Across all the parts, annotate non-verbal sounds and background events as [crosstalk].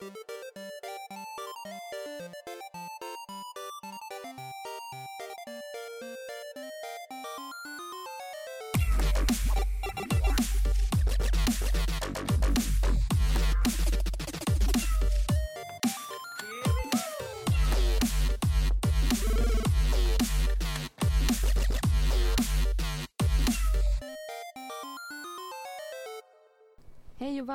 Hej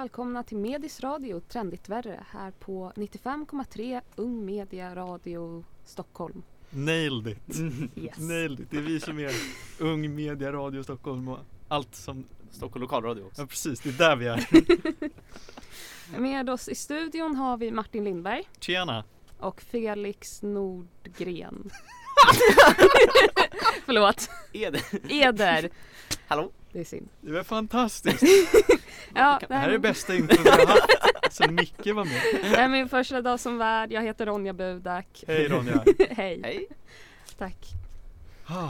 välkomna till Medis Radio Trendigt Värre här på 95,3 Ung Media Radio Stockholm. Nailed it! [laughs] Yes. Nailed it! Det är vi som är Ung Media Radio Stockholm och allt som Stockholm lokalradio också. Ja precis, det är där vi är. [laughs] Med oss i studion har vi Martin Lindberg Tjena! och Felix Nordgren. [laughs] Förlåt, det? Eder. Hallå? Det är synd. Det var fantastiskt! [laughs] Ja, Det här är det bästa introt vi har haft [laughs] sen Micke var med. det är min första dag som värd. Jag heter Ronja Budak. Hej Ronja! [laughs] Hej. Hej. Tack. Ah,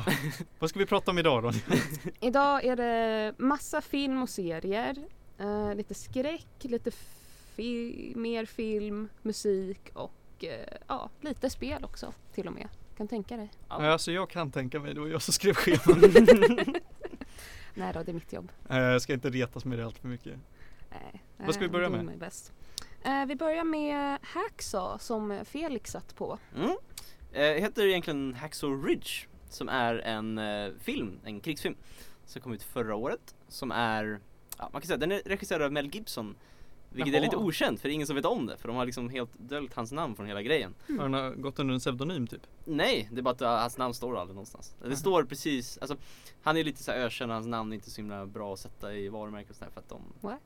vad ska vi prata om idag Ronja? Idag är det massa film och serier. Eh, lite skräck, lite fi- mer film, musik och eh, ja, lite spel också till och med. Kan tänka dig. Ja. Alltså jag kan tänka mig, det var jag som skrev scheman. Nej då, det är mitt jobb. Eh, Jag ska inte retas med det allt för mycket. Nej, Vad ska vi eh, börja doing med? my best. Eh, vi börjar med Hacksaw som Felix satt på. Mm. Eh, heter egentligen Hacksaw Ridge som är en eh, film, en krigsfilm som kom ut förra året som är, ja, man kan säga den är regisserad av Mel Gibson vilket är Jaha. lite okänt för det är ingen som vet om det för de har liksom helt döljt hans namn från hela grejen. Har har gått under en pseudonym typ? Nej, det är bara att uh, hans namn står aldrig någonstans. Det står precis, alltså han är lite så här ökänd hans namn är inte så himla bra att sätta i varumärken och sådär för att de What?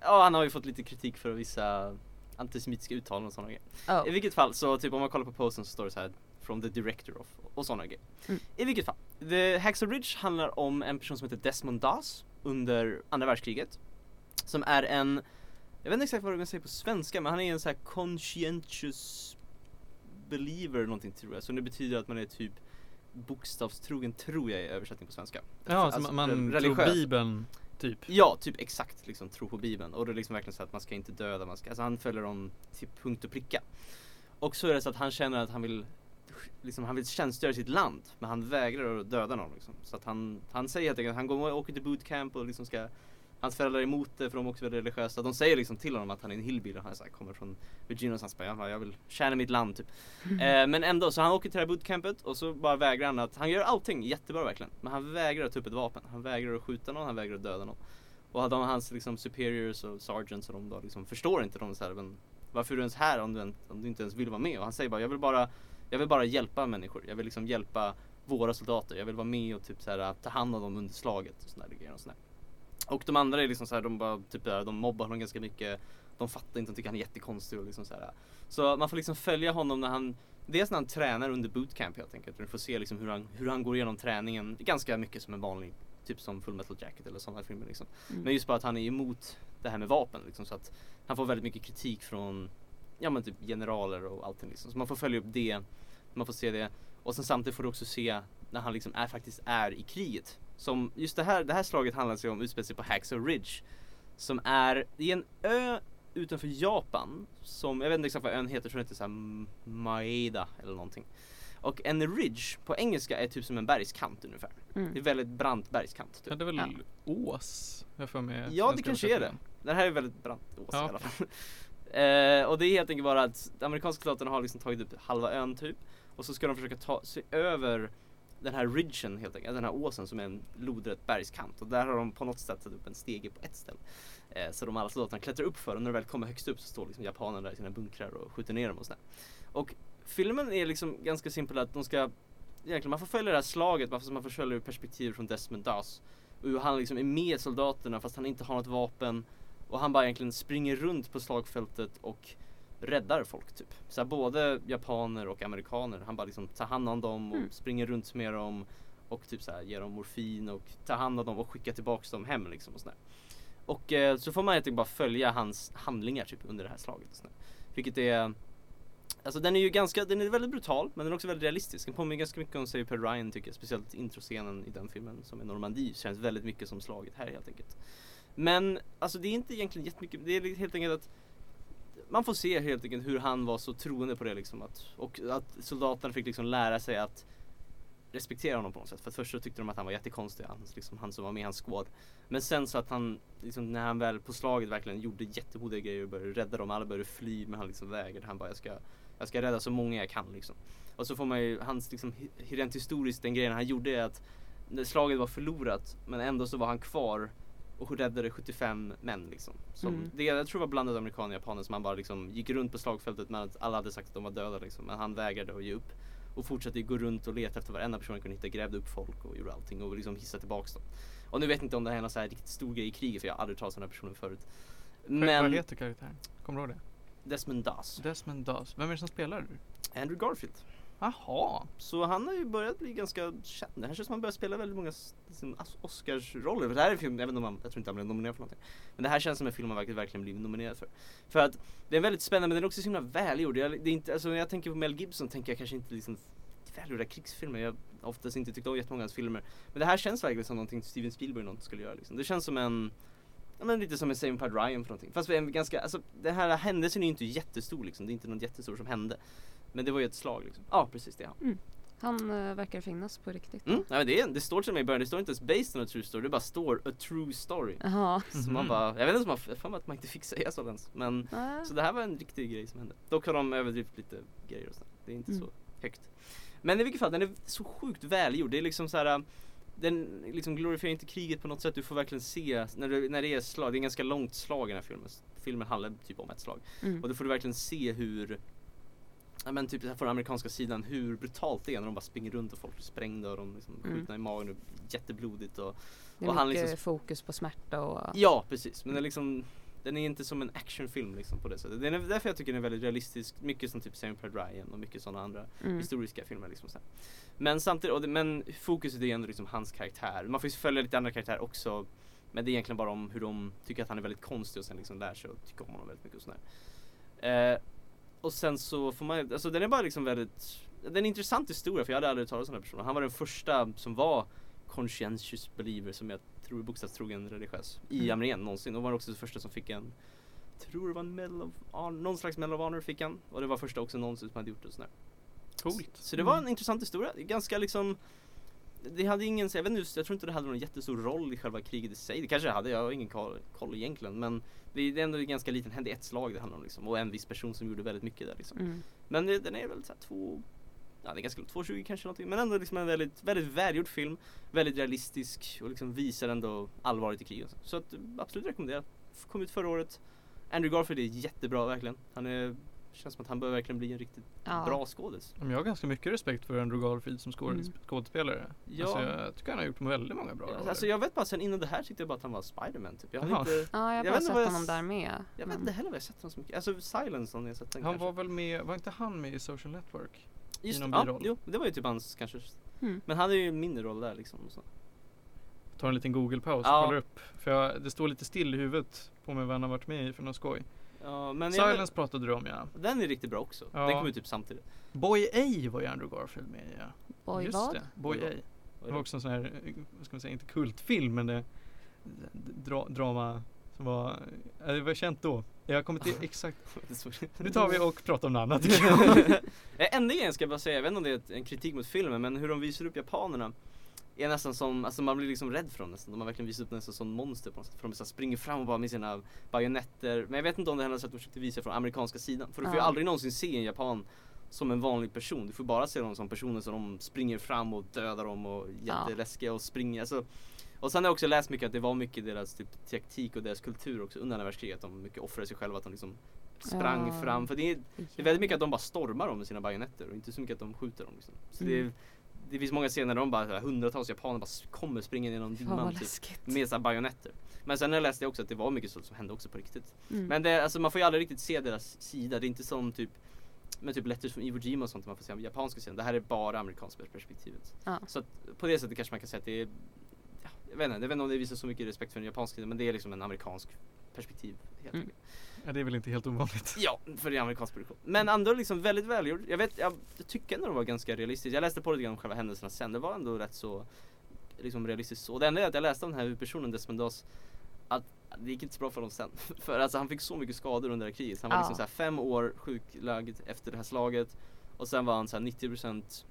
Ja, han har ju fått lite kritik för vissa antisemitiska uttalanden och sådana grejer. Oh. I vilket fall så typ om man kollar på posten så står det så här From the director of och sådana grejer. Mm. I vilket fall. The Hacksaw Ridge handlar om en person som heter Desmond Doss under andra världskriget. Som är en, jag vet inte exakt vad du kan säga på svenska men han är en så här conscientious believer någonting tror jag. Så det betyder att man är typ bokstavstrogen tror jag är översättning på svenska. Ja, Alltså, så man, man re- tror religiös. bibeln typ? Ja, typ exakt liksom tro på bibeln och det är liksom verkligen så att man ska inte döda, man ska, alltså han följer dem till punkt och pricka. Och så är det så att han känner att han vill liksom, han vill tjänstgöra i sitt land men han vägrar att döda någon liksom. Så att han, han säger helt enkelt att han går och åker till bootcamp och liksom ska Hans föräldrar är emot det för de är också väldigt religiösa. De säger liksom till honom att han är en hillbilly han här, kommer från Virginia och så han bara, "Jag vill tjäna mitt land typ. Eh, men ändå, så han åker till det här bootcampet och så bara vägrar han att, han gör allting jättebra verkligen. Men han vägrar att ta upp ett vapen. Han vägrar att skjuta någon, han vägrar att döda någon. Och de, hans liksom superiors och sergeants och de då liksom förstår inte de så här, men varför är du ens här om du, en, om du inte ens vill vara med? Och han säger bara, jag vill bara, jag vill bara hjälpa människor. Jag vill liksom hjälpa våra soldater. Jag vill vara med och typ så här, ta hand om dem under slaget och sådana grejer och sådär. Och de andra är liksom så här, de bara typ där, de mobbar honom ganska mycket. De fattar inte, de tycker han är jättekonstig och liksom så här. Så man får liksom följa honom när han Dels när han tränar under bootcamp helt enkelt. Du får se liksom hur han, hur han går igenom träningen. Ganska mycket som en vanlig, typ som Full Metal Jacket eller sådana filmer liksom. Mm. Men just bara att han är emot det här med vapen liksom. Så att han får väldigt mycket kritik från Ja men typ generaler och allting liksom. Så man får följa upp det. Man får se det. Och sen samtidigt får du också se när han liksom är, faktiskt är i kriget. Som just det här, det här slaget handlar sig om utspelar sig på Hacksaw Ridge. Som är, det är en ö utanför Japan. Som, jag vet inte exakt vad ön heter, jag tror den heter såhär Maeda eller någonting. Och en ridge på engelska är typ som en bergskant ungefär. Det är Mm. väldigt brant bergskant. Ja, Typ. det är väl Ja. ås? Jag får med Ja det kanske är det. Den här är väldigt brant ås Ja. i alla fall. [laughs] eh, och det är helt enkelt bara att amerikanska soldaterna har liksom tagit upp halva ön typ. Och så ska de försöka ta sig över den här ridgen helt enkelt, den här åsen som är en lodrätt bergskant. Och där har de på något sätt satt upp en stege på ett ställe. Eh, så de alla soldaterna klättrar upp för och när de väl kommer högst upp så står liksom japanerna där i sina bunkrar och skjuter ner dem och sådär. Och filmen är liksom ganska simpel att de ska Egentligen man får följa det här slaget, man får, man får följa ur perspektiv från Desmond Das. Och hur han liksom är med soldaterna fast han inte har något vapen. Och han bara egentligen springer runt på slagfältet och räddar folk typ. Så här, både japaner och amerikaner. Han bara liksom tar hand om dem och Mm. springer runt med dem. Och typ så här, ger dem morfin och tar hand om dem och skickar tillbaks dem hem liksom och sådär. Och eh, så får man egentligen bara följa hans handlingar typ under det här slaget. Och sådär. Vilket är Alltså den är ju ganska, den är väldigt brutal men den är också väldigt realistisk. Den påminner ganska mycket om Saving Private Ryan tycker jag. Speciellt introscenen i den filmen som är Normandie känns väldigt mycket som slaget här helt enkelt. Men alltså det är inte egentligen jättemycket, det är helt enkelt att man får se helt enkelt hur han var så troende på det liksom att, och att soldaterna fick liksom lära sig att respektera honom på något sätt. För först så tyckte de att han var jättekonstig, han, liksom, han som var med i hans squad. Men sen så att han, liksom, när han väl på slaget verkligen gjorde jättemodiga grejer och började rädda dem, alla började fly men han liksom vägrade. Han bara jag ska, jag ska rädda så många jag kan liksom. Och så får man ju, hans liksom, rent historiskt, den grejen han gjorde är att slaget var förlorat men ändå så var han kvar och räddade 75 män liksom. Som, Mm. det, jag tror det var blandade amerikaner och japaner som han bara liksom gick runt på slagfältet men alla hade sagt att de var döda liksom. Men han vägrade att ge upp. Och fortsatte gå runt och leta efter varenda person han kunde hitta, grävde upp folk och gjorde allting och liksom hissade tillbaks dem. Och nu vet jag inte om det här är någon så här riktigt stor grej i kriget för jag har aldrig talat om den här personen förut. Vad Men heter karaktären? Kommer du ihåg det? Desmond Doss, Desmond Doss. Vem är det som spelar? Andrew Garfield. Jaha. Så han har ju börjat bli ganska känd. Det här känns som han börjar spela väldigt många liksom, Oscarsroller. För det här är en film, jag vet inte om han, jag tror inte han blev nominerad för någonting. Men det här känns som en film han verkligen, verkligen blivit nominerad för. För att det är väldigt spännande men den är också så himla välgjord. Jag, det är inte, alltså, när jag tänker på Mel Gibson tänker jag kanske inte liksom välgjorda krigsfilmer. Jag har oftast inte tyckt om jättemånga av hans filmer. Men det här känns verkligen som någonting Steven Spielberg något skulle göra. Liksom. Det känns som en Ja men lite som en Saving Private Ryan för någonting. Fast en ganska, alltså den här händelsen är ju inte jättestor liksom. Det är inte något jättestor som hände. Men det var ju ett slag liksom. Ja precis det är han. Han eh, verkar finnas på riktigt. Mm, ja, men det, är, det står till och med i början, det står inte ens based on a true story, det bara står a true story. Jaha. Så man Mhm. bara, jag vet inte om man, mig att man inte fick säga så ens. Men, Äh. så det här var en riktig grej som hände. Dock har de överdrivit lite grejer och sånt. Det är inte Mm. så högt. Men i vilket fall, den är så sjukt välgjord. Det är liksom så här. Den liksom glorifierar inte kriget på något sätt. Du får verkligen se när det, när det är slag. Det är en ganska långt slag i den här filmen. Filmen handlar typ om ett slag. Mm. Och då får du verkligen se hur Ja men typ från den amerikanska sidan hur brutalt det är när de bara springer runt och folk blir sprängda och de liksom Mm. skjutna i magen och jätteblodigt och Det är och han liksom- fokus på smärta och... Ja precis men den liksom Den är inte som en actionfilm liksom på det sättet. Det är därför jag tycker den är väldigt realistisk. Mycket som typ Saving Private Ryan och mycket sådana andra Mm. historiska filmer liksom så. Men samtidigt, det, men fokuset är ändå liksom hans karaktär. Man får ju följa lite andra karaktärer också. Men det är egentligen bara om hur de tycker att han är väldigt konstig och sen liksom lär sig att tycka om honom väldigt mycket och sådär. Eh, och sen så får man, alltså den är bara liksom väldigt Det är en intressant historia för jag hade aldrig talat om den här personen. Han var den första som var conscientious believer som jag tror bokstavstrogen religiös i Mm. armén någonsin. Och var också den första som fick en Tror det var en medal of någon slags medal of honor fick han. Och det var första också någonsin som hade gjort det sådär. Coolt. Så det var en intressant historia. Ganska liksom Det hade ingen, jag vet inte, jag tror inte det hade någon jättestor roll i själva kriget i sig. Det kanske det hade, jag har ingen koll, koll egentligen. Men det är ändå ganska liten, hände ett slag det handlar om liksom. Och en viss person som gjorde väldigt mycket där liksom. Mm. Men det, den är väl såhär två Ja det är ganska långt, 2.20 kanske någonting. Men ändå liksom en väldigt, väldigt välgjord film. Väldigt realistisk och liksom visar ändå allvaret i kriget. Så att absolut rekommenderar. Kom ut förra året. Andrew Garfield är jättebra verkligen. Han är Känns som att han bör verkligen bli en riktigt Ja. bra skådis. Men Jag har ganska mycket respekt för Andrew Garfield som Mm. skådespelare. Ja. Alltså jag tycker han har gjort väldigt många bra roller. Alltså jag vet bara sen innan det här tyckte jag bara att han var Spiderman typ. Jag Jaha. inte Ja, jag har Jag bara vet inte sett jag honom där med. Jag vet men- inte heller vad jag sett honom så mycket. Alltså Silence har sett den han kanske? var väl med, var inte han med i Social Network? Just i det, någon ja, biroll. jo, det var ju typ hans kanske. Mm. Men han hade ju en mindre roll där liksom. Och så. Tar en liten Google-paus Ja. och kollar upp. För jag, det står lite still i huvudet på mig vad han har varit med i för något skoj. Ja, men jag, Silence pratade du om ja. den är riktigt bra också. Ja. Den kom ut typ samtidigt. Boy A var ju Andrew Garfield med i ja. Oj, Just vad? det, Boy Oj, A. Det var också en sån här, eh, vad ska man säga, inte kultfilm men det, dra, drama som var, det var känt då. Jag kommer inte [laughs] exakt, nu tar vi och pratar om något annat. [laughs] [laughs] Eh, Enda grejen ska jag bara säga, jag vet inte om det är en kritik mot filmen men hur de visar upp japanerna är nästan som, alltså man blir liksom rädd för dem nästan. De har verkligen visat upp nästan som monster på något sätt. För de så springer fram och bara med sina bajonetter. Men jag vet inte om det är så att de försökte visa från amerikanska sidan. För du får ju aldrig någonsin se en japan som en vanlig person. Du får bara se dem som personer som de springer fram och dödar dem och jätteläskiga och springer. Alltså, och sen har jag också läst mycket att det var mycket deras typ, taktik och deras kultur också under andra världskriget. Att de mycket offrade sig själva, att de liksom sprang Ja. fram. För det är, det är väldigt mycket att de bara stormar dem med sina bajonetter och inte så mycket att de skjuter dem. Liksom. Så det, är, Mm. Det finns många scener där de bara, så hundratals japaner bara kommer springa genom dimman typ, med sina bajonetter. Men sen läste jag också att det var mycket sånt som hände också på riktigt. Mm. Men det, alltså, man får ju aldrig riktigt se deras sida. Det är inte som typ med typ Letters från Iwo Jima och sånt man får se japanska sidan. Det här är bara amerikanska perspektivet. ja. Så att på det sättet kanske man kan säga att det är ja, Jag vet inte, jag vet inte om det visar så mycket respekt för den japanska men det är liksom en amerikansk perspektiv helt Mm. Ja, det är väl inte helt ovanligt. Ja, för det är amerikansk produktion. Men ändå liksom väldigt välgjord. Jag vet, jag, jag tycker ändå det var ganska realistiskt. Jag läste på lite grann om själva händelserna sen. Det var ändå rätt så liksom realistiskt så. Det enda är att jag läste om den här huvudpersonen Desmond Doss att det gick inte så bra för honom sen. [laughs] För alltså han fick så mycket skador under det här kriget. Han var Ja. liksom så här fem år sjuklagd efter det här slaget. Och sen var han så här 90%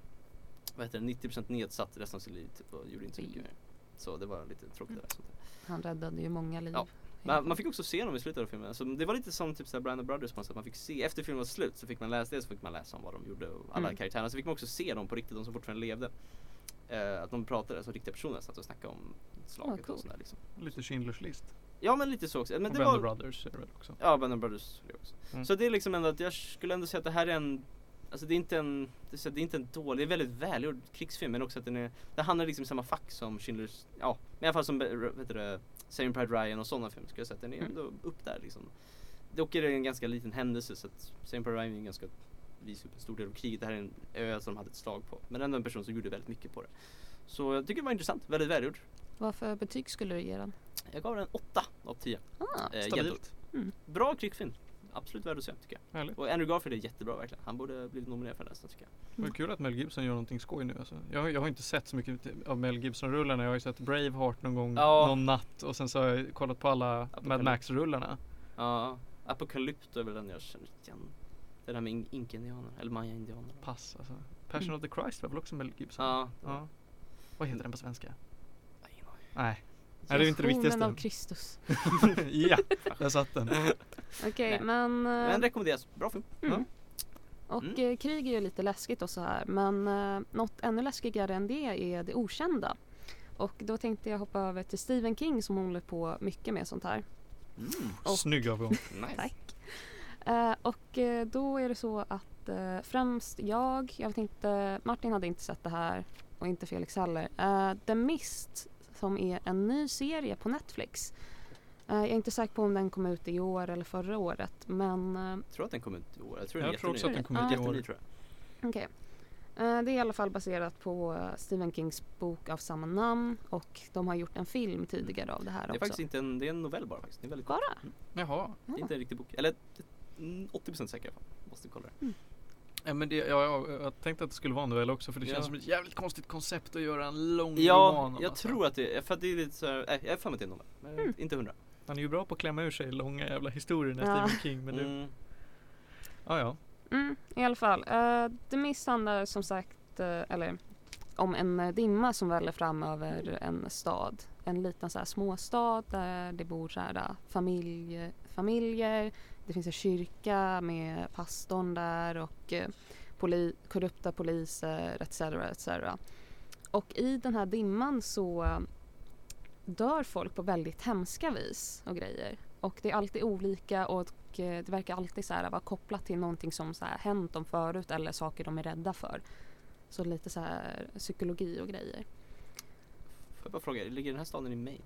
vad heter det, 90% nedsatt resten av sitt liv typ, och gjorde inte så mycket mer. Så det var lite tråkigt. Sånt där. Han räddade ju många liv. Ja. Men man fick också se dem i slutet av filmen. Alltså, det var lite som typ såhär Brand Brothers på sätt. Man fick se, efter filmen var slut så fick man läsa det så fick man läsa om vad de gjorde och alla Mm. karaktärerna. Så fick man också se dem på riktigt, de som fortfarande levde. Eh, att de pratade, alltså riktiga personer satt och snackade om slaget coolt. och sådär liksom. Lite Schindler's list. Ja men lite så också. Men och det Band var, of Brothers är det väl också. Ja, Band of Brothers är det också. Mm. Så det är liksom ändå att jag skulle ändå säga att det här är en Alltså det är inte en, det är, inte en dålig, det är väldigt välgjord krigsfilm men också att den är, det handlar liksom i samma fack som Schindler's, ja, men i alla fall som, eh, vad heter det, Saving Pride Ryan och sådana filmer skulle jag säga att den är Mm. ändå upp där liksom. Dock är det en ganska liten händelse så att Saving Pride Ryan är en ganska, visar upp en stor del av kriget, det här är en ö som de hade ett slag på. Men ändå en person som gjorde väldigt mycket på det. Så jag tycker det var intressant, väldigt välgjord. Vad för betyg skulle du ge den? Jag gav den 8 av 10. Ah, Eh, Stabilt. Mm. Bra krigsfilm. Absolut värd att se tycker jag. Härligt. Och Andrew Garfield är jättebra verkligen. Han borde blivit nominerad för den nästan tycker jag. Det var kul att Mel Gibson gör någonting skoj nu alltså. jag, jag har inte sett så mycket av Mel Gibson-rullarna. Jag har ju sett Braveheart någon gång, Ja. någon natt och sen så har jag kollat på alla Mad Apocalypse. Max-rullarna. Ja, Apocalypto är väl den jag känner igen. Det där med in- inka-indianer, eller maya-indianer. Pass alltså. Passion Mm. of the Christ var väl också Mel Gibson? Ja. ja. Vad heter den på svenska? Aning. Nej. Nej det är inte det Passionen av viktigaste. Kristus. [laughs] ja, [laughs] där satt den. Okej, Nej. men... eh, Men rekommenderas. Bra film. Mm. Och Mm. eh, krig är ju lite läskigt och så här men eh, något ännu läskigare än det är det okända. Och då tänkte jag hoppa över till Stephen King som håller på mycket med sånt här. Mm. Och- Snygg övergång. [laughs] Nice. Tack. Eh, och eh, då är det så att eh, främst jag, jag vet inte, Martin hade inte sett det här och inte Felix heller. Eh, The Mist som är en ny serie på Netflix. Eh, jag är inte säker på om den kom ut i år eller förra året men eh, Jag tror att den kom ut i år. Jag tror Jag tror också att den kom ut i år. tror jag. Okej. Eh, Det är i alla fall baserat på Stephen Kings bok av samma namn och de har gjort en film tidigare av det här Det är också. faktiskt inte en, det är en novell bara faktiskt. Det är väldigt kort. Bara? Mm. Jaha. Det är inte en riktig bok. Eller mm, 80% säker i alla fall. Måste kolla det. Ja, men det, ja, ja, jag tänkte att det skulle vara en novell också för det Ja. känns som ett jävligt konstigt koncept att göra en lång Ja, roman om jag massa. tror att det är, för att det är lite såhär, nej jag har för mig det är en novell. Mm. inte hundra. Han är ju bra på att klämma ur sig långa jävla historier när Ja. Stephen King men du, Mm. ja ja. Mm, I alla fall. Uh, The Mist handlar som sagt eh, eller, om en dimma som väller fram över en stad. En liten så här, småstad där det bor så här, familj, familjer. Det finns en kyrka med pastorn där och eh, poli, korrupta poliser etc. etc. Och i den här dimman så dör folk på väldigt hemska vis och grejer. Och det är alltid olika och eh, det verkar alltid så här vara kopplat till någonting som så här hänt dem förut eller saker de är rädda för. Så lite så här psykologi och grejer. Får jag bara fråga, ligger den här staden i Maine?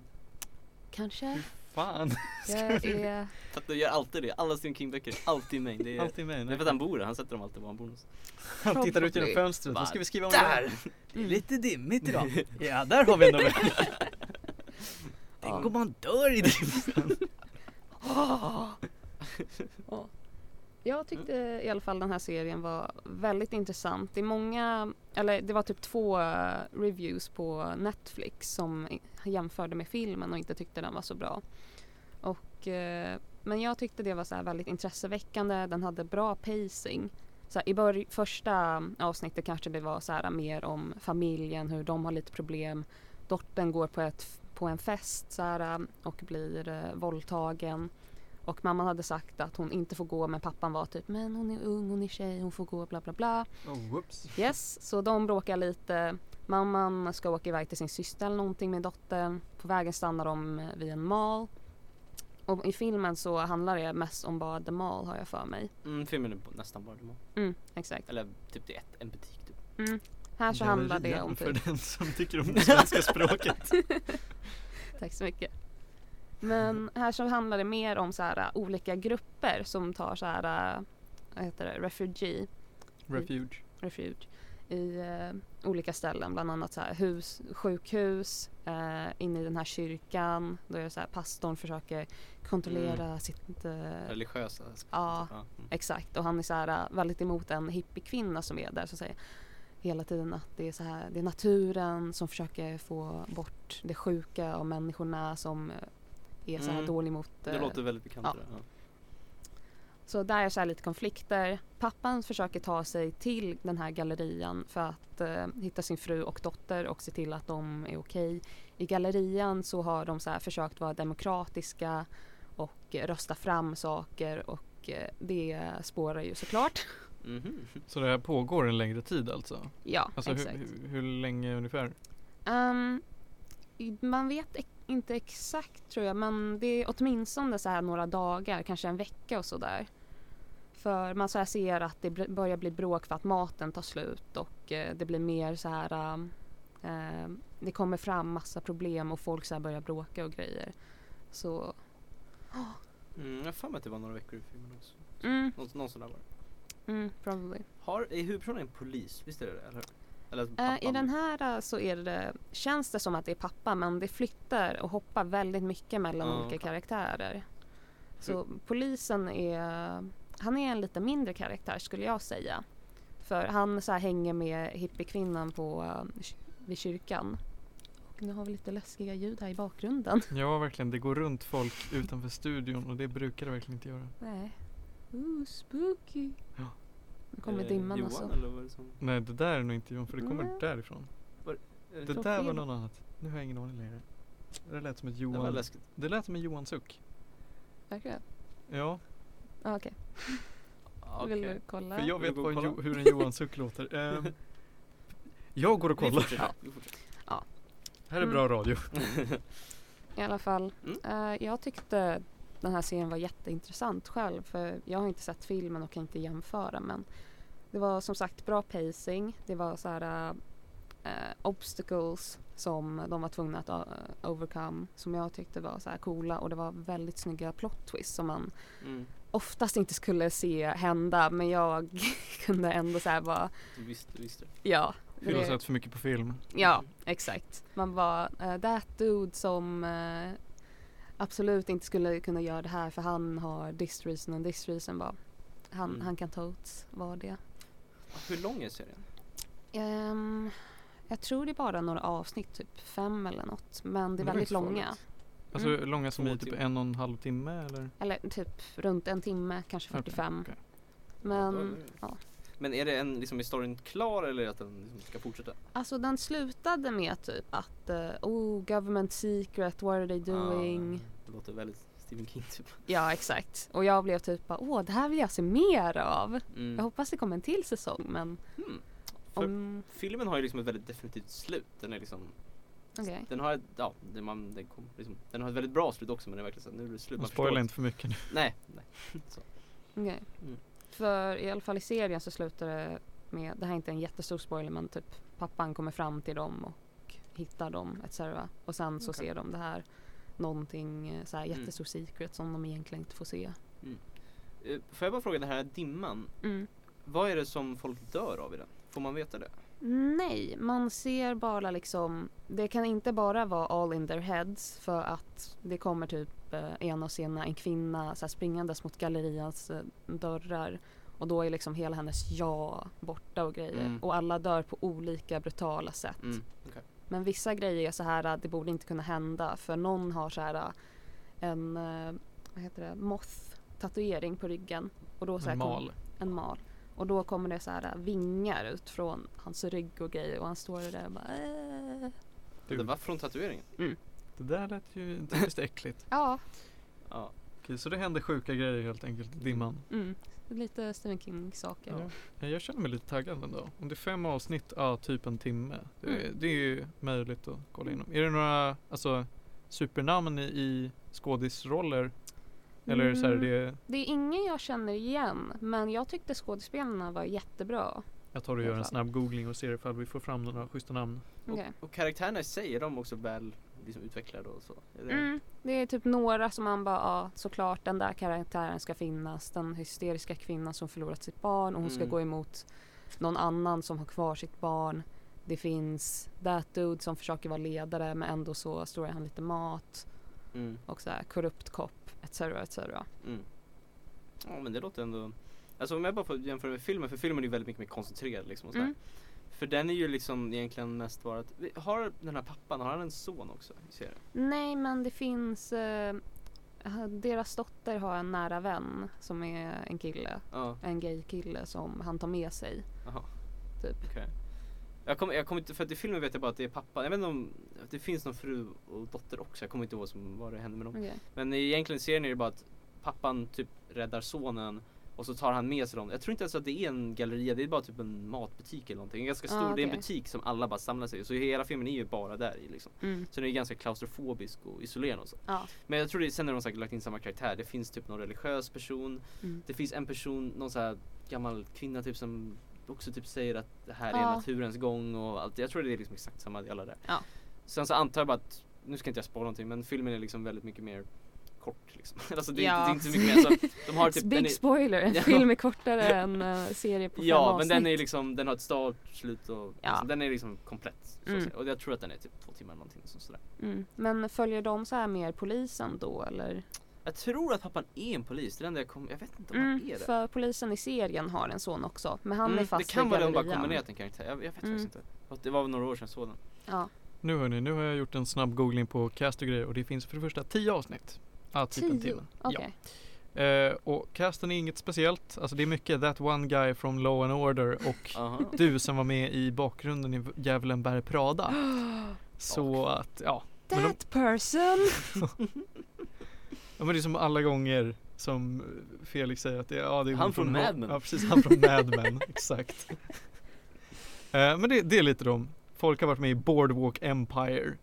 Kanske. Fan. [laughs] Jag är... För att de gör alltid det. Alla Stephen King böcker är alltid i Maine. Det är, Alltid med. det är för att han bor där. Han sätter dem alltid var han bor någonstans. Han tittar ut genom fönstret. Bara, Vad ska vi skriva om Där! det? Det är Mm. lite dimmigt idag. [laughs] ja, där har vi en novell. [laughs] Tänk Ja. om man dör i dimman. Jag tyckte i alla fall den här serien var väldigt intressant. Det är många, eller det var typ två eh, reviews på Netflix som jämförde med filmen och inte tyckte den var så bra. Och, eh, men jag tyckte det var så här väldigt intresseväckande, den hade bra pacing. Så här, I bör- första avsnittet kanske det var så här mer om familjen, hur de har lite problem. Dottern går på, ett, på en fest så här, eh, och blir eh, våldtagen. Och mamman hade sagt att hon inte får gå men pappan var typ men hon är ung, hon är tjej, hon får gå bla bla bla. Oh, whoops. Yes, så de bråkar lite. Mamman ska åka iväg till sin syster eller någonting med dottern. På vägen stannar de vid en mall. Och i filmen så handlar det mest om bara The Mall har jag för mig. Mm, filmen är nästan bara demon. Mm, exakt. Eller typ det är ett, en butik typ. Mm. Här så handlar det om för typ den som tycker om [laughs] det svenska språket. Tack så mycket. Men här så handlar det mer om så här, uh, olika grupper som tar så här, uh, vad heter det, refugee, Refuge. refuge i uh, olika ställen. Bland annat så här hus, sjukhus, uh, inne i den här kyrkan. Då är det så här pastorn försöker kontrollera sitt... uh, Religiösa. ja, Mm. exakt. Och han är så här, uh, väldigt emot en hippiekvinna som är där som säger hela tiden att det är så här, det är naturen som försöker få bort det sjuka och människorna som är så här Mm. dålig mot Det eh, låter väldigt bekant. ja. Ja. Så där är så här lite konflikter. Pappan försöker ta sig till den här gallerian för att eh, hitta sin fru och dotter och se till att de är okej. I gallerian så har de så här försökt vara demokratiska och rösta fram saker och eh, det spårar ju såklart. Mhm. Så det här pågår en längre tid alltså? Ja, Alltså hur, exakt. hur, hur länge ungefär? I- man vet inte exakt tror jag men det är åtminstone så här några dagar, kanske en vecka och sådär. För man så här ser att det börjar bli bråk för att maten tar slut och eh, det blir mer så här ehm, ehm, det kommer fram massa problem och folk så börjar bråka och grejer. Så Mm, jag har för mig att det var några veckor i filmen också. mm, Någon, någon sån där var det. mm, probably. Har, är huvudpersonen en polis? Visst är det det? Eller? Eh, I den här eh, så är det, känns det som att det är pappa men det flyttar och hoppar väldigt mycket mellan Ja, olika karaktärer. Så polisen är, han är en lite mindre karaktär skulle jag säga. För han så hänger med hippiekvinnan på, eh, vid kyrkan. Och nu har vi lite läskiga ljud här i bakgrunden. Ja verkligen, det går runt folk utanför studion och det brukar det verkligen inte göra. Nej. Ooh, spooky. Ja. Nu kommer det dimman Johan alltså. eller vad är det som? Nej det där är nog inte Johan för det kommer Nej. därifrån. Är Det det, där var någon annat. Nu har jag ingen aning längre. Det lät som ett det var Johan. läskigt. Det lät som en Johan-suck. Verkligen? Ja, Ah, Okej, Okej. [laughs] vill du kolla? för jag Vill vet du gå vad en och jo- hur en Johan-suck [laughs] låter. Ehm, jag går och Vi kollar. fortsätter. Vi fortsätter. Här är bra radio. [laughs] I alla fall. Mm. eh, jag tyckte den här serien var jätteintressant själv för jag har inte sett filmen och kan inte jämföra men det var som sagt bra pacing. Det var så här eh, obstacles som de var tvungna att uh, overcome som jag tyckte var så här coola och det var väldigt snygga plot twists som man Mm. oftast inte skulle se hända men jag [laughs] kunde ändå så här bara Du visste, du visste. ja. Du har sett för mycket på film. Ja, exakt. Man var uh, that dude som eh, absolut inte skulle kunna göra det här för han har this reason and this reason bara. Han, Mm. han kan totes vara det. Hur lång är serien? Ehm, jag tror det är bara några avsnitt, typ fem eller något. Men det är Men väldigt inte så långa. Alltså Mm. långa som i typ en och en halv timme eller? Eller typ runt en timme, kanske Okej, 45. okej. Men ja. Men är det en, liksom, är storyn klar eller är det att den liksom ska fortsätta? alltså den slutade med typ att uh, oh government secret, what are they doing? Ah, det låter väldigt Stephen King typ. Ja exakt. Och jag blev typ bara, åh det här vill jag se mer av. Mm. Jag hoppas det kommer en till säsong men Hmm. För om... filmen har ju liksom ett väldigt definitivt slut. Den är liksom Okej. Den har ett, ja, det man, den, kom, liksom, den har ett väldigt bra slut också men det är verkligen så att nu är det slut. Man spoilar inte för mycket nu. Nej, nej. [laughs] Så. Okej. Mm. För i alla fall i serien så slutar det med, det här är inte en jättestor spoiler men typ pappan kommer fram till dem och hittar dem etc. Och sen så Okej. ser de det här någonting eh, så här Mm. jättestor secret som de egentligen inte får se. Eh, Får jag bara fråga den här dimman. Mm. Vad är det som folk dör av i den? Får man veta det? Nej, man ser bara liksom Det kan inte bara vara all in their heads för att det kommer typ eh, ena scenen en kvinna så springandes mot gallerians eh, dörrar och då är liksom hela hennes ja borta och grejer Mm. och alla dör på olika brutala sätt. Mm. okej. Men vissa grejer är så här att det borde inte kunna hända för någon har så här äh, en eh, vad heter det, moth tatuering på ryggen och då så En kom- mal. en mal. Och då kommer det så här vingar ut från hans rygg och grejer och han står där och bara äh. Det var från tatueringen? Det där lät ju typiskt äckligt. Ja, Ja. Okej, så det händer sjuka grejer helt enkelt i dimman. mm. lite Stephen King saker. Ja. Ja, Jag känner mig lite taggad ändå. Om det är fem avsnitt, ja typ en timme. Det, är- Mm. det är ju möjligt att kolla igenom. Är det några alltså, supernamn i, i skådisroller? Eller så här, Mm. det, Det är ingen jag känner igen men jag tyckte skådespelarna var jättebra. jag tar och gör en snabb googling och ser ifall vi får fram några schyssta namn. Okej. Och, och karaktärerna i sig, är de också väl liksom, utvecklade och så? Det, Mm, det är typ några som man bara, ja såklart den där karaktären ska finnas. Den hysteriska kvinnan som förlorat sitt barn och hon ska Mm. gå emot någon annan som har kvar sitt barn. Det finns that dude som försöker vara ledare men ändå så står han lite mat. Mm. Och så här korrupt kopp etc. etc. Mm. Ja men det låter ändå Alltså om jag bara får jämföra med filmen, för filmen är ju väldigt mycket mer koncentrerad liksom och sådär. Mm. För den är ju liksom egentligen mest bara att, har den här pappan, har han en son också i serien? Nej men det finns, eh, deras dotter har en nära vän som är en kille. Ja, En gay kille som han tar med sig. jaha. Typ. Okej. Jag kommer jag kommer inte, för att i filmen vet jag bara att det är pappa. Jag vet inte om det finns någon fru och dotter också. Jag kommer inte ihåg som, vad det hände med dem. Okej. Men egentligen i serien är det bara att pappan typ räddar sonen och så tar han med sig dem. Jag tror inte ens att det är en galleria, det är bara typ en matbutik eller någonting. En ganska stor, Ah, det är en butik som alla bara samlar sig i. Så hela filmen är ju bara där i liksom. Mm. Så den är ganska klaustrofobisk och isolerad och så. Ja. Men jag tror det, sen har de säkert lagt in samma karaktär. Det finns typ någon religiös person. Mm. Det finns en person, någon så här gammal kvinna typ som också typ säger att det här är Ja. naturens gång och allt. Jag tror det är liksom exakt samma i alla där. Sen så antar jag bara att, nu ska inte jag spara någonting men filmen är liksom väldigt mycket mer kort liksom. [laughs] alltså det är, Ja. inte, det är inte så mycket mer. Så [laughs] de har typ, den Big är, spoiler, en Ja. film är kortare än uh, serie på [laughs] fem Ja avsnitt. men den är liksom, den har ett start, slut och Ja. liksom, den är liksom komplett. Så att Mm. säga. Och jag tror att den är typ två timmar eller någonting så sådär. mm. Men följer de så här mer polisen då eller? Jag tror att pappan är en polis, det är det jag kom, jag vet inte om Mm, han är det. för polisen i serien har en son också. Men han Mm, är fast det kan i vara de bara kombinerat en karaktär, jag, jag vet Mm. faktiskt inte. Fast Det var några år sedan jag såg den. Ja. Nu hörni, nu har jag gjort en snabb googling på cast och grejer och det finns för det första 10 avsnitt. Ja, typ en timme. Okej. Ja. Eh, och casten är inget speciellt. Alltså det är mycket That One Guy from Law and Order och [laughs] du som var med i bakgrunden i Djävulen bär Prada. [gasps] Så att, ja. Men de, That person! [laughs] ja, men det är som alla gånger som Felix säger att det, ja, det är Han från Mad Men. Ja precis, han från Mad Men, [laughs] exakt. Eh, men det, det är lite de. Folk har varit med i Boardwalk Empire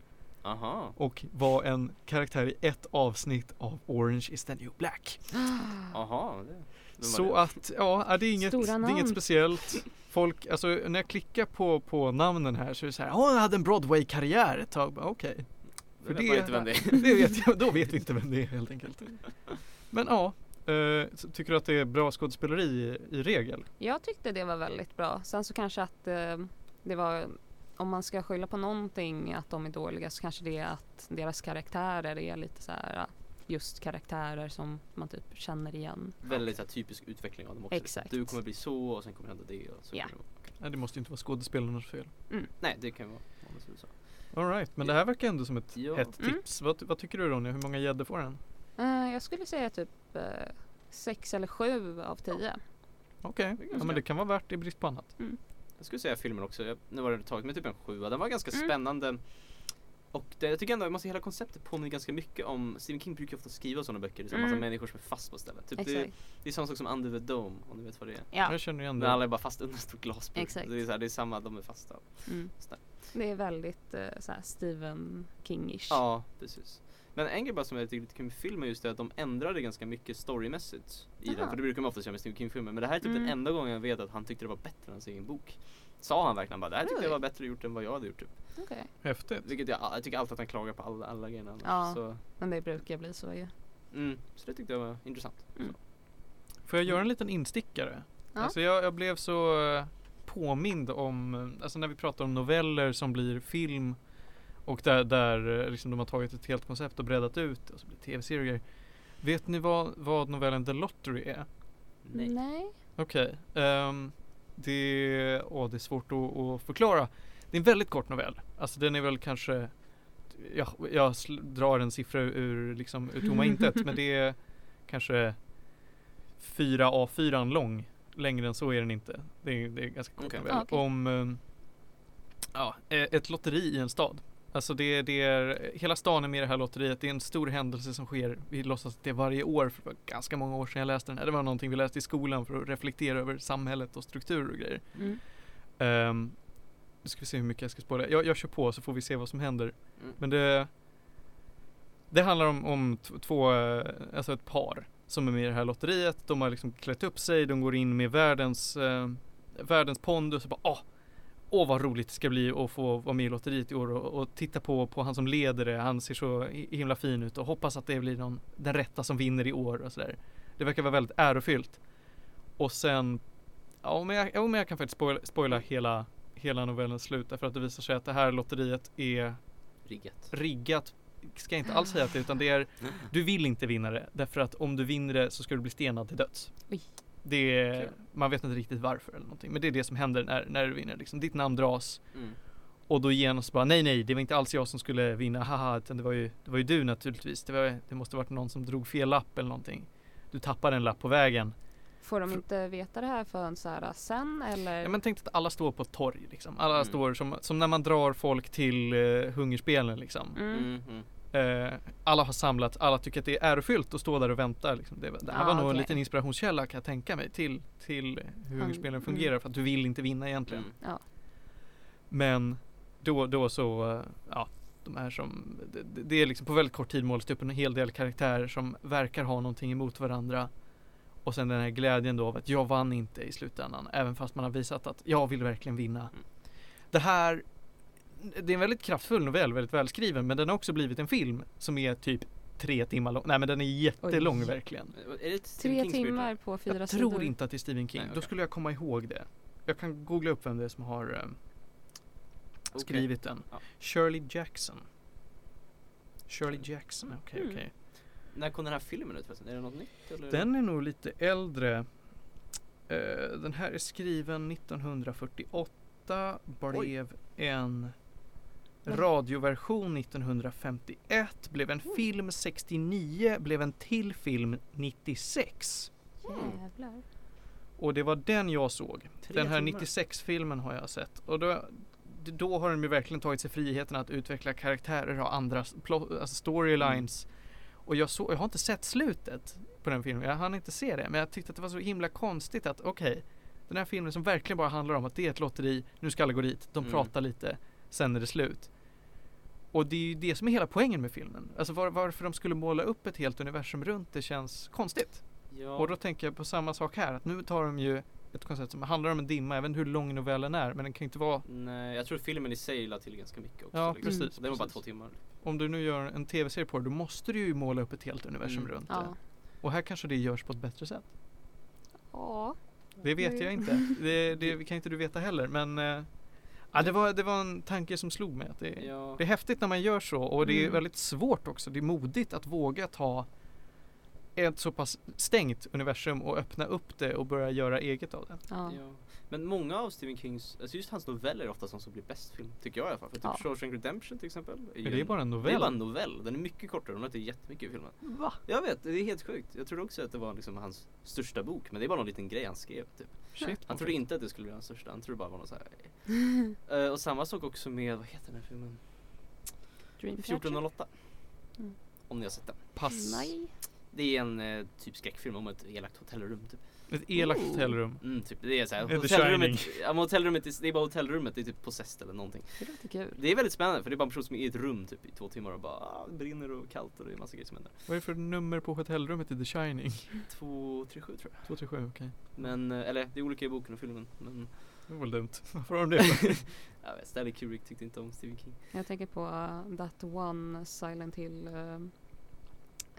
Aha. och var en karaktär i ett avsnitt av Orange is the new black. [gasps] Aha. Det, Så det? att, ja, det är inget, det är inget speciellt. Folk, alltså när jag klickar på, på namnen här så är det så här, ja han hade en Broadway-karriär ett tag. Okej, För för det, det- vem det är. [laughs] det vet jag, då vet vi inte vem det är helt enkelt. Men ja, så tycker du att det är bra skådespeleri i, i regel? Jag tyckte det var väldigt bra. Sen så kanske att eh, det var om man ska skylla på någonting att de är dåliga så kanske det är att deras karaktärer är lite så här just karaktärer som man typ känner igen. Väldigt så här, typisk utveckling av dem också. Exakt. Du kommer bli så och sen kommer hända det och så Ja. kommer det. Nej, det måste inte vara skådespelarnas fel. Nej det kan vara så. Alright, men det här verkar ändå som ett Ja. hett Mm. tips. Vad, vad tycker du Ronja, hur många gäddor får den? Eh, jag skulle säga typ eh, sex eller sju av tio. Okej, är ja, men det kan vara värt i brist på annat. Jag skulle säga filmen också, jag, nu var det tagit med typ en sjua. Den var ganska Mm. spännande. Och det, jag tycker ändå, jag måste hela konceptet påminner ganska mycket om, Stephen King brukar ju ofta skriva sådana böcker, det är en massa Mm. människor som är fast på stället. Typ det, det är samma sak som Under the Dome, om du vet vad det är. Ja. Jag känner igen När det. alla är bara fast under ett stort glasbur. Exakt. Det är, så här, det är samma, de är fasta. Mm. Det är väldigt här Stephen Kingish. Ja, precis. Men en grej bara som jag tycker är lite kul med film är just det att de ändrade ganska mycket storymässigt i den. Aha. För det brukar man ofta göra med Stephen King-filmer. Men det här är typ Mm. den enda gången jag vet att han tyckte det var bättre än hans egen bok. Sa han verkligen bara, det här tyckte jag var bättre gjort än vad jag hade gjort typ. Okej. Häftigt. Vilket jag, jag tycker alltid att han klagar på alla, alla grejerna annars. Ja. Så, Men det brukar bli så ju. mm, så det tyckte jag var intressant. Mm. Så. Får jag göra en liten instickare? Ja. Alltså jag, jag blev så eh, påmind om, eh, alltså när vi pratar om noveller som blir film och där, där eh, liksom de har tagit ett helt koncept och breddat ut och så blir det tv-serier. Vet ni vad, vad novellen The Lottery är? Nej. Nej. Okej, ehm, det, åh, det är svårt att, att förklara. Det är en väldigt kort novell. Alltså den är väl kanske, ja, jag drar en siffra ur, liksom, ur tomma [laughs] intet, men det är kanske 4 A4 lång. Längre än så är den inte. Det är, det är ganska kort Okej. novell. Ah, okej. Om ehm, ja, eh, ett lotteri i en stad. Alltså det, det är, hela stan är med i det här lotteriet. Det är en stor händelse som sker. Vi låtsas att det är varje år. För det var ganska många år sedan jag läste den här. Det var någonting vi läste i skolan för att reflektera över samhället och strukturer och grejer. Mm. Um, nu ska vi se hur mycket jag ska spåra. Jag, jag kör på så får vi se vad som händer. Mm. Men det Det handlar om, om två, eh, alltså ett par som är med i det här lotteriet. De har liksom klätt upp sig, de går in med världens, eh, världens pondus och bara åh, åh vad roligt det ska bli att få vara med i lotteriet i år och, och titta på, på han som leder det. Han ser så hi- himla fin ut och hoppas att det blir någon, den rätta som vinner i år och sådär. Det verkar vara väldigt ärofyllt. Och sen, ja men jag, ja, men jag kan faktiskt spoila, spoila hela, hela novellens slut därför att det visar sig att det här lotteriet är Riggat. riggat ska jag inte alls säga att det utan det är [laughs] Du vill inte vinna det därför att om du vinner det så ska du bli stenad till döds. Oj. Det är, Okej. man vet inte riktigt varför eller någonting men det är det som händer när, när du vinner liksom. Ditt namn dras Mm. Och då genast bara nej nej det var inte alls jag som skulle vinna haha utan det var ju, det var ju du naturligtvis. Det, var, det måste varit någon som drog fel lapp eller någonting. Du tappade en lapp på vägen. Får de inte veta det här förrän så här sen eller? Ja men tänk att alla står på ett torg liksom. Alla Mm. står som, som när man drar folk till eh, hungerspelen liksom. mm. Mm, mm. Eh, alla har samlats, alla tycker att det är ärofyllt att stå där och vänta. Liksom. Det, det här Ja, var nog en okej. liten inspirationskälla kan jag tänka mig till, till hur Han- hungerspelen mm. fungerar för att du vill inte vinna egentligen. Mm. Ja. Men då, då så, eh, ja, de här som, det, det- är liksom på väldigt kort tid målas det upp en hel del karaktärer som verkar ha någonting emot varandra. Och sen den här glädjen då av att jag vann inte i slutändan, även fast man har visat att jag vill verkligen vinna. Mm. Det här, det är en väldigt kraftfull novell, väldigt välskriven, men den har också blivit en film som är typ tre timmar lång. Nej men den är jättelång Oj. verkligen. Tre timmar på fyra Jag sidor. tror inte att det är Stephen King. Nej, Då okej. skulle jag komma ihåg det. Jag kan googla upp vem det är som har eh, skrivit den. Ja. Shirley Jackson. Shirley Jackson, okej Mm. okej. När kom den här filmen ut förresten? Är det något nytt? Eller? Den är nog lite äldre. Eh, den här är skriven 1948, blev en radioversion 1951, blev en film 69, blev en till film 96. Jävlar. Och det var den jag såg. Tre Den här timmar. 96-filmen har jag sett. Och då, då har de ju verkligen tagit sig friheten att utveckla karaktärer och andra alltså storylines. Och jag, så, jag har inte sett slutet på den filmen. Jag hann inte se det. Men jag tyckte att det var så himla konstigt att okej. den här filmen som verkligen bara handlar om att det är ett lotteri. Nu ska alla gå dit. De Mm. pratar lite. Sen är det slut. Och det är ju det som är hela poängen med filmen. Alltså var, varför de skulle måla upp ett helt universum runt det känns konstigt. Ja. Och då tänker jag på samma sak här. Att nu tar de ju ett koncept som handlar om en dimma. Inte hur lång novellen är. Men den kan ju inte vara. Nej, jag tror filmen i sig la till ganska mycket också. Ja, liksom. precis, Och Den var bara två timmar. Om du nu gör en tv-serie på det. Då måste du ju måla upp ett helt universum Mm. runt det. Ja. Och här kanske det görs på ett bättre sätt. Ja. Det vet jag inte. Det, det kan inte du veta heller. Men eh, ja, det, var, det var en tanke som slog mig. Att det, Ja. det är häftigt när man gör så. Och det är Mm. väldigt svårt också. Det är modigt att våga ta ett så pass stängt universum och öppna upp det och börja göra eget av det. Ja. Ja. Men många av Stephen Kings, alltså just hans noveller är ofta sånt som blir bäst film. Tycker jag i alla fall. För typ Ja. Shawshank Redemption till exempel. Ju det är en- bara en Det är novell. bara en novell. Den är mycket kortare. De har inte jättemycket i filmen. Va? Jag vet, det är helt sjukt. Jag trodde också att det var liksom hans största bok. Men det är bara någon liten grej han skrev typ. Shit. Han trodde inte att det skulle bli hans största. Han trodde bara det var något så här. [laughs] Eh, och samma sak också med, vad heter den här filmen? Dreamcatcher. 1408. Mm. Om ni har sett den. Pass. Nej. Det är en eh, typ skräckfilm om ett elakt hotellrum typ. Ett elakt Oh. hotellrum. Mm, typ. Det är såhär, hotellrummet, ja, hotellrummet, är- det är bara hotellrummet, det är typ possessed eller någonting. Det låter kul. Det är väldigt spännande för det är bara en person som är i ett rum typ i två timmar och bara ah, det brinner och kallt och det är massa grejer som händer. Vad är det för nummer på hotellrummet i The Shining? 237 tror jag. 237, okej. Men, eh, eller det är olika i boken och filmen. Men Det var väl dumt. [laughs] Varför har de det? jag vet, Stanley Kubrick tyckte inte om Stephen King. Jag tänker på uh, That One Silent Hill uh,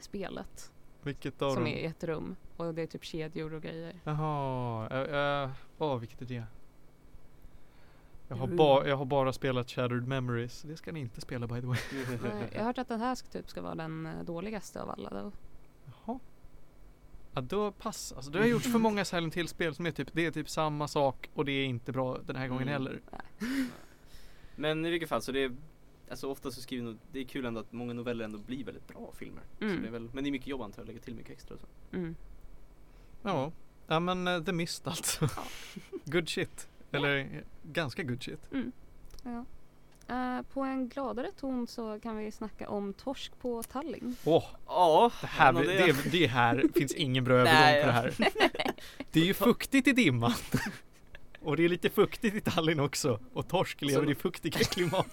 spelet. Vilket av Som dem? är i ett rum. Och det är typ kedjor och grejer. Jaha, äh, äh, åh vilket är det? Jag har, ba- jag har bara spelat Shattered Memories. Det ska ni inte spela by the way. [laughs] Nej, jag har hört att den här ska, typ ska vara den eh, dåligaste av alla då. Jaha. Ja då pass. Alltså det har gjorts för många Silent Hill-spel som är typ, det är typ samma sak och det är inte bra den här gången Mm. heller. Men i vilket fall så det är Alltså ofta så skriver no- det är kul ändå att många noveller ändå blir väldigt bra filmer. Så Mm. det är väl, men det är mycket jobb antar jag, att lägga till mycket extra och så. Mm. Ja. Ja men uh, The Mist alltså. [laughs] good shit. Eller eh, ganska good shit. Ja. Eh, på en gladare ton så kan vi snacka om torsk på Tallinn. Åh, Ja, det här, men det, det, här finns ingen bra [laughs] övergång på det här. [laughs] Det är ju fuktigt i dimman. Och det är lite fuktigt i Tallinn också. Och torsk lever i fuktiga [laughs] klimat.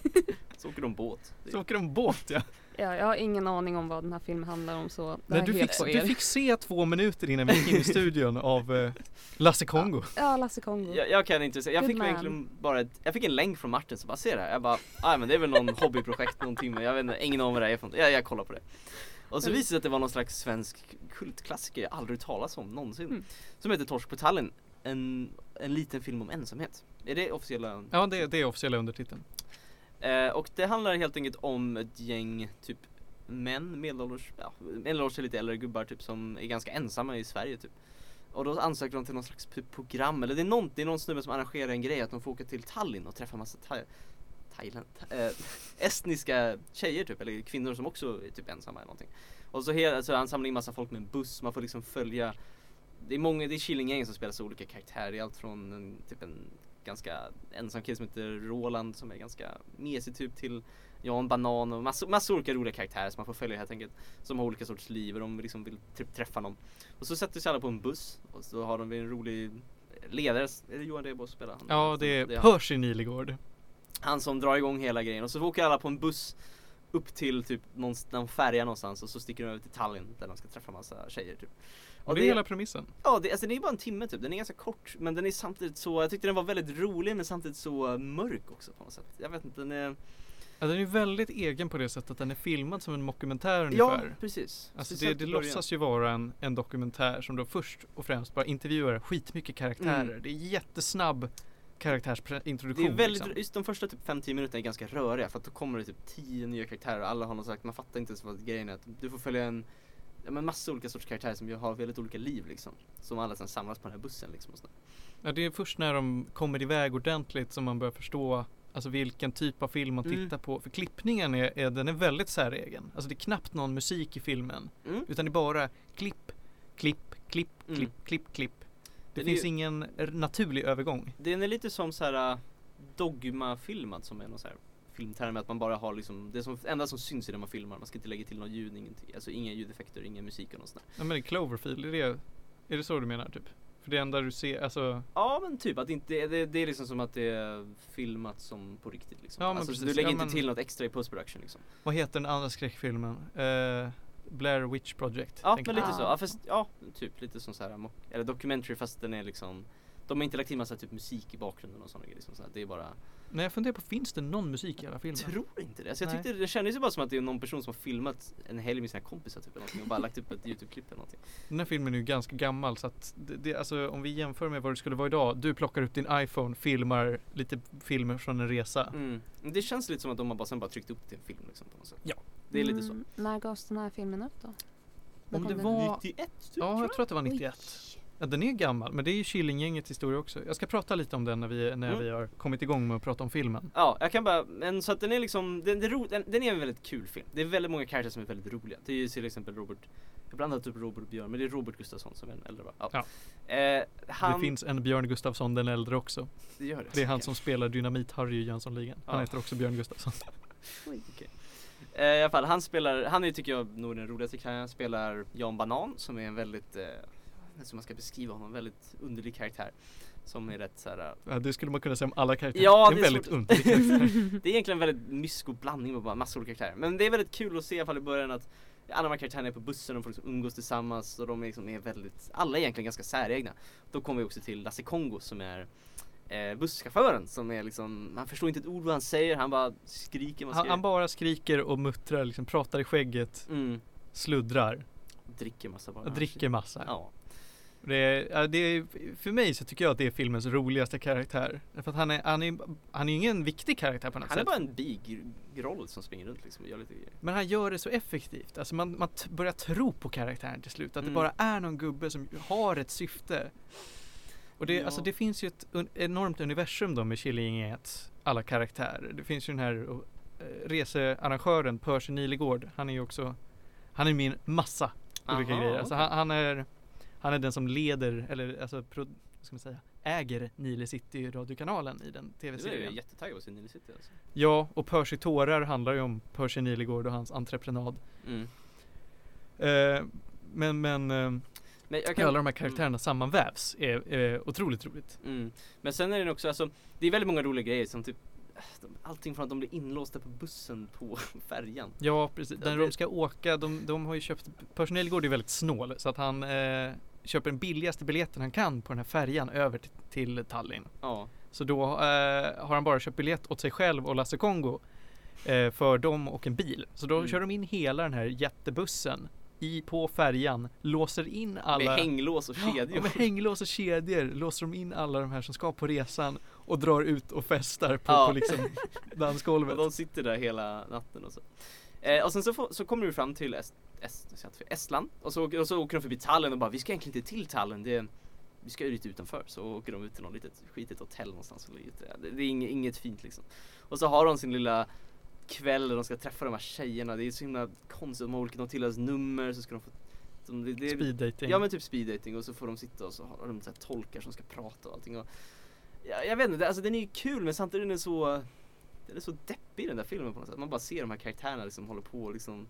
Så åker de båt. Så åker de båt ja. Ja, jag har ingen aning om vad den här filmen handlar om så det Nej, du, fick, du fick se två minuter innan vi gick in i studion av eh, Lasse Kongo. Ja, Lasse Kongo. Jag, jag kan inte säga, jag Good fick man. egentligen bara ett, jag fick en länk från Martin så bara se det här. Jag bara, ah, men det är väl någon hobbyprojekt någon timme, jag vet inte, ingen aning vad det är för. Jag, jag kollar på det. Och så Mm. visade det sig att det var någon slags svensk kultklassiker jag aldrig talas om någonsin. Mm. Som heter Torsk på Tallinn. En, en liten film om ensamhet. Är det officiella? Ja, det, det är officiella undertiteln. Eh, och det handlar helt enkelt om ett gäng typ män, medelålders, ja, medelålders eller lite äldre gubbar typ som är ganska ensamma i Sverige typ. Och då ansöker de till någon slags program, eller det är någon, det är någon snubbe som arrangerar en grej att de får åka till Tallinn och träffa massa tha- Thailand, eh, [laughs] estniska tjejer typ, eller kvinnor som också är typ ensamma eller någonting. Och så, hela, så han samlar in massa folk med en buss, man får liksom följa Det är många, det är Killinggänget som spelar så olika karaktärer, det är allt från en, typ en ganska ensam kille som heter Roland som är ganska mesig typ till Jan Banan och massa, massa olika roliga karaktärer som man får följa helt enkelt. Som har olika sorts liv och de liksom vill typ träffa någon. Och så sätter sig alla på en buss och så har de en rolig ledare, är det Johan Rheborg som spelar? Han, Ja, det är det är han. Percy Nilegård. Han som drar igång hela grejen och så åker alla på en buss upp till typ någon, någon färja någonstans och så sticker de över till Tallinn där de ska träffa massa tjejer typ. Och det är hela premissen. Ja, det, alltså, den är bara en timme typ, den är ganska kort men den är samtidigt så, jag tyckte den var väldigt rolig men samtidigt så mörk också på något sätt. Jag vet inte, den är Ja, den är väldigt egen på det sättet att den är filmad som en mockumentär Ja, ungefär. precis. Alltså det, Speciellt det låtsas ju vara en, en dokumentär som då först och främst bara intervjuar skitmycket karaktärer. Mm. Det är jättesnabb karaktärsintroduktion. Det är väldigt, liksom. just de första typ 5-10 minuterna är ganska röriga för att då kommer det typ 10 nya karaktärer och alla har något sagt, man fattar inte ens vad grejen är. Du får följa en Ja men massa olika sorters karaktärer som ju har väldigt olika liv liksom. Som alla sen samlas på den här bussen liksom och sådär. Ja, det är först när de kommer iväg ordentligt som man börjar förstå Alltså vilken typ av film man Mm. tittar på. För klippningen är, är, den är väldigt säregen. Alltså det är knappt någon musik i filmen. Mm. Utan det är bara klipp, klipp, klipp, Mm. klipp, klipp, klipp. Det är finns ju- ingen naturlig övergång. Den är lite som så här äh, dogma-filmad som är någon så här filmterm att man bara har liksom, det som, enda som syns i det man filmar, man ska inte lägga till någon ljud, ingenting, alltså inga ljudeffekter, ingen musik och något sånt där. Ja men Cloverfield, är det, är det så du menar typ? För det enda du ser, alltså Ja men typ att inte, det, det är liksom som att det är filmat som på riktigt liksom. Ja, men alltså, precis. du lägger Ja, inte men- till något extra i post-production liksom. vad heter den andra skräckfilmen? Eh, Blair Witch Project. Ja men lite så, Ah. ja fast ja, typ lite som så här, eller documentary fast den är liksom De har inte lagt till massa typ musik i bakgrunden och sådana grejer liksom, så här, det är bara Nej jag funderar på, finns det någon musik i alla filmer? Tror inte det, alltså jag tyckte det kändes ju bara som att det är någon person som har filmat en helg med sina kompisar typ eller någonting och bara lagt upp ett youtube-klipp eller någonting Den här filmen är ju ganska gammal så att det, det, alltså, om vi jämför med vad det skulle vara idag. Du plockar upp din iPhone, filmar lite filmer från en resa. mm. Det känns lite som att de har bara sen bara tryckt upp till en film liksom på något sätt Ja. Det är lite så Mm, när gavs den här filmen upp då? När Om det den? var- 91 typ, Ja, jag tror att det var Oj. 91. Ja, den är gammal, men det är ju Killinggängets historia också. Jag ska prata lite om den när vi, när Mm. vi har kommit igång med att prata om filmen. Ja, jag kan bara, men så att den är liksom, den, den, ro, den, den är en väldigt kul film. Det är väldigt många karaktärer som är väldigt roliga. Det är ju till exempel Robert, jag blandar typ Robert och Björn, men det är Robert Gustafsson som är den äldre va? Ja. Eh, han, Det finns en Björn Gustafsson den äldre också. det gör det. Det är han som spelar Dynamit-Harry i Jönssonligan. Han Ja. heter också Björn Gustafsson. [laughs] Okej. Eh, I alla fall, han spelar, han är tycker jag nog den roligaste karaktären. Han spelar Jan Banan som är en väldigt, eh, som man ska beskriva honom, väldigt underlig karaktär. Som är rätt såhär, Ja, det skulle man kunna säga om alla karaktärer. Ja, det är det en är väldigt svårt. underlig karaktär. [laughs] det är egentligen en väldigt mysko blandning med bara massor olika karaktärer. Men det är väldigt kul att se i alla fall i början att alla de här karaktärerna är på bussen, de får liksom umgås tillsammans och de är, liksom, är väldigt, alla är egentligen ganska säregna. Då kommer vi också till Lasse Kongo som är eh, busschauffören som är liksom, man förstår inte ett ord vad han säger, han bara skriker, Han, han bara skriker och muttrar, liksom pratar i skägget, mm, sluddrar, dricker massa bara. dricker massa. Ja. Det det är, för mig så tycker jag att det är filmens roligaste karaktär. För att han är, han är, han är ingen viktig karaktär på något Han är sätt. bara en bigroll som springer runt liksom och gör lite grejer. Men han gör det så effektivt. Alltså man, man börjar tro på karaktären till slut. Att Mm. det bara är någon gubbe som har ett syfte. Och det, Ja. alltså det finns ju ett un- enormt universum då med Killinggängets alla karaktärer. Det finns ju den här uh, researrangören Percy Nilegård. Han är ju också, han är en massa olika Aha, grejer. Alltså han, han, är, han är den som leder, eller alltså, pro, ska man säga, äger Nile City radiokanalen i den Du är ju tv-serien. jättetaggad på sin Nile City alltså. Ja, och Percy Tårar handlar ju om Percy Nilegård och hans entreprenad. Mm. Eh, men men eh, Men jag hur alla de här karaktärerna sammanvävs är, är otroligt roligt. Mm. Men sen är det också, alltså, det är väldigt många roliga grejer som typ Allting från att de blir inlåsta på bussen på [laughs] färjan. Ja precis, när det- de ska åka, de, de har ju köpt, Percy Nilegård är väldigt snål så att han eh, köper den billigaste biljetten han kan på den här färjan över till, till Tallinn. Ja. Så då eh, har han bara köpt biljett åt sig själv och Lasse Kongo eh, för dem och en bil. Så då Mm. kör de in hela den här jättebussen i, på färjan, låser in alla Med hänglås och Ja, kedjor. och med hänglås och kedjor låser de in alla de här som ska på resan och drar ut och festar på, Ja. på liksom [laughs] och dansgolvet. de sitter där hela natten och så. Eh, och sen så, får, så kommer du fram till Est, Est, jag Estland och så, och så åker de förbi Tallinn och bara vi ska egentligen inte till Tallinn. Det, vi ska ju lite utanför så åker de ut till något litet skitigt hotell någonstans det, det är inget, inget fint liksom. Och så har de sin lilla kväll där de ska träffa de här tjejerna, det är så himla konstigt, de har olika, de tillhör nummer så ska de få de, det, Speed dating. Ja men typ speed dating och så får de sitta och så har de så här tolkar som ska prata och allting och ja, Jag vet inte, det- alltså den är ju kul men samtidigt är den så Den är så deppig den där filmen på något sätt. Man bara ser de här karaktärerna liksom håller på och liksom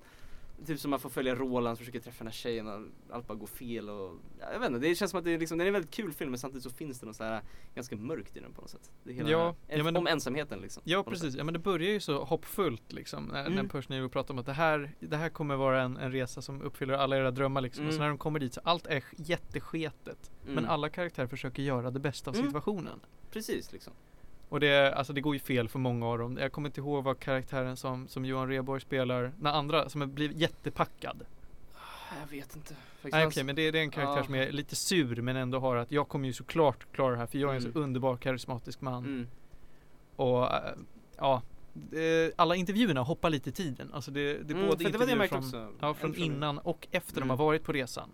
Typ som man får följa Roland som försöker träffa den här tjejen och allt bara går fel och ja, Jag vet inte, det känns som att det är liksom, den är en väldigt kul film men samtidigt så finns det något så här ganska mörkt i den på något sätt. Det hela Ja, en, ja, men om ensamheten liksom. Ja precis, ja men det börjar ju så hoppfullt liksom när, när Mm. Percy Neal pratar om att det här, det här kommer vara en, en resa som uppfyller alla era drömmar liksom. Och så Mm. när de kommer dit så allt är jättesketet. Men Mm. alla karaktärer försöker göra det bästa av Mm. situationen. Precis liksom. Och det, alltså det går ju fel för många av dem. Jag kommer inte ihåg vad karaktären som, som Johan Rheborg spelar, när andra, som blivit jättepackad. Jag vet inte. Faktiskt Nej okej men det, det är en karaktär Ja. som är lite sur men ändå har att jag kommer ju såklart klara det här för jag är en så Mm. underbar karismatisk man. Mm. Och äh, ja, det, alla intervjuerna hoppar lite i tiden. Alltså det, det är Mm, både det det intervjuer märkte från, ja, från innan och efter de Mm. har varit på resan.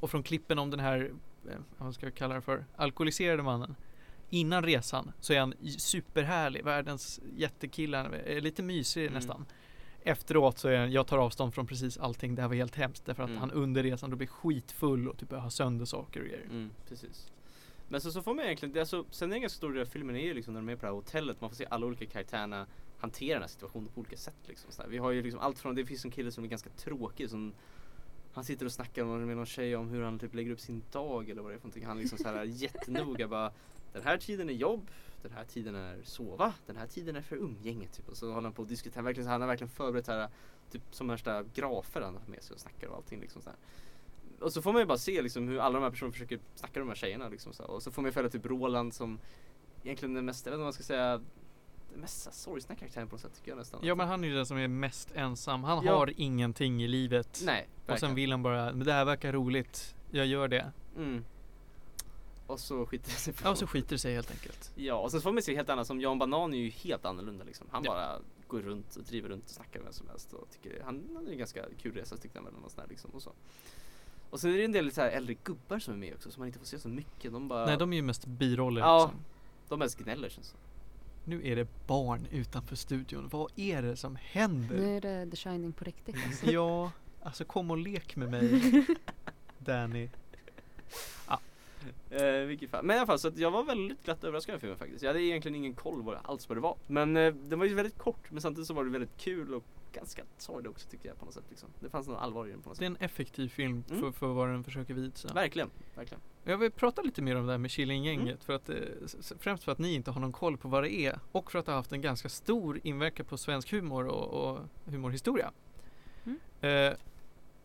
Och från klippen om den här, eh, vad ska jag kalla det för, alkoholiserade mannen. Innan resan så är han superhärlig, världens jättekille, är lite mysig Mm. nästan. Efteråt så är han, jag tar avstånd från precis allting, det här var helt hemskt. Därför att Mm. han under resan då blir skitfull och typ börjar ha sönder saker och grejer. Mm, precis. Men så, så får man egentligen, det är alltså, sen är en ganska stor del av filmen är ju liksom när de är på det här hotellet, man får se alla olika karaktärerna hantera den här situationen på olika sätt liksom. Så. Vi har ju liksom allt från, det finns en kille som är ganska tråkig som han sitter och snackar med med någon tjej om hur han typ lägger upp sin dag eller vad det är för någonting. Han liksom så här [laughs] jättenoga bara Den här tiden är jobb, den här tiden är sova, den här tiden är för umgänge typ. Och så håller han på att diskutera, verkligen, så han har verkligen förberett här typ som värsta grafer han har med sig och snackar och allting liksom så här. Och så får man ju bara se liksom hur alla de här personerna försöker snacka med de här tjejerna liksom så här. Och så får man ju följa typ Roland som egentligen den mest, jag vet inte vad man ska säga den mest sorgsna karaktären på något sätt tycker jag nästan. Ja men han är ju den som är mest ensam. Han Ja. har ingenting i livet. Nej, och sen verkligen. vill han bara, men det här verkar roligt. Jag gör det. Mm. Och så skiter det sig Ja och så skiter det sig helt enkelt. Ja, och sen får man se helt annat som Jan Banan är ju helt annorlunda liksom. Han Ja. bara går runt och driver runt och snackar med vem som helst och tycker han, är en ganska kul resa tyckte han väl och sådär liksom och så. Och sen är det en del så här äldre gubbar som är med också som man inte får se så mycket. De bara, Nej de är ju mest biroller Ja. liksom. de mest gnäller känns det Nu är det barn utanför studion. Vad är det som händer? Nu är det The Shining på riktigt [laughs] alltså. Ja, alltså kom och lek med mig. [laughs] Danny. [laughs] Eh, vilket fall. Men i alla fall så att jag var väldigt glatt överraskad av filmen faktiskt. Jag hade egentligen ingen koll vad, alls vad det var. Men eh, den var ju väldigt kort men samtidigt så var det väldigt kul och ganska sorglig också tycker jag på något sätt liksom. Det fanns något allvar i den på något Det är sätt. en effektiv film för, Mm. för vad den försöker visa. Verkligen, verkligen. Jag vill prata lite mer om det här med Killinggänget. Mm. För att, eh, främst för att ni inte har någon koll på vad det är. Och för att det har haft en ganska stor inverkan på svensk humor och, och humorhistoria. Mm. Eh,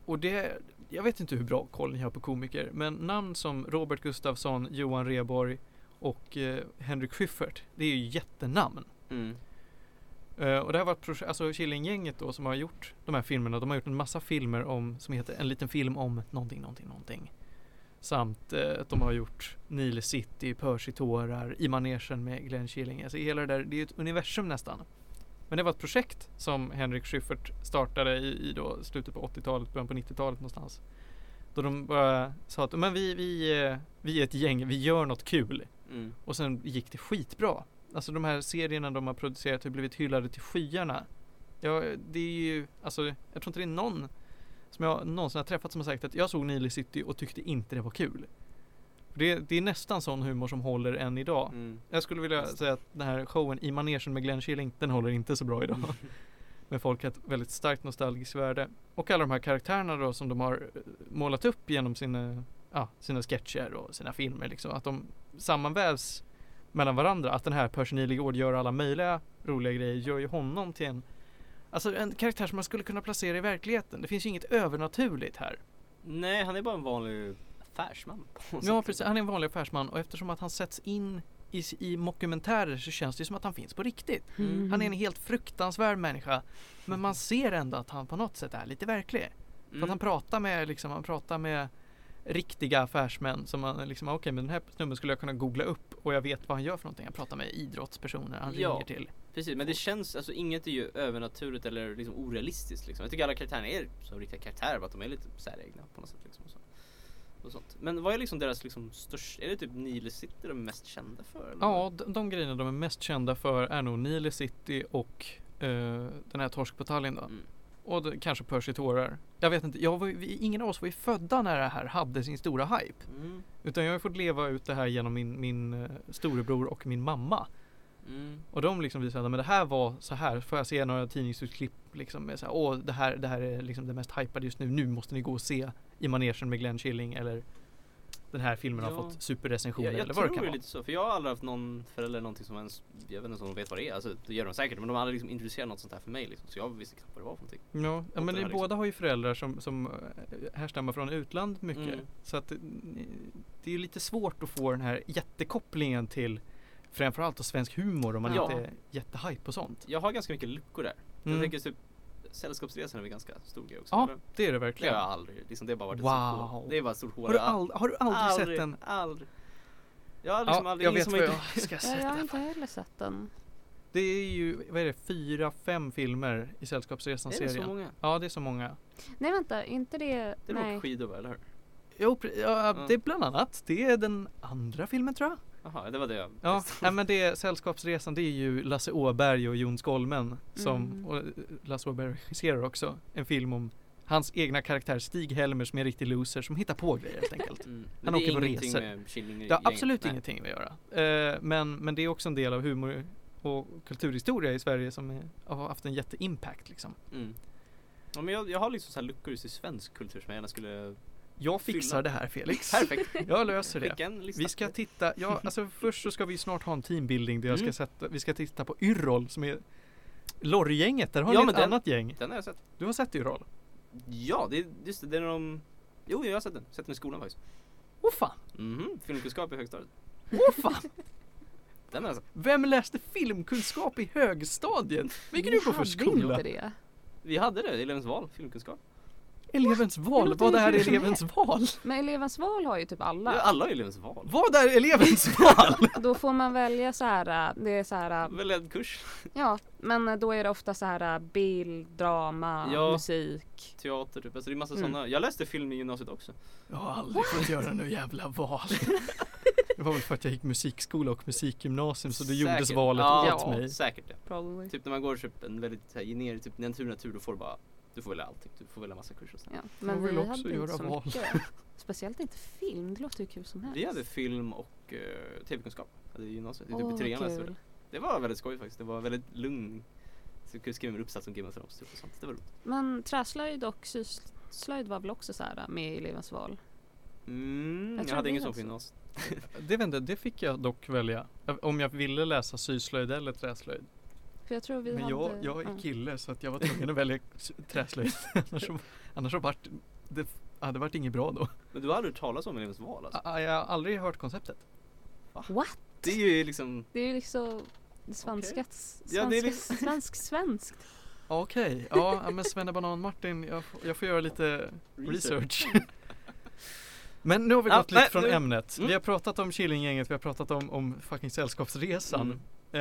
och det, jag vet inte hur bra koll ni har på komiker. Men namn som Robert Gustafsson, Johan Rheborg och eh, Henrik Schyffert. Det är ju jättenamn. Mm. Eh, och det här var ett projekt, alltså Killinggänget då som har gjort de här filmerna. De har gjort en massa filmer om, som heter En liten film om någonting, någonting, någonting. Samt eh, att de har gjort Nile City, Percy-tårar, I manegen med Glenn Killing. Alltså hela det där, det är ju ett universum nästan. Men det var ett projekt som Henrik Schyffert startade i, i då slutet på 80-talet, början på 90-talet någonstans. Då de bara sa att men vi, vi, eh, vi är ett gäng, vi gör något kul. Mm. Och sen gick det skitbra. Alltså de här serierna de har producerat har blivit hyllade till skyarna. Ja, det är ju, alltså jag tror inte det är någon som jag någonsin har träffat som har sagt att jag såg Nile City och tyckte inte det var kul. Det, det är nästan sån humor som håller än idag. Mm. Jag skulle vilja säga att den här showen i manegen med Glenn Killing, den håller inte så bra idag. [laughs] Men folk har ett väldigt starkt nostalgiskt värde. Och alla de här karaktärerna då som de har eh, målat upp genom sina, ja, sina sketcher och sina filmer liksom. Att de sammanvävs mellan varandra. Att den här Percy Nilegård gör alla möjliga roliga grejer gör ju honom till en Alltså en karaktär som man skulle kunna placera i verkligheten. Det finns ju inget övernaturligt här. Nej, han är bara en vanlig affärsman. Ja precis, han är en vanlig affärsman och eftersom att han sätts in i, i mockumentärer så känns det som att han finns på riktigt. Mm. Han är en helt fruktansvärd människa. Men man ser ändå att han på något sätt är lite verklig. För att Mm. han pratar med, liksom, han pratar med riktiga affärsmän som man liksom, okej men den här snubben skulle jag kunna googla upp och jag vet vad han gör för någonting. Han pratar med idrottspersoner, han Ja. ringer till. Precis, men det känns, alltså inget är ju övernaturligt eller liksom orealistiskt liksom. Jag tycker alla karaktärerna är som riktiga karaktärer, bara att de är lite säregna på något sätt liksom. Så. Och sånt. Men vad är liksom deras liksom största, är det typ Nile City de är mest kända för? Eller? Ja, de, de grejerna de är mest kända för är nog Nile City och eh, den här torskbataljen då. Mm. Och det, kanske Percy tårar. Jag vet inte, jag var, vi, ingen av oss var ju födda när det här hade sin stora hype. Mm. Utan jag har fått leva ut det här genom min, min eh, storebror och min mamma. Mm. Och de liksom visade att men det här var så här. Får jag se några tidningsutklipp liksom med så här, åh det här, det här är liksom det mest hypade just nu. Nu måste ni gå och se i manegen med Glenn Killing eller den här filmen har Ja. fått superrecensioner Jag, jag eller vad det tror kan det är vara. lite så, för jag har aldrig haft någon förälder eller någonting som ens, jag vet inte om de vet vad det är, alltså det gör de säkert men de har aldrig liksom introducerat något sånt här för mig liksom, så jag visste knappt vad det var för någonting. Ja, ja Och men ni liksom- båda har ju föräldrar som, som eh, härstammar från utlandet mycket. Mm. Så att eh, det är ju lite svårt att få den här jättekopplingen till framförallt då svensk humor om man Ja. inte är jättehype på sånt. Jag har ganska mycket luckor där. Mm. Jag tänker typ Sällskapsresan är väl ganska stor grej också? Ja, eller? det är det Det har verkligen. jag aldrig, liksom det har bara varit ett Wow. stort hål. Det är bara ett stort hål. Har du, ald- har du aldrig, sett den? Aldrig. Jag har liksom Ja, aldrig, jag vet vad har jag inte- ska Ja, [laughs] jag har sätta. inte heller sett den. Det är ju, vad är det, fyra, fem filmer i Är det så Sällskapsresan-serien. många? Ja, det är så många. Nej vänta, inte det... Det är nej. nog skidor eller hur? Jo, Ja. det är bland annat. Det är den andra filmen tror jag. Jaha, det var det jag Ja, nej, men det är Sällskapsresan, det är ju Lasse Åberg och Jon Skolmen som, Mm. och eh, Lasse Åberg regisserar också en film om hans egna karaktär Stig Helmer som är en riktig loser som hittar på grejer helt enkelt. Mm. Han det åker på resor. med Det har absolut Nej. ingenting med att göra. Eh, men, men det är också en del av humor och kulturhistoria i Sverige som är, har haft en jätteimpact liksom. Mm. Ja, men jag, jag har liksom så här luckor i svensk kultur som jag gärna skulle Jag fixar det här Felix. [laughs] Perfekt! Jag löser det. Vi ska titta, ja alltså först så ska vi snart ha en teambuilding där jag ska Mm. sätta, vi ska titta på Yrrol som är Lorrygänget, där har Ja, ni ett den- annat gäng. Den har jag sett. Du har sett Yrrol? Ja, det just det, det är de Jo, jag har sett den. Sett den i skolan faktiskt. Åh fan, Mhm, filmkunskap i högstadiet. åh fan! [laughs] Den har jag sett. Vem läste filmkunskap i högstadiet? Vilken du på för hade skola? inte det. Vi hade det, elevens val, filmkunskap. Elevens val, vad är elevens val? Men elevens val har ju typ alla. Ja, alla har elevens val. Vad är elevens [laughs] val? Då får man välja så här, det är så här, Väl en kurs. ja, men då är det ofta så här bild, drama, Ja. musik. Teater typ. Alltså det är massa Mm. sådana. Jag läste film i gymnasiet också. Jag har aldrig fått göra några jävla val. [laughs] Det var väl för att jag gick musikskola och musikgymnasium så det gjordes valet ja, åt mig. Säkert det. Probably. Typ när man går typ en väldigt här, generisk, typ natur, natur, då får du bara Du får välja allting. Du får välja massa kurser sånt. Ja, men vi också hade göra inte så val. mycket. [laughs] Speciellt inte film, det låter hur kul som helst. Vi hade film och uh, tv-kunskap. Hade i gymnasiet. Åh, typ i trean läste det. var väldigt skoj faktiskt. Det var väldigt lugn. Så jag kunde skriva en uppsats om Game of Thrones typ och sånt. Det var roligt. Men träslöjd och syslöjd var väl också så här med i elevens val? Mm, Jag jag, tror hade ingen sån också. på gymnasiet. Det, vet inte, det fick jag dock välja. Om jag ville läsa syslöjd eller träslöjd. För jag tror vi Men hade... jag, jag är ja. kille så att jag var tvungen att välja träslöjd. [laughs] annars annars så vart det hade varit inget bra då. Men du har aldrig hört talas om elevens val alltså? Ah, Jag har aldrig hört konceptet. What? Det är ju liksom Det är ju liksom det svenska, svenska Ja, det är liksom- svensk svenskt. Okej, ja ja, men Svenne Banan Martin, jag, får- jag får göra lite research. [laughs] Men nu har vi Ja, gått lite nej, från nu- ämnet. Mm. Vi har pratat om Killinggänget, vi har pratat om, om fucking Sällskapsresan. Eh,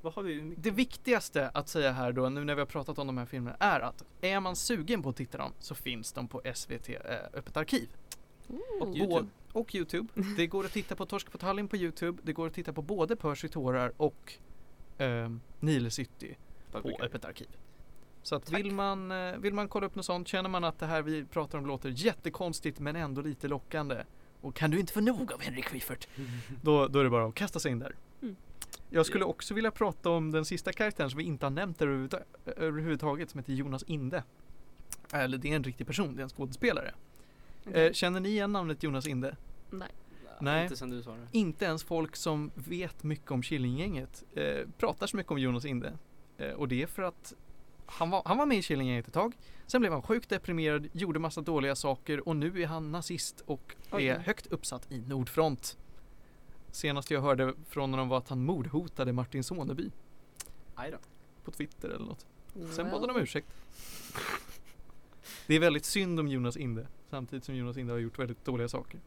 Vad har vi? det viktigaste att säga här då, nu när vi har pratat om de här filmerna, är att är man sugen på att titta dem så finns de på SVT eh, Öppet arkiv. Och. YouTube. Och Youtube. Det går att titta på Torsk på Tallinn på Youtube. Det går att titta på både Percy tårar och eh, Nile City Vad på Öppet arkiv. Så att Tack. vill man, eh, vill man kolla upp något sånt, känner man att det här vi pratar om låter jättekonstigt men ändå lite lockande och kan du inte få nog av Henrik Schyffert, [laughs] då, då är det bara att kasta sig in där. Jag skulle också vilja prata om den sista karaktären som vi inte har nämnt överhuvudta- överhuvudtaget som heter Jonas Inde. Eller det är en riktig person, det är en skådespelare. Okej. Eh, känner ni igen namnet Jonas Inde? Nej. Nej. Inte sen du sa det. Inte ens folk som vet mycket om Killinggänget eh, pratar så mycket om Jonas Inde. Eh, och det är för att han var, han var med i Killinggänget ett tag. Sen blev han sjukt deprimerad, gjorde massa dåliga saker och nu är han nazist och Oj. är högt uppsatt i Nordfront. Senast jag hörde från honom var att han mordhotade Martin Soneby Aj då. på Twitter eller något. Sen Well. bad han om ursäkt. Det är väldigt synd om Jonas Inde samtidigt som Jonas Inde har gjort väldigt dåliga saker.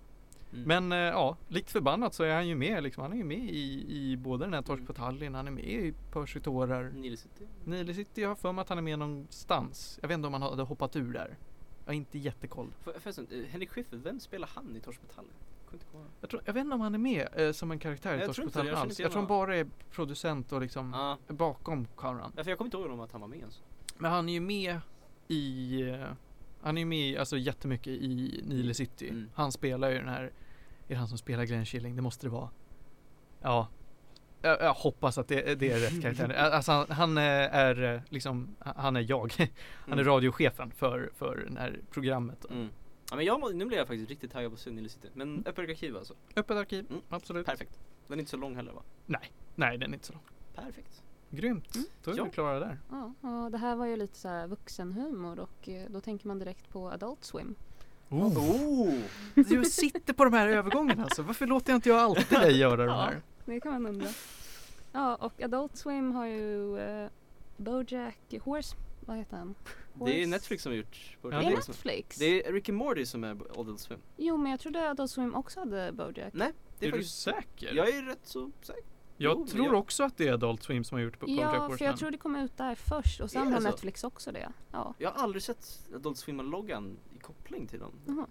Mm. Men eh, ja, likt förbannat så är han ju med liksom. Han är ju med i, i både den här Torsk på Tallinn, han är med i Percy tårar. Nile City. Nile City, jag har för mig att han är med någonstans. Jag vet inte om han hade hoppat ur där. Jag har inte jättekoll. För, förresten, eh, Henrik Schyffert, vem spelar han i Torsk på Tallen? Inte ihåg. Jag, tror, jag vet inte om han är med eh, som en karaktär i Jag tror inte jag alls. Jag tror han bara är producent och liksom Ja, bakom kameran. därför jag kommer inte ihåg om att han var med ens. Men han är ju med i eh, Han är ju med alltså jättemycket i Nile City. Mm. Han spelar ju den här Är det han som spelar Glenn Killing? Det måste det vara. Ja. Jag, jag hoppas att det, det är rätt karaktär. [laughs] Alltså han, han eh, är eh, liksom Han är jag. [laughs] Han är Mm. radiochefen för, för det här programmet. Mm. Ja, men jag, nu blir jag faktiskt riktigt taggad på Nile City. Men öppet arkiv alltså. Öppet arkiv, Mm. absolut. Perfekt. Den är inte så lång heller va? Nej, den är inte så lång. Perfekt. Grymt. Mm. Då är Ja. vi klara där. Ja, och det här var ju lite så här vuxenhumor och eh, då tänker man direkt på Adult Swim. Oh! Du sitter på de här övergångarna alltså. Varför låter jag inte jag alltid dig göra de Ja. här? Det kan man undra. Ja, och Adult Swim har ju eh, Bojack Horse, vad heter han? Det är Netflix som har gjort Det Bojack är det- Horseman. Netflix? Det är Ricky Morty som är Adult Swim. Jo, men jag trodde Adult Swim också hade Bojack. Nej, det är, Är du faktiskt... säker? Jag är rätt så säker. Jag Jo, tror jag- också att det är Adult Swim som har gjort på Ja, Bojack för jag tror det kom ut där först och Är sen har så? Netflix också det. Ja. Jag har aldrig sett Adult Swim-loggan i koppling till dem. Jaha.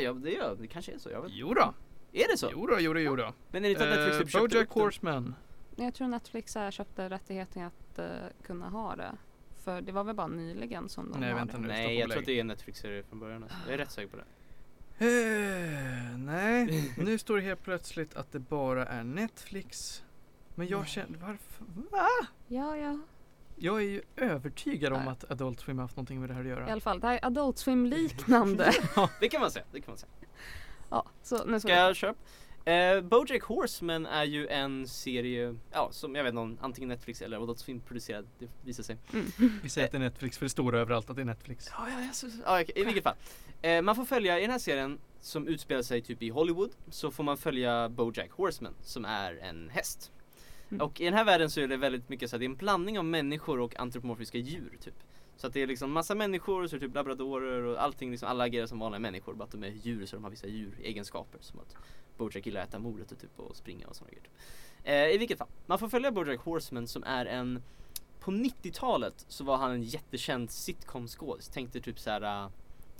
Ja, det gör det kanske är så. Jag vet. Jo då. Är det så? Jo då, jo då, jo då. Men är det inte att Netflix Eh, typ köpte Bojack? Horseman. Jag tror Netflix köpte rättigheten att eh, kunna ha det. För det var väl bara nyligen som de Nej, har vänta det. nu. Nej, jag tror att det är en Netflix-serie från början. Alltså. Jag är rätt säker på det. Eh, nej, [laughs] nu står det helt plötsligt att det bara är Netflix. Men jag Nej. känner, varför? Va? Ja, ja. Jag är ju övertygad om Nej. att Adult Swim har haft någonting med det här att I göra. alla fall, det här är Adult Swim liknande. [laughs] Det kan man säga. Det kan man säga. ja, så nu Ska jag köra? Eh, Bojack Horseman är ju en serie, ja som jag vet inte om antingen Netflix eller Adult Swim producerad, det visar sig. Mm. Vi säger att det är Netflix för det står överallt att det är Netflix. Ja, ja, ja, ja okej, i vilket fall. Eh, man får följa, i den här serien som utspelar sig typ i Hollywood, så får man följa Bojack Horseman som är en häst. Mm. Och i den här världen så är det väldigt mycket så att det är en blandning av människor och antropomorfiska djur typ. Så att det är liksom massa människor, så är det typ labradorer och allting liksom, alla agerar som vanliga människor bara att de är djur så de har vissa djuregenskaper som att Bojack gillar att äta morötter typ och springa och sådana grejer. Typ. Eh, I vilket fall, man får följa Bojack Horseman som är en på 90-talet så var han en jättekänd sitcom-skådis. Tänkte typ såhär, äh, eh,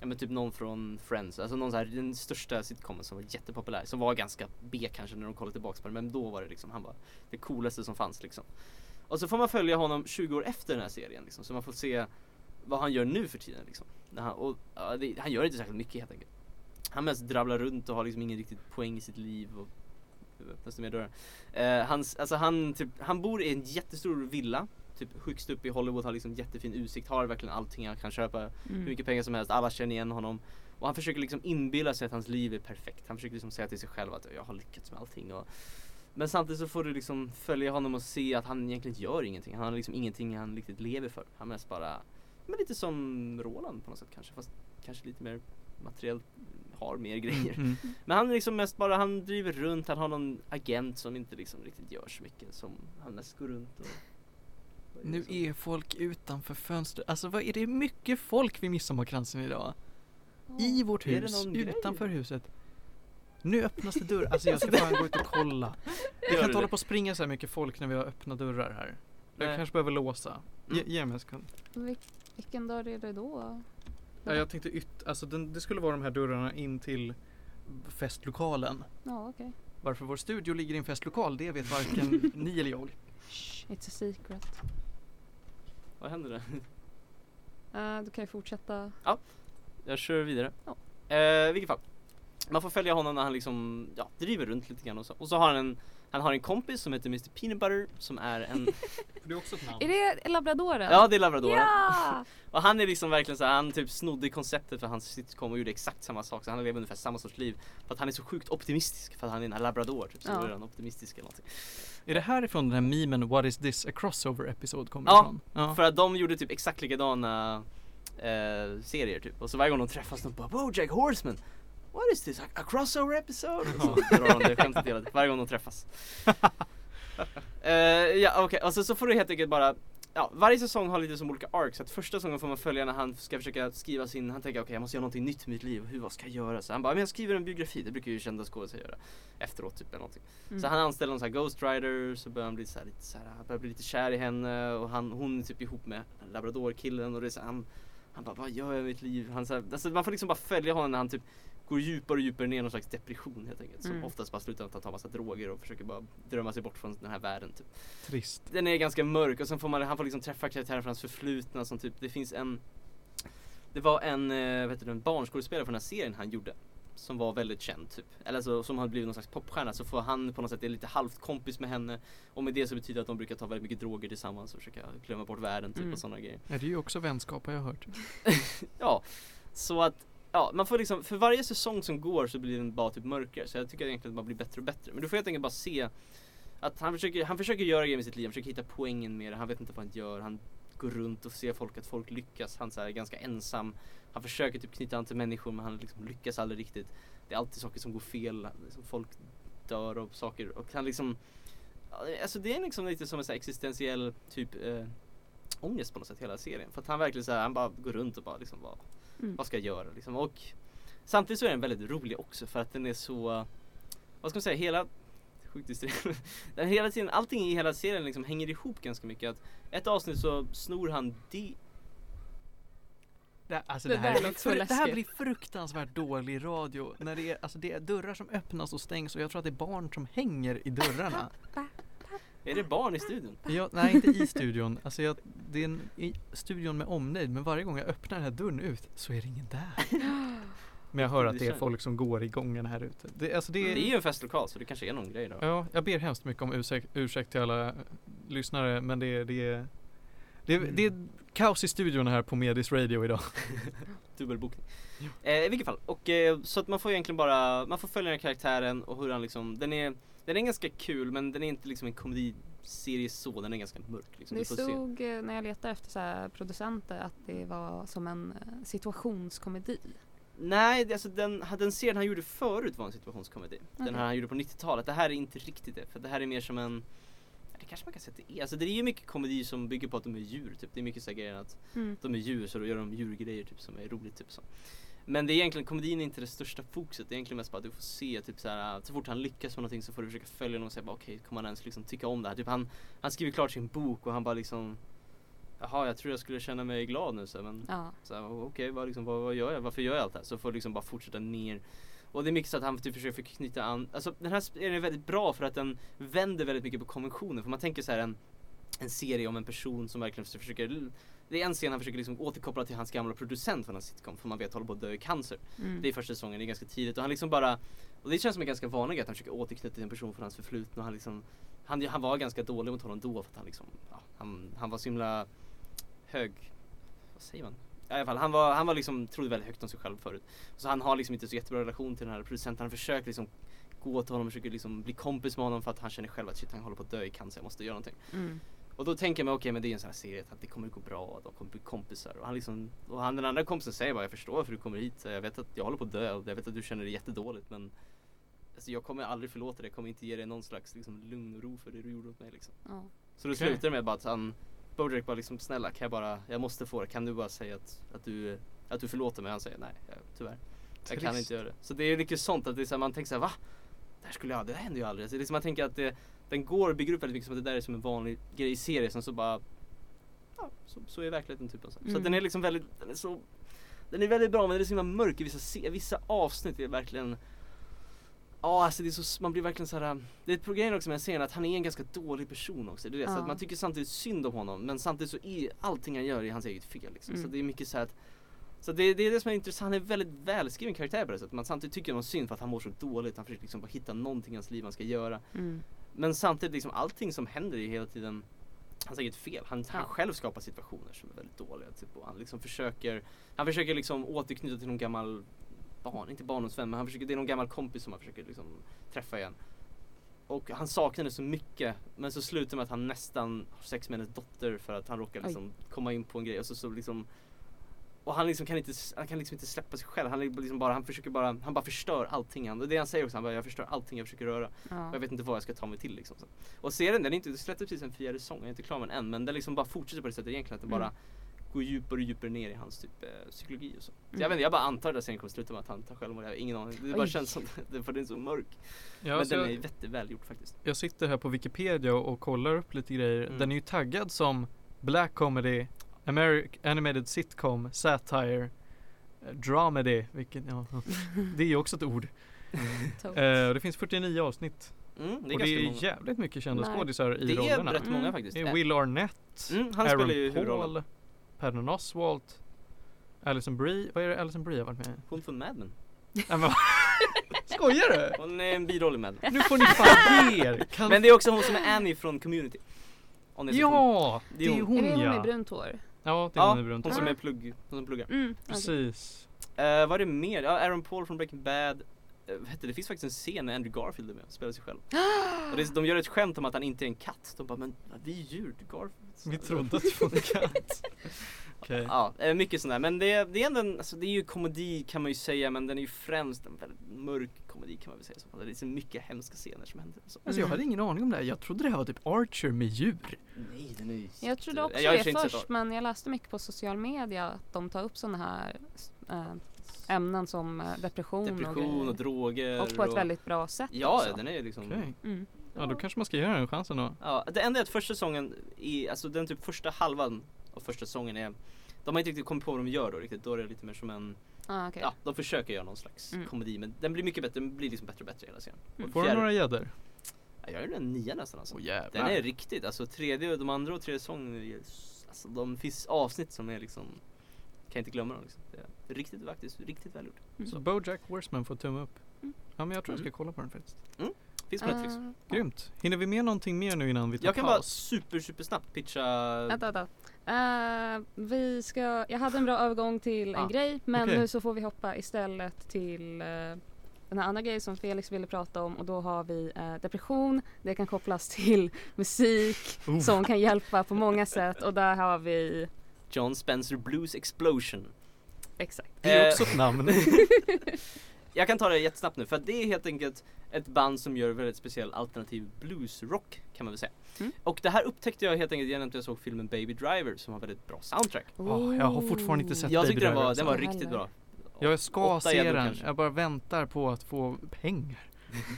ja men typ någon från Friends, alltså någon så här, den största sitcomen som var jättepopulär. Som var ganska B kanske när de kollade tillbaks på den. men då var det liksom, han var det coolaste som fanns liksom. Och så får man följa honom 20 år efter den här serien liksom, så man får se vad han gör nu för tiden liksom. Han, och, ja, det, han gör inte särskilt mycket helt enkelt. Han mest drabblar runt och har liksom ingen riktigt poäng i sitt liv och öppnas det mer dörrar. Eh, hans, alltså han, typ, han bor i en jättestor villa Typ högst upp i Hollywood, har liksom jättefin utsikt, har verkligen allting, han kan köpa hur Mm. mycket pengar som helst, alla känner igen honom. Och han försöker liksom inbilla sig att hans liv är perfekt. Han försöker liksom säga till sig själv att jag har lyckats med allting. Och... Men samtidigt så får du liksom följa honom och se att han egentligen gör ingenting. Han har liksom ingenting han riktigt lever för. Han mest bara, men lite som Roland på något sätt kanske. Fast kanske lite mer materiellt, har mer grejer. Mm. Men han är liksom mest bara, han driver runt, han har någon agent som inte liksom riktigt gör så mycket. Som han mest går runt och [laughs] Nu är folk utanför fönstret. Alltså vad är det mycket folk vid midsommarkransen idag? I vårt hus, utanför huset. Nu öppnas det dörrar. Alltså jag ska fan gå ut och kolla. Jag kan inte hålla på och springa så här mycket folk när vi har öppna dörrar här. Jag Nej. kanske behöver låsa. Ge, Mm. ge mig en sekund. Vil- vilken dörr är det då? Ja, jag tänkte yt, alltså den, det skulle vara de här dörrarna in till festlokalen. Ja, okej. Varför vår studio ligger i en festlokal, det vet varken [laughs] ni eller jag. Shh, It's a secret. Vad händer där? Eh, du kan ju fortsätta. Jag kör vidare. Ja. I vilket fall. Man får följa honom när han liksom, ja, driver runt lite grann och så. Och så har han en, han har en kompis som heter Mr Peanut Butter som är en, [laughs] Det är också ett namn. Är det labradoren? ja det är labradoren. Ja! [laughs] Och han är liksom verkligen så här, han typ snodde konceptet för hans sitcom och gjorde exakt samma sak. Så han lever ungefär samma sorts liv. För att han är så sjukt optimistisk för att han är en labrador typ. Så Ja. är han optimistisk eller någonting. Är det härifrån den här memen What is this a crossover episode kommer Ja, ifrån? Ja. För att de gjorde typ exakt likadana eh, serier typ. Och så varje gång de träffas de bara Bojack Horseman What is this? A, a crossover episode? Så drar de det skämtet hela varje gång de träffas. [laughs] Eh, ja okej, och så, så får du helt enkelt bara Ja, varje säsong har lite som olika arcs, så att första säsongen får man följa när han ska försöka skriva sin, han tänker okej jag måste göra någonting nytt i mitt liv, hur, vad ska jag göra? Så han bara, men jag skriver en biografi, det brukar ju kända skådespelare göra Efteråt typ eller någonting Mm. Så han anställer någon sån här Ghost Rider, så börjar han bli så här, lite så här, han börjar bli lite kär i henne och han, hon är typ ihop med labradorkillen och det är så här, han, Han bara, vad gör jag i mitt liv? Han, så här, alltså, man får liksom bara följa honom när han typ går djupare och djupare ner i någon slags depression helt enkelt. Som Mm. oftast bara slutar att han tar massa droger och försöker bara drömma sig bort från den här världen typ. Trist. Den är ganska mörk och sen får man, han får liksom träffa karaktärer från hans förflutna som typ, det finns en Det var en, eh, vet du, en barnskådespelare från den här serien han gjorde Som var väldigt känd typ, eller alltså, som hade blivit någon slags popstjärna så får han på något sätt är lite halvt kompis med henne Och med det så betyder det att de brukar ta väldigt mycket droger tillsammans och försöka glömma bort världen typ Mm. och sådana grejer Ja, det är ju också vänskap har jag hört. [laughs] Ja, så att Ja, man får liksom, för varje säsong som går så blir den bara typ mörkare så jag tycker egentligen att man blir bättre och bättre. Men du får helt enkelt bara se Att han försöker, han försöker göra grejer med sitt liv, han försöker hitta poängen med det, han vet inte vad han gör, han går runt och ser folk, att folk lyckas, han så här, är ganska ensam Han försöker typ knyta an till människor men han liksom lyckas aldrig riktigt. Det är alltid saker som går fel, liksom folk dör och saker och han liksom Alltså det är liksom lite som en så här existentiell typ eh, ångest på något sätt hela serien. För att han verkligen så här, han bara går runt och bara liksom bara Mm. vad ska jag göra liksom? Och samtidigt så är den väldigt rolig också för att den är så, vad ska man säga, hela Sjukt [laughs] den hela tiden, allting i hela serien liksom hänger ihop ganska mycket. Att ett avsnitt så snor han di- Det, alltså Det det, här, är det här blir fruktansvärt dålig radio. När det är, alltså det är dörrar som öppnas och stängs och jag tror att det är barn som hänger i dörrarna. [laughs] Är det barn i studion? Jag, nej, inte i studion. Alltså jag, det är en, i studion med omnejd men varje gång jag öppnar den här dörren ut så är det ingen där. Men jag hör att det är folk som går i gången här ute. Det, alltså det, Det är ju en festlokal så det kanske är någon grej då. Ja, jag ber hemskt mycket om ursäkt, ursäkt till alla lyssnare men det, är- det, är- det, är- Mm. det är kaos i studion här på Medis Radio idag. [laughs] Dubbelbokning. Eh, I vilket fall, och eh, så att man får egentligen bara, man får följa den här karaktären och hur han liksom, den är, den är ganska kul men den är inte liksom en komediserie så, den är ganska mörk liksom. Det se. stod eh, när jag letade efter så producenter att det var som en eh, situationskomedi. Nej, alltså den, den serien han gjorde förut var en situationskomedi. Den Okej. här han gjorde på 90-talet. Det här är inte riktigt det. För det här är mer som en det kanske man kan säga att det är. Alltså det är ju mycket komedi som bygger på att de är djur typ. Det är mycket så grejer att Mm. de är djur så då gör de djurgrejer typ som är roligt typ så. Men det är egentligen, komedin är inte det största fokuset. Det är egentligen mest bara att du får se typ så här, så fort han lyckas med någonting så får du försöka följa honom och säga bara okej, kommer han ens liksom tycka om det här? Typ han, han skriver klart sin bok och han bara liksom Jaha, jag tror jag skulle känna mig glad nu så men Ja. okej, vad, liksom, vad, vad gör jag? Varför gör jag allt det här? Så får liksom bara fortsätta ner. Och det är mycket så att han typ försöker knyta an, alltså den här serien är väldigt bra för att den vänder väldigt mycket på konventioner. För man tänker så här en, en serie om en person som verkligen försöker det är en scen han försöker liksom återkoppla till hans gamla producent från en sitcom för man vet håller på att dö i cancer. Mm. Det är första säsongen, det är ganska tidigt och han liksom bara Och det känns som en ganska vanlig att han försöker återknyta till en person från hans förflutna och han liksom Han, han var ganska dålig mot honom då för att han liksom ja, han, han var så himla hög Vad säger man? Ja, I alla fall, han var, han var liksom, trodde väldigt högt om sig själv förut. Så han har liksom inte så jättebra relation till den här producenten. Han försöker liksom gå till honom och försöker liksom bli kompis med honom för att han känner själv att shit han håller på att dö i cancer, jag måste göra någonting. Mm. Och då tänker jag mig okej men det är en sån här serie att det kommer gå bra och de kommer bli kompisar. Och han liksom, och han den andra kompisen säger bara jag förstår varför du kommer hit. Jag vet att jag håller på att dö och jag vet att du känner dig jättedåligt men Alltså jag kommer aldrig förlåta dig, jag kommer inte ge dig någon slags liksom, lugn och ro för det du gjorde åt mig liksom. Ja. Så då slutar det med bara att han Bojack bara liksom snälla kan jag bara, jag måste få det, kan du bara säga att, att du att du förlåter mig? Han säger nej, jag, tyvärr. Jag kan Trist. inte göra det. Så det är mycket sånt att det är så här, man tänker såhär va? Det här skulle jag, det här händer ju aldrig. Så det är som man tänker att det, den går och bygger upp väldigt mycket som att det där är som en vanlig grej i serien sen så bara Ja, så, så är verkligheten typ. Alltså. Så Mm. att den är liksom väldigt, den är så Den är väldigt bra men den är så himla mörk i vissa, vissa avsnitt är verkligen Ja alltså det är så, man blir verkligen så här. Det är ett problem också med serien att han är en ganska dålig person också. Det är det. Så Ja. att man tycker samtidigt synd om honom men samtidigt så är allting han gör i hans eget fel liksom. Så Mm. det är mycket så att så det, det är det som är intressant, han är väldigt välskriven karaktär på det sättet. Man samtidigt tycker honom synd för att han mår så dåligt. Han försöker liksom bara hitta någonting i hans liv han ska göra. Mm. Men samtidigt liksom allting som händer är hela tiden hans eget fel. Han, han själv skapar situationer som är väldigt dåliga. Typ, och han liksom försöker Han försöker liksom återknyta till någon gammal barn, inte barndomsvän men han försöker, det är någon gammal kompis som han försöker liksom träffa igen. Och han saknar det så mycket men så slutar med att han nästan har sex med hennes dotter för att han råkar Oj. liksom komma in på en grej och så, så liksom och han liksom kan inte, han kan liksom inte släppa sig själv. Han liksom bara, han försöker bara, han bara förstör allting. Han, det är det han säger också, han bara jag förstör allting jag försöker röra. Ja. Jag vet inte vad jag ska ta mig till liksom. Så. Och serien den är inte, släppte precis en fjärde säsong, jag är inte klar med den än. Men den liksom bara fortsätter på det sättet egentligen. Att Mm. bara går djupare och djupare ner i hans typ eh, psykologi och så. så Mm. jag vet inte, jag bara antar att serien kommer sluta med att han tar självmord. Jag har ingen aning. Det bara Oj. känns som för den är så mörk. Ja, men så den är jag, vettigt välgjord faktiskt. jag sitter här på Wikipedia och, och kollar upp lite grejer. Mm. Den är ju taggad som Black Comedy American Animated Sitcom Satire eh, Dramedy, vilket, ja, det är ju också ett ord. [laughs] Eh, och det finns 49 avsnitt. Mm, det är och det är många. jävligt mycket kända skådisar i Det är rollerna. rätt många Mm. faktiskt. Det är Will Arnett, Mm, han Aaron spelar ju. Paul, Patton Oswalt, Alison Brie, vad är det Alison Brie har varit med i? Hon från Mad Men. [laughs] Skojar du? Hon är en biroll i Mad Men. Nu får ni fan ge er! Kan... Men det är också hon som är Annie från Community. Hon. Ja! Det är är hon. är det hon hon med ja! brunt hår? Ja, det är Ja, brunt hon som är plugg, hon som pluggar. Mm. Precis. Uh, vad är det mer? Ja, Aaron Paul från Breaking Bad. Uh, vad heter det? finns faktiskt en scen när Andrew Garfield är med och spelar sig själv. [gasps] och det, de gör ett skämt om att han inte är en katt. De bara, men vi är djur, Garfield. Vi trodde att det var en katt. [laughs] Okej. Ja, eh, mycket sånt där. Men det, det är ändå en, alltså det är ju komedi kan man ju säga men den är ju främst en väldigt mörk komedi kan man väl säga så. Det är så mycket hemska scener som händer. Så. Alltså jag hade ingen aning om det här. Jag trodde det här var typ Archer med djur. Nej den är ju Jag trodde också jag det och först men jag läste mycket på social media att de tar upp sådana här äh, ämnen som depression, Depression och och, droger. och på ett väldigt bra sätt Ja, också. den är ju liksom Okej. Mm. Ja då kanske man ska ge den chansen då. Ja, det enda är att första säsongen, i, alltså den typ första halvan av första säsongen är De har inte riktigt kommit på vad de gör då riktigt, då är det lite mer som en Ah, okej. Ja, de försöker göra någon slags Mm. komedi men den blir mycket bättre, den blir liksom bättre och bättre hela serien. Mm. Får du några gäddor? Ja, jag är en nia nästan alltså. Åh Den är riktigt, alltså tredje och de andra och tredje säsongen Alltså de finns avsnitt som är liksom Kan inte glömma dem liksom. Det är riktigt faktiskt, riktigt välgjort. Mm. Så Bojack Horseman får tumme upp. Mm. Ja men jag tror jag ska Mm. kolla på den faktiskt. Finns på Netflix. Ah, Grymt. Hinner vi med någonting mer nu innan vi tar Jag kan bara paus? super super snabbt pitcha Vänta, vänta. Eh, vi ska, jag hade en bra övergång till Ah, en grej men okej. nu så får vi hoppa istället till eh, den här andra grejen som Felix ville prata om och då har vi eh, depression. Det kan kopplas till [laughs] musik Oh. som kan hjälpa på många sätt och där har vi John Spencer Blues Explosion. exakt. Det är också ett namn. [laughs] [laughs] Jag kan ta det jättesnabbt nu för det är helt enkelt ett band som gör väldigt speciell alternativ bluesrock kan man väl säga. Mm. Och det här upptäckte jag helt enkelt genom att jag såg filmen Baby Driver som har väldigt bra soundtrack. Åh, jag har fortfarande inte sett Jag Baby tyckte den Driver var, alltså. den var Jag riktigt bra. Jag ska Åtta se den. kanske. Jag bara väntar på att få pengar.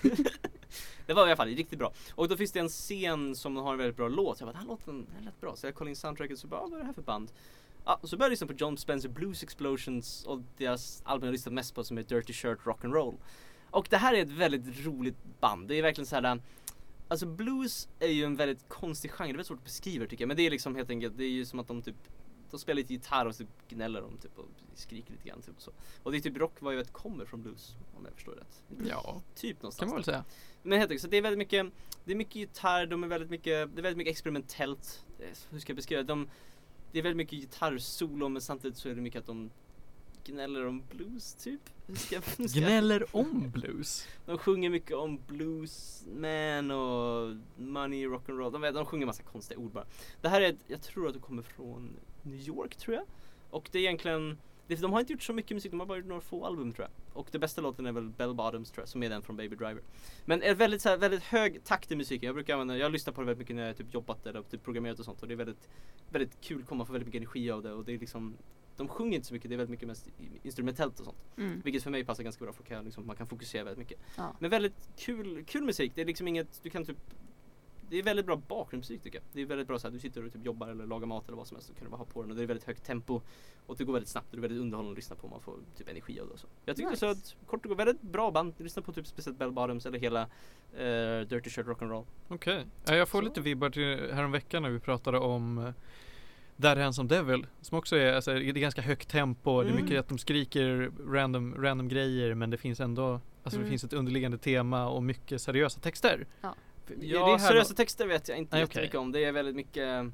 [laughs] Det var i alla fall riktigt bra. Och då finns det en scen som har en väldigt bra låt. Jag bara, den här låten den lät bra. Så jag kollade in soundtracket och så bara, vad är det här för band? Ja, så började jag lyssna på John Spencer Blues Explosions och deras album jag lyssnat mest på som är Dirty Shirt Rock and Roll. Och det här är ett väldigt roligt band. Det är verkligen så här. Alltså blues är ju en väldigt konstig genre, det är väldigt svårt att beskriva tycker jag. Men det är liksom helt enkelt, det är ju som att de typ de spelar lite gitarr och så typ gnäller de typ och skriker lite grann typ och så. Och det är typ rock vad jag vet kommer från blues om jag förstår rätt. Ja, Typ någonstans kan man väl säga. Men helt enkelt, så det är väldigt mycket Det är mycket gitarr, de är väldigt mycket Det är väldigt mycket experimentellt Eh, Hur ska jag beskriva det? De, det är väldigt mycket gitarrsolo men samtidigt så är det mycket att de Gnäller om blues typ. Ska, ska, Gnäller om blues. De sjunger mycket om bluesman och money, rock'n'roll. De, de sjunger massa konstiga ord bara. Det här är, jag tror att det kommer från New York tror jag. Och det är egentligen De har inte gjort så mycket musik, de har bara gjort några få album tror jag. Och det bästa låten är väl Bell Bottoms tror jag, som är den från Baby Driver. Men är väldigt, så här, väldigt hög takt i musiken, jag brukar använda, jag lyssnar på det väldigt mycket när jag typ jobbat eller typ programmerat och sånt. Och det är väldigt Väldigt kul, kommer man få väldigt mycket energi av det. Och det är liksom De sjunger inte så mycket, det är väldigt mycket mest instrumentellt och sånt. Mm. Vilket för mig passar ganska bra för kan, liksom, man kan fokusera väldigt mycket. Ja. Men väldigt kul, kul musik, det är liksom inget, du kan typ det är väldigt bra bakgrundsmusik tycker jag. Det är väldigt bra så här, du sitter och typ jobbar eller lagar mat eller vad som helst så kan du bara ha på den och det är väldigt högt tempo och det går väldigt snabbt och det är väldigt underhållande att lyssna på man får typ energi av det och så. Jag tyckte Nice. så att kort och gott, väldigt bra band. Lyssna på typ speciellt Bell Bottoms eller hela eh, Dirty Shirt Rock'n'Roll. Okej. Ja, jag får Så. lite vibbar till häromveckan när vi pratade om uh, That Handsome Devil som också är, alltså, det är ganska högt tempo, det är Mm. mycket att de skriker random, random grejer men det finns ändå Alltså det Mm. finns ett underliggande tema och mycket seriösa texter. Ja. Ja, det seriösa då- texter vet jag inte Nej, jättemycket okej. om. Det är väldigt mycket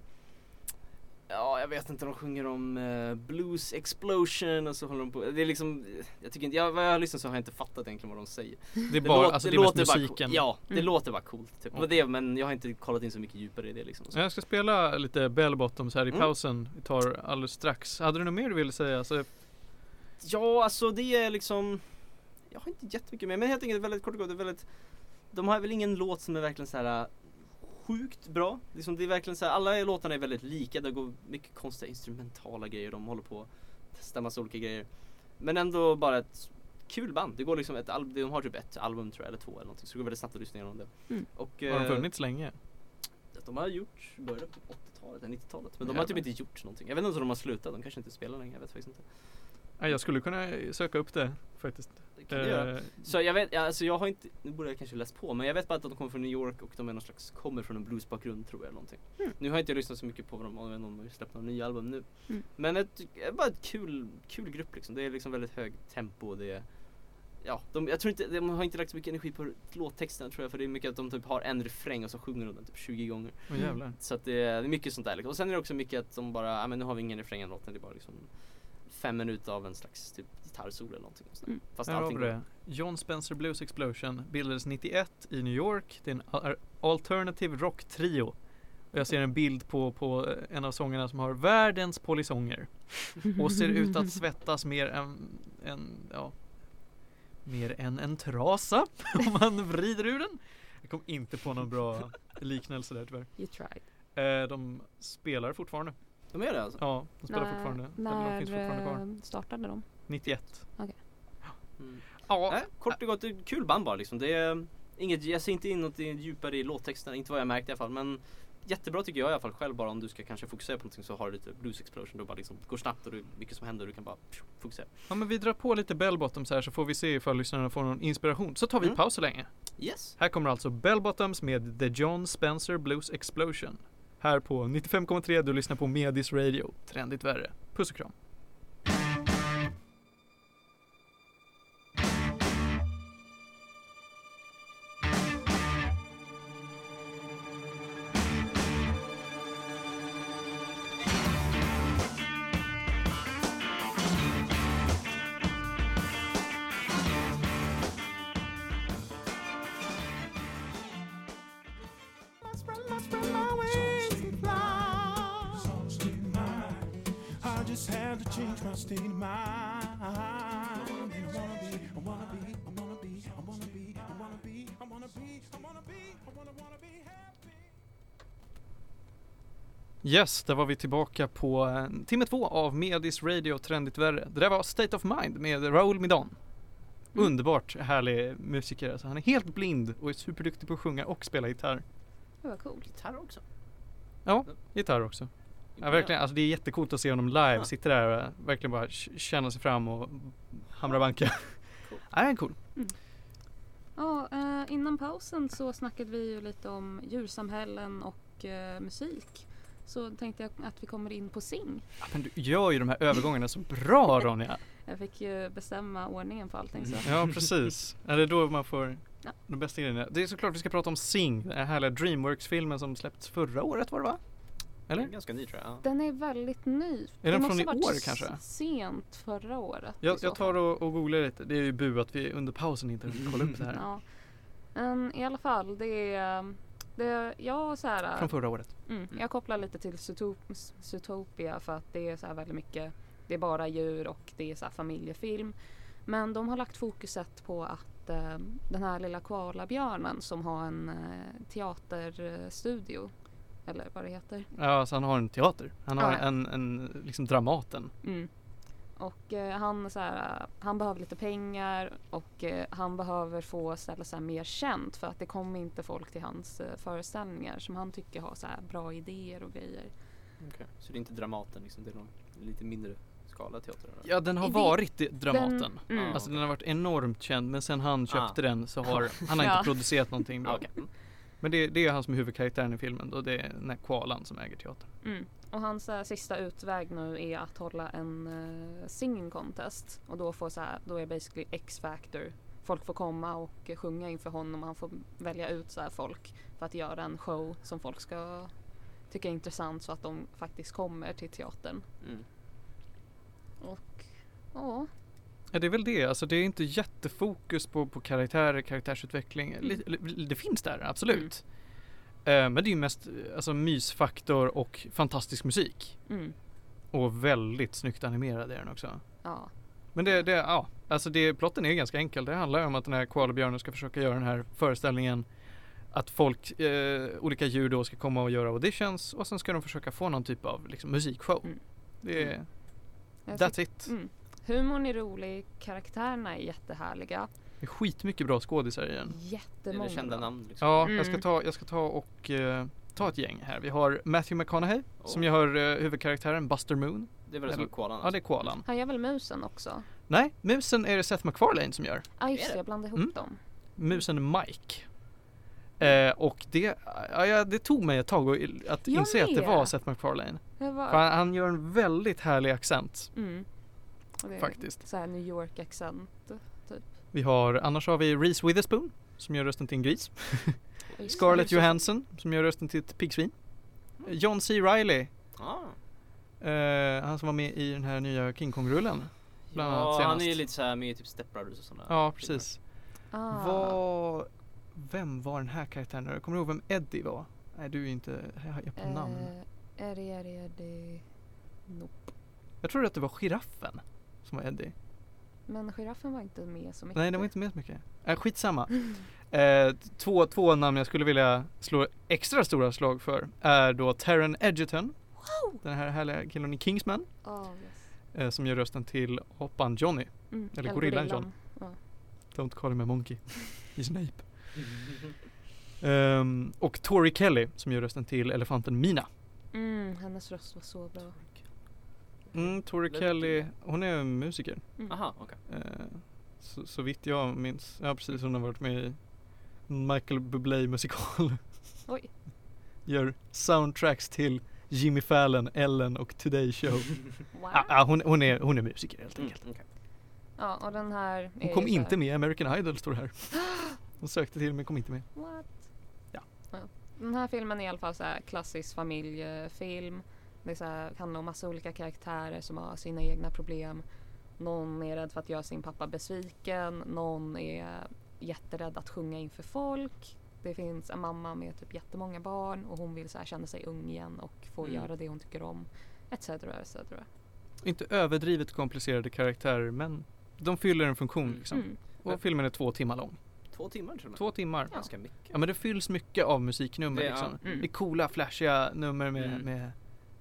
Ja, jag vet inte, de sjunger om eh, Blues Explosion och så håller de på. Det är liksom, jag tycker inte, jag, vad jag har lyssnat så har jag inte fattat egentligen vad de säger. Det är bara, låter- alltså det är mest bara musiken. cool. Ja, det Mm. låter bara coolt. Typ. Det Okej. det, men jag har inte kollat in så mycket djupare i det liksom. Så. Jag ska spela lite Bell Bottoms här i Mm. pausen. Vi tar alldeles strax. Hade du något mer du ville säga? Alltså, Ja, alltså det är liksom Jag har inte jättemycket mer, men helt enkelt väldigt kort och gott, det är väldigt De har väl ingen låt som är verkligen så här äh, Sjukt bra, liksom det är verkligen så här, alla låtarna är väldigt lika, det går mycket konstiga instrumentala grejer, de håller på att testa massa olika grejer Men ändå bara ett kul band, det går liksom ett album, de har typ ett album tror jag, eller två eller någonting, så det går väldigt snabbt att lyssna igenom det Mm. Och har de eh, funnits länge? De har gjort, började på 80-talet, eller 90-talet. Men de har typ inte gjort någonting. Jag vet inte om de har slutat, de kanske inte spelar längre, jag vet faktiskt inte. Ja, jag skulle kunna söka upp det faktiskt. Det kan. Eh, Så jag vet, ja, alltså jag har inte, nu borde jag kanske läst på, men jag vet bara att de kommer från New York och de är någon slags, kommer från en bluesbakgrund tror jag eller någonting. Mm. Nu har jag inte lyssnat så mycket på dem, om de har släppt några nya album nu. Mm. Men ett, bara ett kul, kul grupp liksom. Det är liksom väldigt hög tempo och det är Ja, de, jag tror inte, de har inte lagt så mycket energi på låttexterna tror jag för det är mycket att de typ har en refräng och så sjunger de den typ 20 gånger. Åh jävlar. Så att det är, det är mycket sånt där liksom. Och sen är det också mycket att de bara, ja men nu har vi ingen refräng i låten, det är bara liksom fem minuter av en slags typ gitarrsolo eller någonting. Mm. Fast Här har allting vi det. John Spencer Blues Explosion bildades 91 i New York. Det är en alternative rock trio. Och jag ser en bild på, på eh, en av sångerna som har världens polisonger. Och ser ut att [laughs] svettas mer än, än ja, mer än en trasa [laughs] om man vrider ur den. Jag kom inte på någon bra liknelse där tyvärr. You tried. Eh, de spelar fortfarande. De är det alltså? Ja, de spelar fortfarande. Eller de när finns fortfarande kvar. eh, startade de? 91. Mm. Ja, Nej, kort och gott, kul band bara liksom. Det är inget, jag ser inte in något djupare i låttexterna, inte vad jag märkt i alla fall. Men jättebra tycker jag i alla fall själv bara om du ska kanske fokusera på någonting så har du lite blues explosion. Då bara liksom går snabbt och det är mycket som händer och du kan bara fokusera. ja men vi drar på lite bell bottoms här så får vi se ifall lyssnarna får någon inspiration. Så tar vi Mm. paus så länge. Yes! Här kommer alltså Bell Bottoms med The John Spencer Blues Explosion. Här på 95,3 du lyssnar på Medis Radio. Trendigt värre. Puss och kram. Yes, där var vi tillbaka på eh, timme två av Medis Radio Trendigt värre. Det där var State of Mind med Raoul Midan. Mm. Underbart härlig musiker alltså. Han är helt blind och är superduktig på att sjunga och spela gitarr. Det var coolt. Gitarr också. Ja, gitarr också. Ja, verkligen, alltså det är jättekult att se honom live, Ja. sitter där och eh, verkligen bara känna sig fram och hamra banka. Cool. [laughs] Nej, han är cool. Ja, eh, innan pausen så snackade vi ju lite om djursamhällen och musik. Så tänkte jag att vi kommer in på Sing. Ja, men du gör ju de här övergångarna så bra Ronja. [laughs] Jag fick ju bestämma ordningen på allting så. Ja, precis. Är det då man får Ja. de bästa grejerna? Det är såklart vi ska prata om Sing, den här härliga Dreamworks-filmen som släppts förra året var det va? Eller? Ganska ny tror jag. Ja. Den är väldigt ny. Är den det från i år kanske? Sent förra året. Jag, jag tar och, och googlar lite. Det är ju bu att vi under pausen inte kollar upp det här. Ja. Men i alla fall, det är... Det, jag, så här, Från förra året. Mm, jag kopplar lite till Zootop- Zootopia för att det är så här väldigt mycket, det är bara djur och det är så här familjefilm. Men de har lagt fokuset på att eh, den här lilla koalabjörnen som har en eh, teaterstudio, eller vad det heter. Ja, alltså han har en teater. Han har ja. en, en, liksom Dramaten. Mm. Och eh, han, så här, han behöver lite pengar och eh, han behöver få ställa sig mer känt för att det kommer inte folk till hans eh, föreställningar som han tycker har så här bra idéer och grejer. Okej. Så det är inte Dramaten liksom, det är någon lite mindre skala teater? eller? Ja, den har Det- varit i Dramaten. Den, mm. Alltså den har varit enormt känd men sen han köpte Ah. den så har [laughs] han har Ja. inte producerat någonting bra. Mm. Men det, det är han som är huvudkaraktären i filmen och det är den här koalan som äger teatern. Mm. Och hans eh, sista utväg nu är att hålla en uh, singing contest. Och då, får, så här, då är basically X-factor. Folk får komma och sjunga inför honom och han får välja ut så här folk för att göra en show som folk ska tycka är intressant så att de faktiskt kommer till teatern. Mm. Och ja, Ja det är väl det, alltså det är inte jättefokus på, på karaktärer, karaktärsutveckling. Mm. Det finns där, absolut. Eh, Men det är ju mest eh, alltså, mysfaktor och fantastisk musik. mm, Och väldigt snyggt animerad är den också. ja, Men det, det ja, alltså det, plotten är ganska enkel. Det handlar ju om att den här koalabjörnen ska försöka göra den här föreställningen att folk, eh, olika djur då ska komma och göra auditions och sen ska de försöka få någon typ av liksom, musikshow. Mm. Det är, Mm. That's it. mm. Humorn är rolig, karaktärerna är jättehärliga. Det är skitmycket bra skådisar i den. Jättemånga. det kända namn liksom? Ja, Mm. jag, ska ta, jag ska ta och eh, ta ett gäng här. Vi har Matthew McConaughey som Oh. gör uh, huvudkaraktären Buster Moon. Det är väl som koalan? Ja, det är koalan. Han gör väl musen också? Nej, musen är det Seth MacFarlane som gör. Ja just Är det, jag blandade ihop Mm. dem. Musen Mike. Eh, och det, ja, det tog mig ett tag att, att Jag inse att det var Seth MacFarlane. Var... Han, han gör en väldigt härlig accent Mm. Och det är faktiskt. Så här New York accent. Typ. Vi har, annars har vi Reese Witherspoon som gör rösten till en gris. [laughs] Scarlett. Johansson som gör rösten till ett piggsvin. John C. Reilly, Ah. eh, han som var med i den här nya King Kong-rullen. Bland Ja, han är ju lite såhär med i typ Step Brothers och sådana Ja, precis. Ah. Vad, vem var den här karaktären? Kommer du ihåg vem Eddie var? Nej, du är inte jag på namn. Eh, är det, är det... Nope. Jag tror att det var giraffen som var Eddie. Men giraffen var inte med så mycket. Nej, den var inte med så mycket. Äh, skitsamma. [laughs] Eh, två, två namn jag skulle vilja slå extra stora slag för är då Taron Egerton. Den här härliga killen i Kingsman. Ah, yes. Eh, som gör rösten till apan Johnny. mm. Eller gorillan John. Ja. Don't call him a monkey. [laughs] He's an ape. Ehm, och Tori Kelly som gör rösten till elefanten Mina. Mm, hennes röst var så bra. Mm, Tori Kelly, hon är en musiker. Mm. Aha, okej. Eh, så, så vitt jag minns, ja precis hon har varit med i Michael Bublé musikal. Oj. Gör soundtracks till Jimmy Fallon, Ellen och Today Show. Wow. [laughs] ah, ah, hon, hon, är, hon är musiker helt Mm, enkelt. okej. Ja, och den här Hon kom inte med i American Idol står det här. [gasps] Hon sökte till men kom inte med. What? Ja. Den här filmen är i alla fall så här klassisk familjefilm. Det är så här, handlar om massa olika karaktärer som har sina egna problem. Någon är rädd för att göra sin pappa besviken. Någon är jätterädd att sjunga inför folk. Det finns en mamma med typ jättemånga barn och hon vill så här känna sig ung igen och få Mm. göra det hon tycker om. Etc. etc. Inte överdrivet komplicerade karaktärer men de fyller en funktion Mm. liksom. Mm. Och filmen är två timmar lång. Två timmar och med. Två timmar. Ja. Ganska mycket. Ja men det fylls mycket av musiknummer Det- liksom. ja. Mm. Det är coola flashiga nummer med, Mm. med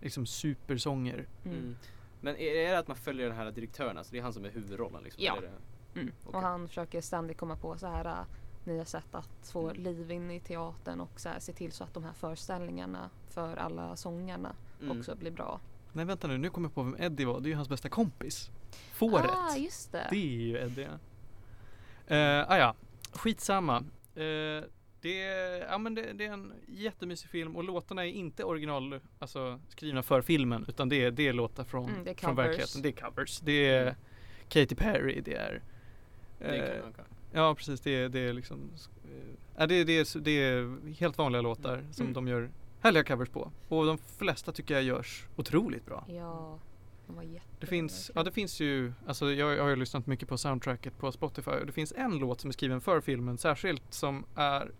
liksom supersånger. Mm. Mm. Men är är det att man följer den här direktören, alltså det är han som är huvudrollen liksom? Ja. Eller är det... Mm. Okej. Och han försöker ständigt komma på så här äh, nya sätt att få Mm. liv in i teatern och så här, se till så att de här föreställningarna för alla sångarna Mm. också blir bra. Nej vänta nu, nu kommer jag på vem Eddie var. Det är ju hans bästa kompis. Fåret. Ah, just det. Det är ju Eddie. Uh, ah, ja, skitsamma. Uh, det, ja, men det, det är en jättemysig film och låtarna är inte original, alltså skrivna för filmen utan det är, det är låtar från, Mm, det är från verkligheten. Det är covers. Det är Katy Perry, det är Det är eh. Ja precis, det är, det är liksom eh, det, det, är, det är helt vanliga låtar som Mm. de gör härliga covers på. Och de flesta tycker jag görs otroligt bra. Ja, de var jättebra. Det finns, ja det finns ju, alltså jag, jag har ju lyssnat mycket på soundtracket på Spotify och det finns en låt som är skriven för filmen särskilt som är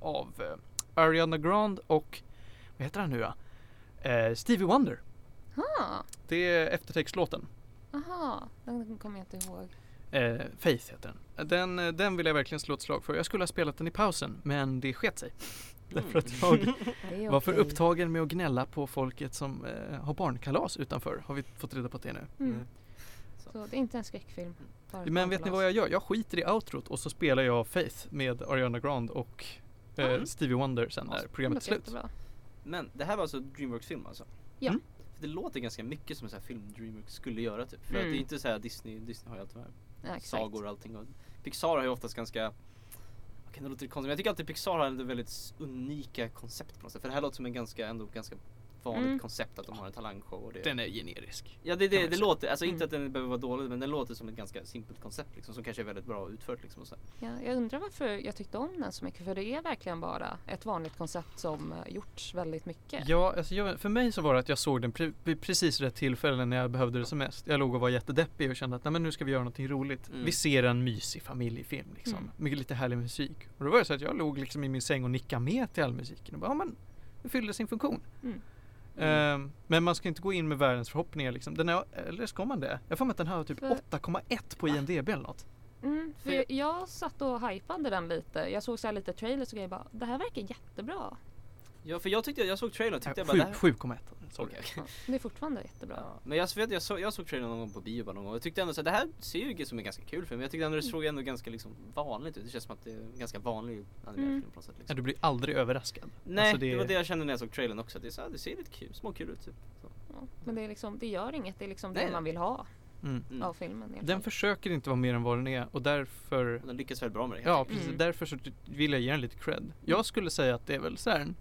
av eh, Ariana Grande och, vad heter han nu då? Eh, Stevie Wonder. Ah, Det är eftertextlåten. aha, den kommer jag inte ihåg. Eh, Faith heter den. Den, eh, den vill jag verkligen slå ett slag för. Jag skulle ha spelat den i pausen men det sket sig. Därför att jag [laughs] är var för upptagen med att gnälla på folket som eh, har barnkalas utanför. Har vi fått reda på det nu. Mm. Så. Så det är inte en skräckfilm. Men vet ni vad jag gör? Jag skiter i outrot och så spelar jag Faith med Ariana Grande och eh, Mm. Stevie Wonder sen när programmet är slut. jättebra. Men det här var alltså Dreamworks-film alltså? Ja. Mm. För det låter ganska mycket som en sån här film Dreamworks skulle göra typ. För Mm. att det är inte så här Disney, Disney har ju alltid de här Ja, sagor och allting. Och Pixar har ju oftast ganska Okej, det låter lite konstigt men jag tycker alltid Pixar har väldigt unika koncept på något sätt. För det här låter som en ganska, ändå ganska vanligt Mm. koncept att de har en talangshow och det Den är generisk. Ja det, det, det låter, alltså Mm. inte att den behöver vara dålig men den låter som ett ganska simpelt koncept liksom som kanske är väldigt bra utfört liksom och så. Ja, jag undrar varför jag tyckte om den så mycket för det är verkligen bara ett vanligt koncept som eh, gjorts väldigt mycket. Ja, alltså jag, för mig så var det att jag såg den pre- vid precis rätt tillfälle när jag behövde det som mest. Jag låg och var jättedeppig och kände att Nej, men nu ska vi göra någonting roligt. Mm. Vi ser en mysig familjefilm liksom. Mm. Med lite härlig musik. Och då var det så att jag låg liksom i min säng och nickade med till all musiken. Och bara, ja men det fyllde sin funktion. Mm. Ehm, men man ska inte gå in med världens förhoppningar liksom. Den är, eller ska man det? Jag får med att den har typ För- 8,1 på IMDB eller något. Mm, för jag, jag satt och hypade den lite. Jag såg så här lite trailers och grejer bara, det här verkar jättebra. Ja för jag tyckte, jag såg trailern och tyckte jag bara sju- det här 7,1 såg Okej, jag. okej. Det är fortfarande jättebra. Ja, men jag vet, jag såg, jag såg trailern någon gång på bio bara någon gång och jag tyckte ändå så här, det här ser ju ut som en ganska kul film. Jag tyckte ändå det såg ändå ganska liksom vanligt ut. Det känns som att det är en ganska vanlig animerad Mm. film på något sätt. Ja, Liksom. du blir aldrig överraskad. Nej, Alltså, det... var det jag kände när jag såg trailern också. Att det, är så här, det ser lite kul, småkul ut typ. Så. Ja, men det, är liksom, det gör inget, det är liksom Nej, det man vill ha Mm. Mm. av filmen. Den fall. försöker inte vara mer än vad den är och därför Den lyckas väldigt bra med det. Ja precis, Mm. därför så vill jag ge den lite cred. Jag skulle säga att det är väl så här, en-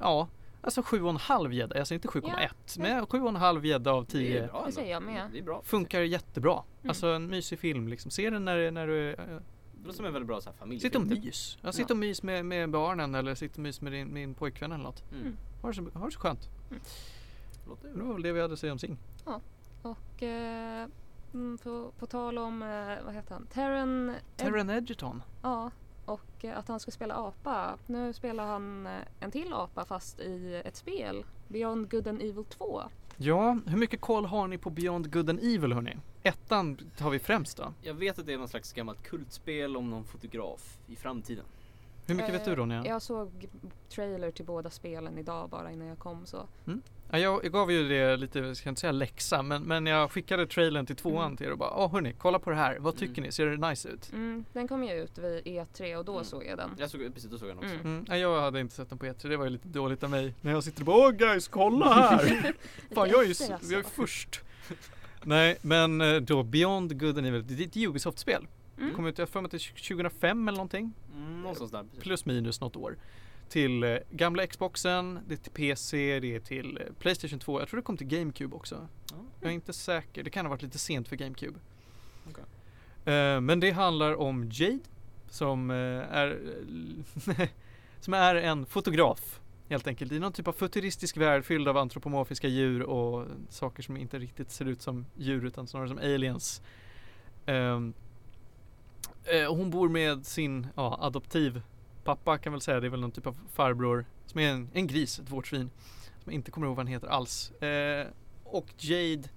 ja, alltså 7,5 gädda, alltså inte 7,1 men 7,5 gädda av Det är 10 bra Det säger jag med. Det bra. funkar jättebra. Mm. Alltså en mysig film liksom. Se den när, när du, Det låter som en väldigt bra så här, sitt familjefilm. och typ. mys. Ja, sitt och mys med, med barnen eller sitt och mys med din, min pojkvän eller något. Mm. Mm. Ha det så, ha det så skönt. Låter Det var väl det vi hade att säga om Sing. Och eh, mm, på, på tal om, eh, vad heter han? Terran... Taron Egerton. Ja, och eh, att han ska spela apa. Nu spelar han eh, en till apa fast i ett spel. Beyond Good and Evil 2. Ja, hur mycket koll har ni på Beyond Good and Evil hörni? Ettan tar vi främst då. Jag vet att det är någon slags gammalt kultspel om någon fotograf i framtiden. Hur mycket vet du Eh, Ronja? Jag såg trailer till båda spelen idag bara innan jag kom så. Ja, jag, jag gav ju det lite, jag ska inte säga läxa, men, men jag skickade trailern till tvåan Mm. till er och bara Åh hörni, kolla på det här, vad tycker Mm. ni? Ser det nice ut? Mm, den kom ju ut vid E3 och då Mm. såg jag den. Jag såg, precis då såg jag den också. Mm. Mm, nej, jag hade inte sett den på E3, det var ju lite dåligt av mig. När jag sitter och bara Åh guys, kolla [laughs] här! Fan jag är ju, jag är alltså. först. nej, men eh, då Beyond Good and Evil, det är ett Ubisoft-spel. Det Mm. kom ut, jag för mig till 2005 eller någonting. Mm, någonstans där. precis. Plus minus något år. Till eh, gamla Xboxen, det är till PC, det är till eh, Playstation 2. Jag tror det kom till GameCube också. Ja. Jag är inte säker, det kan ha varit lite sent för GameCube. Okej. Eh, men det handlar om Jade som är [laughs] som är en fotograf helt enkelt i någon typ av futuristisk värld fylld av antropomorfiska djur och saker som inte riktigt ser ut som djur utan snarare som aliens. Ehm, eh, hon bor med sin ja, adoptiv pappa kan väl säga, det är väl någon typ av farbror som är en, en gris, ett vårtsvin. Som jag inte kommer ihåg vad han heter alls. Eh, och Jade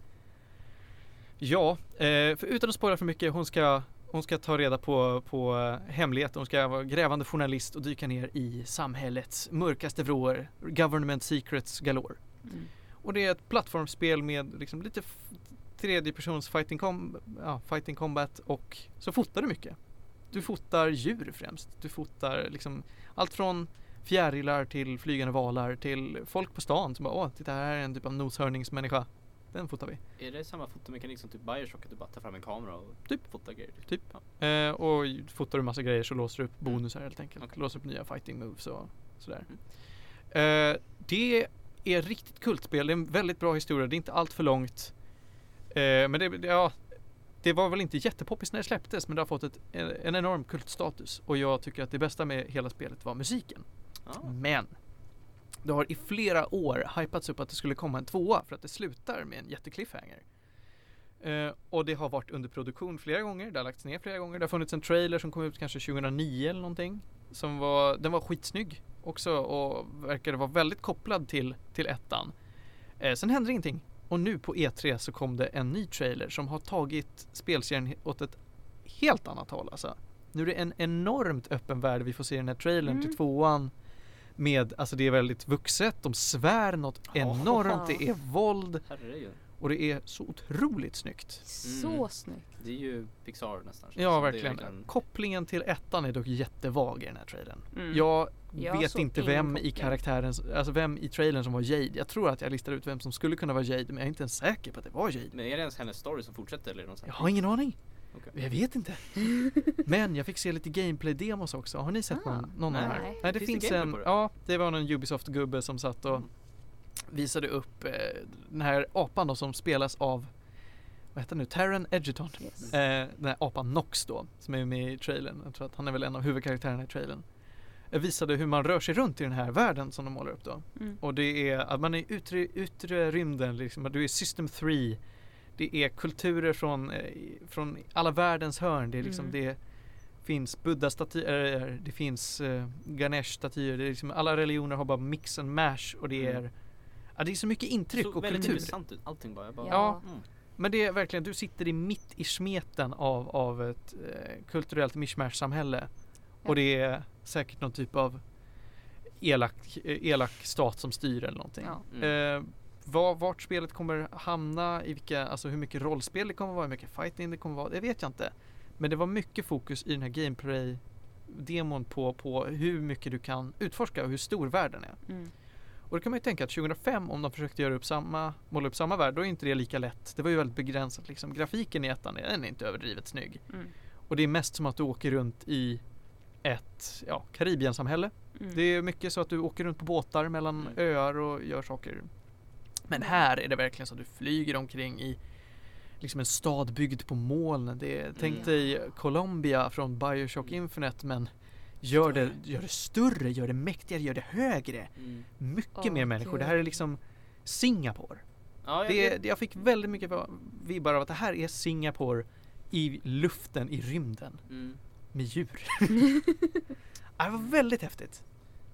Ja, eh, för utan att spoila för mycket, hon ska, hon ska ta reda på, på eh, hemligheter. Hon ska vara grävande journalist och dyka ner i samhällets mörkaste vrår. Government secrets galore. Mm. Och det är ett plattformsspel med liksom lite tredjepersons fighting, com- ja, fighting combat och så fotar du mycket. Du fotar djur främst. Du fotar liksom allt från fjärilar till flygande valar till folk på stan som bara åh, titta här är en typ av noshörningsmänniska. Den fotar vi. Är det samma fotomekanik som typ Bioshock? Att du bara tar fram en kamera och Typ. fotar grejer? Typ. Ja. Eh, och fotar du massa grejer så låser du upp bonusar helt enkelt. Okej. Låser upp nya fighting moves och sådär. Eh, det är riktigt kultspel. Det är en väldigt bra historia. Det är inte allt för långt. Eh, men det- ja, det var väl inte jättepoppis när det släpptes men det har fått ett, en, en enorm kultstatus. Och jag tycker att det bästa med hela spelet var musiken. Ja. Men det har i flera år hypats upp att det skulle komma en tvåa för att det slutar med en jättekliffhanger. Eh, och det har varit under produktion flera gånger, det har lagts ner flera gånger. Det har funnits en trailer som kom ut kanske 2009 eller någonting. Som var, den var skitsnygg också och verkade vara väldigt kopplad till, till ettan. Eh, sen hände ingenting. Och nu på E3 så kom det en ny trailer som har tagit spelserien åt ett helt annat håll alltså. Nu är det en enormt öppen värld vi får se i den här trailern Mm. till tvåan. Med, alltså det är väldigt vuxet, de svär något enormt, det är våld Herregud. Och det är så otroligt snyggt. Så Mm. snyggt. Det är ju Pixar nästan. Ja, är verkligen. Kopplingen till ettan är dock jättevag i den här trailern. Mm. Jag Jag vet inte vem i karaktären, alltså vem i trailern som var Jade. Jag tror att jag listar ut vem som skulle kunna vara Jade men jag är inte ens säker på att det var Jade. Men är det ens hennes story som fortsätter eller sån Jag har ingen aning. Okej. Jag vet inte. [laughs] Men jag fick se lite gameplay-demos också. Har ni sett Ah, någon, någon av de här? nej. Nej, det Finns det finns, en, ja det var någon Ubisoft-gubbe som satt och Mm. Visade upp eh, den här apan då som spelas av, vad heter han nu, Taron Egerton. Yes. Eh, den här apan Nox då, som är med i trailern. Jag tror att han är väl en av huvudkaraktärerna i trailern. Eh, visade hur man rör sig runt i den här världen som de målar upp då. Mm. Och det är att man är i yttre, yttre rymden, liksom, du är system 3. Det är kulturer från, eh, från alla världens hörn. Det är liksom Mm. det finns buddha-statyer, det finns eh, Ganesh-statyer. Det är liksom, alla religioner har bara mix and mash och det Mm. Ja det är så mycket intryck såg och väldigt kultur. intressant ut, allting bara. Jag bara Ja. Mm. Men det är verkligen, du sitter i mitt i smeten av, av ett eh, kulturellt mishmash-samhälle. Ja. Och det är säkert någon typ av elak, elak stat som styr eller någonting. Ja. Mm. Eh, var, vart spelet kommer hamna, i vilka, alltså hur mycket rollspel det kommer vara, hur mycket fighting det kommer vara, det vet jag inte. Men det var mycket fokus i den här gameplay-demon på, på hur mycket du kan utforska och hur stor världen är. Mm. Och då kan man ju tänka att 2005 om de försökte göra upp samma, måla upp samma värld, då är inte det lika lätt. Det var ju väldigt begränsat liksom. Grafiken i ettan är, den är inte överdrivet snygg. Mm. Och det är mest som att du åker runt i ett ja, Karibiensamhälle. Mm. Det är mycket så att du åker runt på båtar mellan Mm. öar och gör saker. Men här är det verkligen så att du flyger omkring i liksom en stad byggd på moln. Det är, tänk Mm. dig Colombia från Bioshock Infinite men gör det, gör det större, gör det mäktigare, gör det högre. Mm. Mycket Åh, mer människor. Det här är liksom Singapore. Ja, jag, Det, det, jag fick väldigt mycket vibbar av att det här är Singapore i luften, i rymden, mm. med djur. [laughs] Det var väldigt häftigt.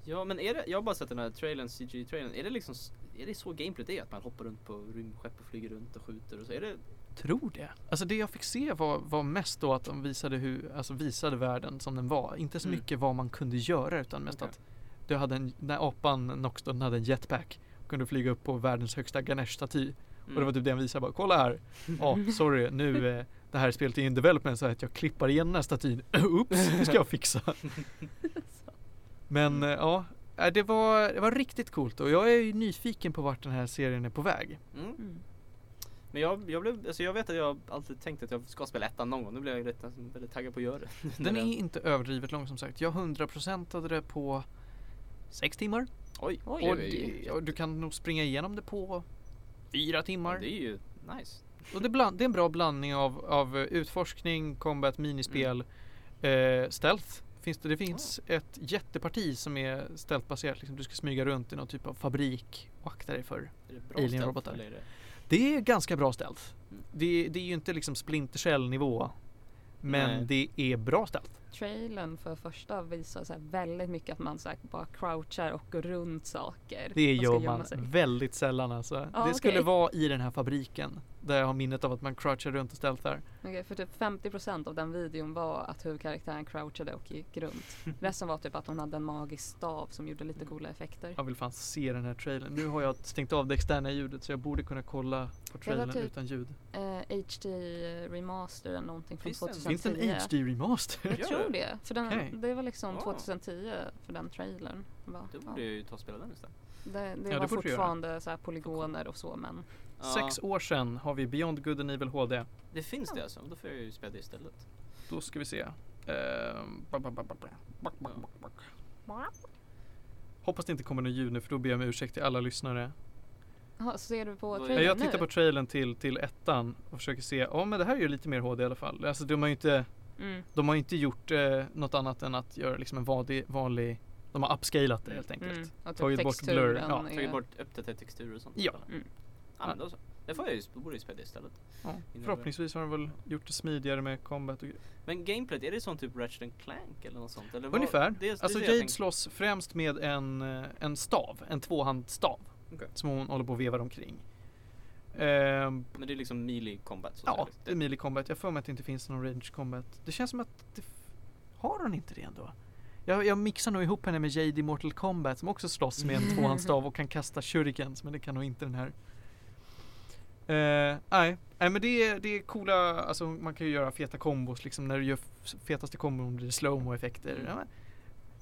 ja men är det, jag har bara sett den här trailern, CG-trailern, är det liksom, är det så gameplayt är? Att man hoppar runt på rymdskepp och flyger runt och skjuter och så? Är det, Tror det. Alltså det jag fick se var, var mest då att de visade hur, alltså visade världen som den var. Inte så Mm. mycket vad man kunde göra utan mest Okej. att du hade en, när apan Noxton hade en jetpack och kunde flyga upp på världens högsta Ganesh-staty. Och det var typ det han visade bara, kolla här. Ja, [laughs] sorry, nu eh, det här spelet är in development så att jag klippar igen den här statyn. [laughs] Oops, det ska jag fixa. [laughs] Men eh, ja, eh, det var, det var riktigt coolt och jag är ju nyfiken på vart den här serien är på väg. Mm. Men jag, jag, blev, alltså jag vet att jag alltid tänkt att jag ska spela ettan någon gång. Nu blev jag rätt, alltså, väldigt taggad på att göra det. Den är inte överdrivet lång som sagt. Jag 100%ade det på sex timmar. Oj, Oj, och, det och du kan nog springa igenom det på fyra ja, timmar. det är ju nice. Och det, bland, det är en bra blandning av, av eh, utforskning, combat, minispel, Mm. eh, stealth. Finns det, det finns ett jätteparti som är stealthbaserat. Liksom du ska smyga runt i någon typ av fabrik och akta dig för. Alien-robotar. Det- är ganska bra. Mm. Det, det är ju inte liksom Splinter Cell nivå. Men Nej. det är bra stealth. Trailern för första visar så här väldigt mycket att man så här bara crouchar och går runt saker. Det gör man väldigt sällan alltså. Ja, det skulle okej. vara i den här fabriken. Där jag har minnet av att man crouchar runt och stealthar. Okej, för typ 50% av den videon var att huvudkaraktären crouchade och gick runt. [laughs] Resten var typ att hon hade en magisk stav som gjorde lite coola effekter. Jag vill fan se den här trailern. Nu har jag stängt av det externa ljudet så jag borde kunna kolla på trailern typ- utan ljud. Eh, HD remaster eller någonting från Finns det en- 2010. Finns det en HD remaster? Tror det? det. För den, Okej. det var liksom Ja. 2010 för den trailern. Bara, Då ja. borde jag ju ta och spela den istället. Det, det Ja, det var göra. fortfarande så här polygoner och så men Sex år sedan har vi Beyond Good and Evil HD. Det finns det alltså, då får jag ju spela det istället. Då ska vi se. Hoppas det inte kommer något ljud nu för då ber jag om ursäkt till alla lyssnare. Jaha, ser du på trailern Jag tittar nu? på trailern till, till ettan och försöker se, ja men det här är ju lite mer HD i alla fall. Alltså de har ju inte, Mm. de har ju inte gjort eh, något annat än att göra liksom en vanlig, vanlig de har upscalat det helt enkelt. Mm. Typ Tagit bort blur, ja. är- Tagit bort uppdaterade texturer och sånt. Ja. Mm. Ja men då så. Det får jag ju, borde ju spela det istället. Ja, förhoppningsvis har de väl gjort det smidigare med combat och Men gameplayt, är det sån typ Ratchet and Clank eller något sånt? Eller Ungefär. Det, det alltså Jade slåss främst med en, eh, en stav, en tvåhandsstav. Okej. Som hon håller på och vevar omkring. Ehm, Men det är liksom melee combat? Så ja, säga. det är melee combat. Jag får mig att det inte finns någon range combat. Det känns som att det har hon inte det ändå? Jag, jag mixar nog ihop henne med Jade i Mortal Kombat som också slåss med en [laughs] tvåhandsstav och kan kasta shurikens men det kan nog inte den här. Eh, nej, nej men det är, det är coola, alltså man kan ju göra feta kombos liksom när du gör fetaste kombon blir det slowmo effekter. Mm.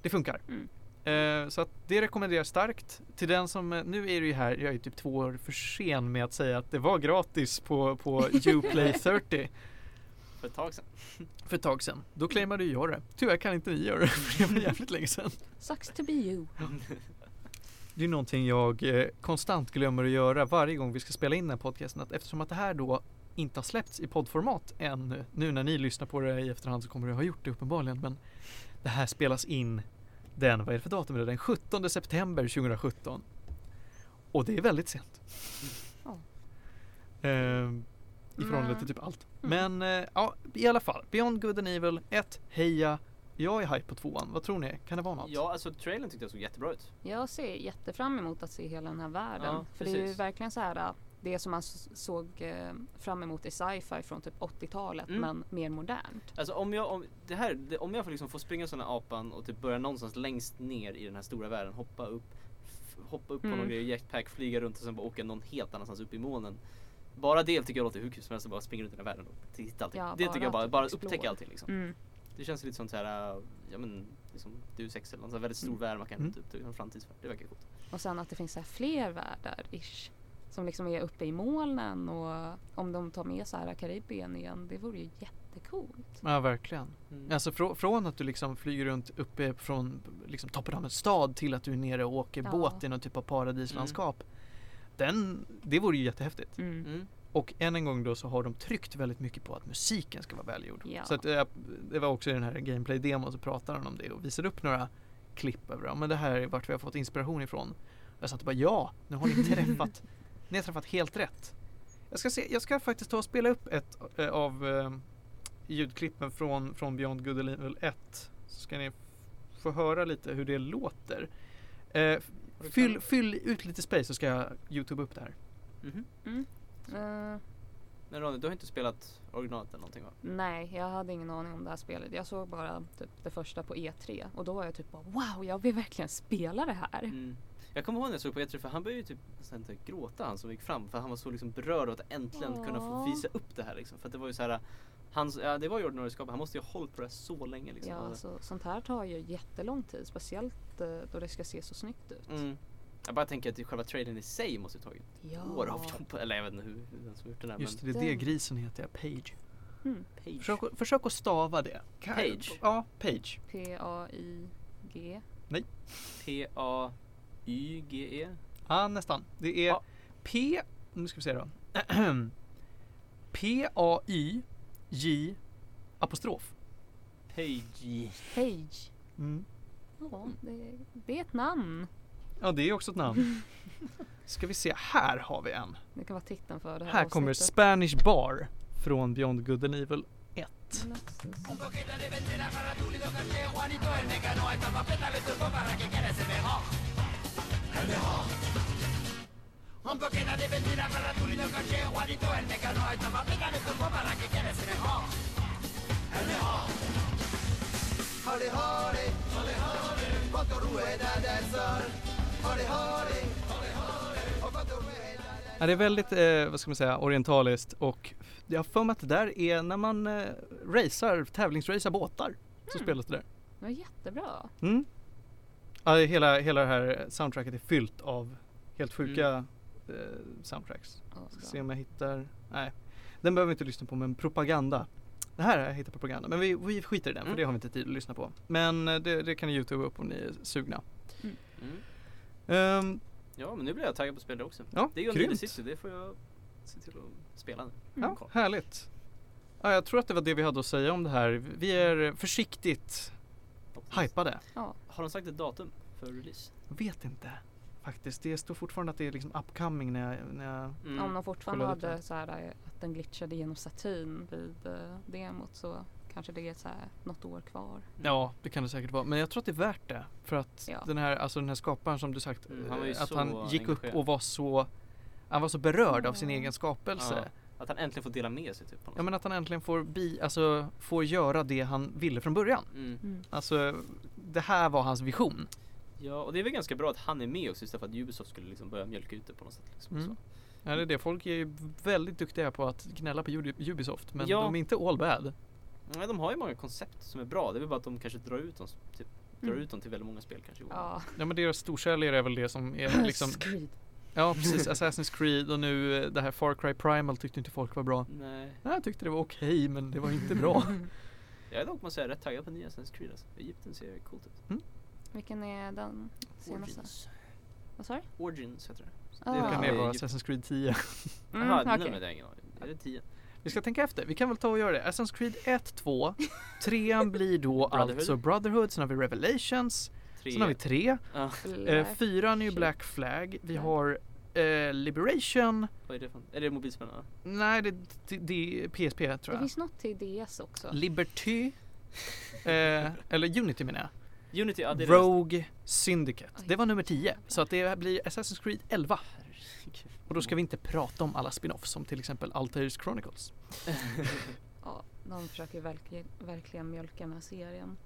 Det funkar. Mm. Eh, så att det rekommenderas starkt. Till den som, eh, nu är det ju här, jag är ju typ två år för sen med att säga att det var gratis på, på [laughs] Uplay 30 För ett tag sedan. för ett tag sedan. Då claimade ju jag det. Tyvärr kan inte ni göra det, för det var jävligt länge sedan. Sucks to be you. Det är någonting jag eh, konstant glömmer att göra varje gång vi ska spela in den här podcasten. Att eftersom att det här då inte har släppts i poddformat än. Nu när ni lyssnar på det i efterhand så kommer det ha gjort det uppenbarligen. Men det här spelas in den, vad är det för datum? Den 17 september 2017. Och det är väldigt sent. Ja. Ehm, I förhållande Mm. till typ allt. Mm. Men eh, ja, i alla fall. Beyond Good and Evil 1, heja. Jag är hype på tvåan. Vad tror ni? Kan det vara något? Ja, alltså trailern tyckte jag såg jättebra ut. Jag ser jättefram emot att se hela den här världen. Ja, för det är ju precis. verkligen så här. Det som man såg eh, fram emot i sci-fi från typ 80-talet Mm. men mer modernt. Alltså om jag, om, det här, det, om jag får liksom få springa såna apan och typ börja någonstans längst ner i den här stora världen, hoppa upp, hoppa upp på Mm. någon grej, jetpack, flyga runt och sen bara åka någon helt annanstans upp i molnen. Bara det tycker jag låter hur kul som helst att bara springa runt i den här världen och titta allting. Ja, det tycker jag bara, typ bara upptäcka allting liksom. Mm. Det känns lite som så här, äh, ja men liksom du sex eller någon sån här väldigt stor Mm. värld man kan Mm. mm. upp, en framtidsvärld. Det verkar coolt. Och sen att det finns så här fler världar ish. Som liksom är uppe i molnen och om de tar med så här Karibien igen, det vore ju jättecoolt. Ja, verkligen. Mm. Alltså frå, från att du liksom flyger runt uppe från liksom, toppen av en stad till att du är nere och åker Ja. båt i någon typ av paradislandskap. Den, det vore ju jättehäftigt. Mm. Mm. Och än en gång då så har de tryckt väldigt mycket på att musiken ska vara välgjord. Ja. Så att, eh, det var också i den här gameplay-demon så pratade han om det och visade upp några klipp över det. Men det här är vart vi har fått inspiration ifrån. Jag satt och bara ja, nu har ni [laughs] träffat, ni har träffat helt rätt. Jag ska, se, jag ska faktiskt ta och spela upp ett eh, av eh, ljudklippen från, från Beyond Good and Evil 1. Så ska ni få höra lite hur det låter. Du fyll, fyll ut lite space så ska jag Youtube upp det här. Mhm. Mm. Eh, Men Ronny, du har inte spelat originalet eller någonting va? nej, jag hade ingen aning om det här spelet. Jag såg bara typ det första på E3 och då var jag typ bara wow, jag vill verkligen spela det här. Mm. Jag kommer ihåg när jag såg på E3 för han började ju typ inte gråta han som gick fram för han var så liksom berörd att äntligen kunna få visa upp det här liksom. För att det var ju så här Hans, ja det var ju ordinarieskapen, han måste ju ha hållit på det här så länge liksom. Ja, Och- så, sånt här tar ju jättelång tid, speciellt eh, då det ska se så snyggt ut. mm. Jag bara tänker att själva trailern i sig måste ju tagit Ja. år av jobb. Eller jag vet inte hur, hur den som gjort den här Just men det, det är det Den- grisen heter, ja, Page. Mm. Page. Försök, att- försök att stava det. Page? Ja, Page. P-A-I-G. P-A-Y-G-E. Ja, nästan. Det är Ja. P... Nu ska vi se då. [clears throat] P-A-Y-J apostrof. Page. Page. Mm. Ja, det, det är ett namn. Ja, det är också ett namn. [laughs] Ska vi se, här har vi en. Det kan vara titeln för det här Här kommer avsnittet. Spanish Bar från Beyond Good and Evil 1. Ja, det är väldigt, eh, vad ska man säga, orientaliskt och jag har för mig att det där är när man eh, racear, tävlingsracear båtar. Så Mm. spelas det där. Det var jättebra. Mm. Ja, hela, hela det här soundtracket är fyllt av helt sjuka eh, soundtracks. Ja, Ska se om jag hittar, nej. Den behöver vi inte lyssna på men propaganda. Det här har jag hittat propaganda men vi, vi skiter i den för Mm. det har vi inte tid att lyssna på. Men eh, det, det kan ni youtube upp om ni är sugna. Mm. Ehm, Ja men nu blir jag taggad på att spela det också. ja, Det är ju en. City, det får jag se till att spela nu. Mm. Ja, härligt. Ja, jag tror att det var det vi hade att säga om det här. Vi är försiktigt hypade. Ja, Har de sagt ett datum för release? Vet inte faktiskt. Det står fortfarande att det är liksom upcoming när jag, när jag Mm. Om de fortfarande hade så här, eh, att den glitchade genom Saturn vid uh, demot så kanske det är så här, något år kvar. Ja, det kan det säkert vara. Men jag tror att det är värt det. För att Ja. den här, alltså den här skaparen som du sagt, Mm, han eh, att han gick upp engagerad. och var så Han var så berörd av sin Ja. egen skapelse. Ja. Att han äntligen får dela med sig typ. På något Ja men att han äntligen får, bi, alltså, får göra det han ville från början. mm. Mm. Alltså det här var hans vision. Ja och det är väl ganska bra att han är med också istället för att Ubisoft skulle liksom börja mjölka ut det på något sätt. Liksom, Mm. så. Ja det är det, folk är ju väldigt duktiga på att gnälla på Ubisoft men Ja. de är inte all bad. Nej, de har ju många koncept som är bra. Det är väl bara att de kanske drar ut dem, typ, drar Mm. ut dem till väldigt många spel kanske. Ja, Ja men deras storsäljare är väl det som är [laughs] liksom. Ja precis, Assassin's Creed och nu eh, det här Far Cry Primal tyckte inte folk var bra. Nej. Ja, Jag tyckte det var okej men det var inte bra. [laughs] Jag är dock måste säga rätt taggad på nya Assassin's Creed alltså. Egypten ser coolt ut. Vilken är den senaste? Origins. Vad sa du? Origins heter det. Ah. Det kan mer vara. Assassin's Creed 10. [laughs] Mm, Jaha, okej. numret har jag ingen aning. Är det 10? Vi ska tänka efter, vi kan väl ta och göra det. Assassin's Creed 1, 2, 3 blir då Brotherhood. alltså Brotherhood, sen har vi Revelations, Tre. sen har vi 3, Ja, eh, 4 är ju. Black Flag, vi har eh, Liberation, vad är det för Är det mobilspel? Ja. nej det, det, det är PSP tror Det jag. finns något till DS också. Liberty, eh, eller Unity menar jag. Unity, ja det är det Rogue Syndicate. Oj. Det var nummer 10. Så att det blir Assassin's Creed 11. nästa. Och då ska vi inte prata om alla spin-offs som till exempel Altair's Chronicles. Ja, de försöker verkligen, verkligen mjölka den här serien.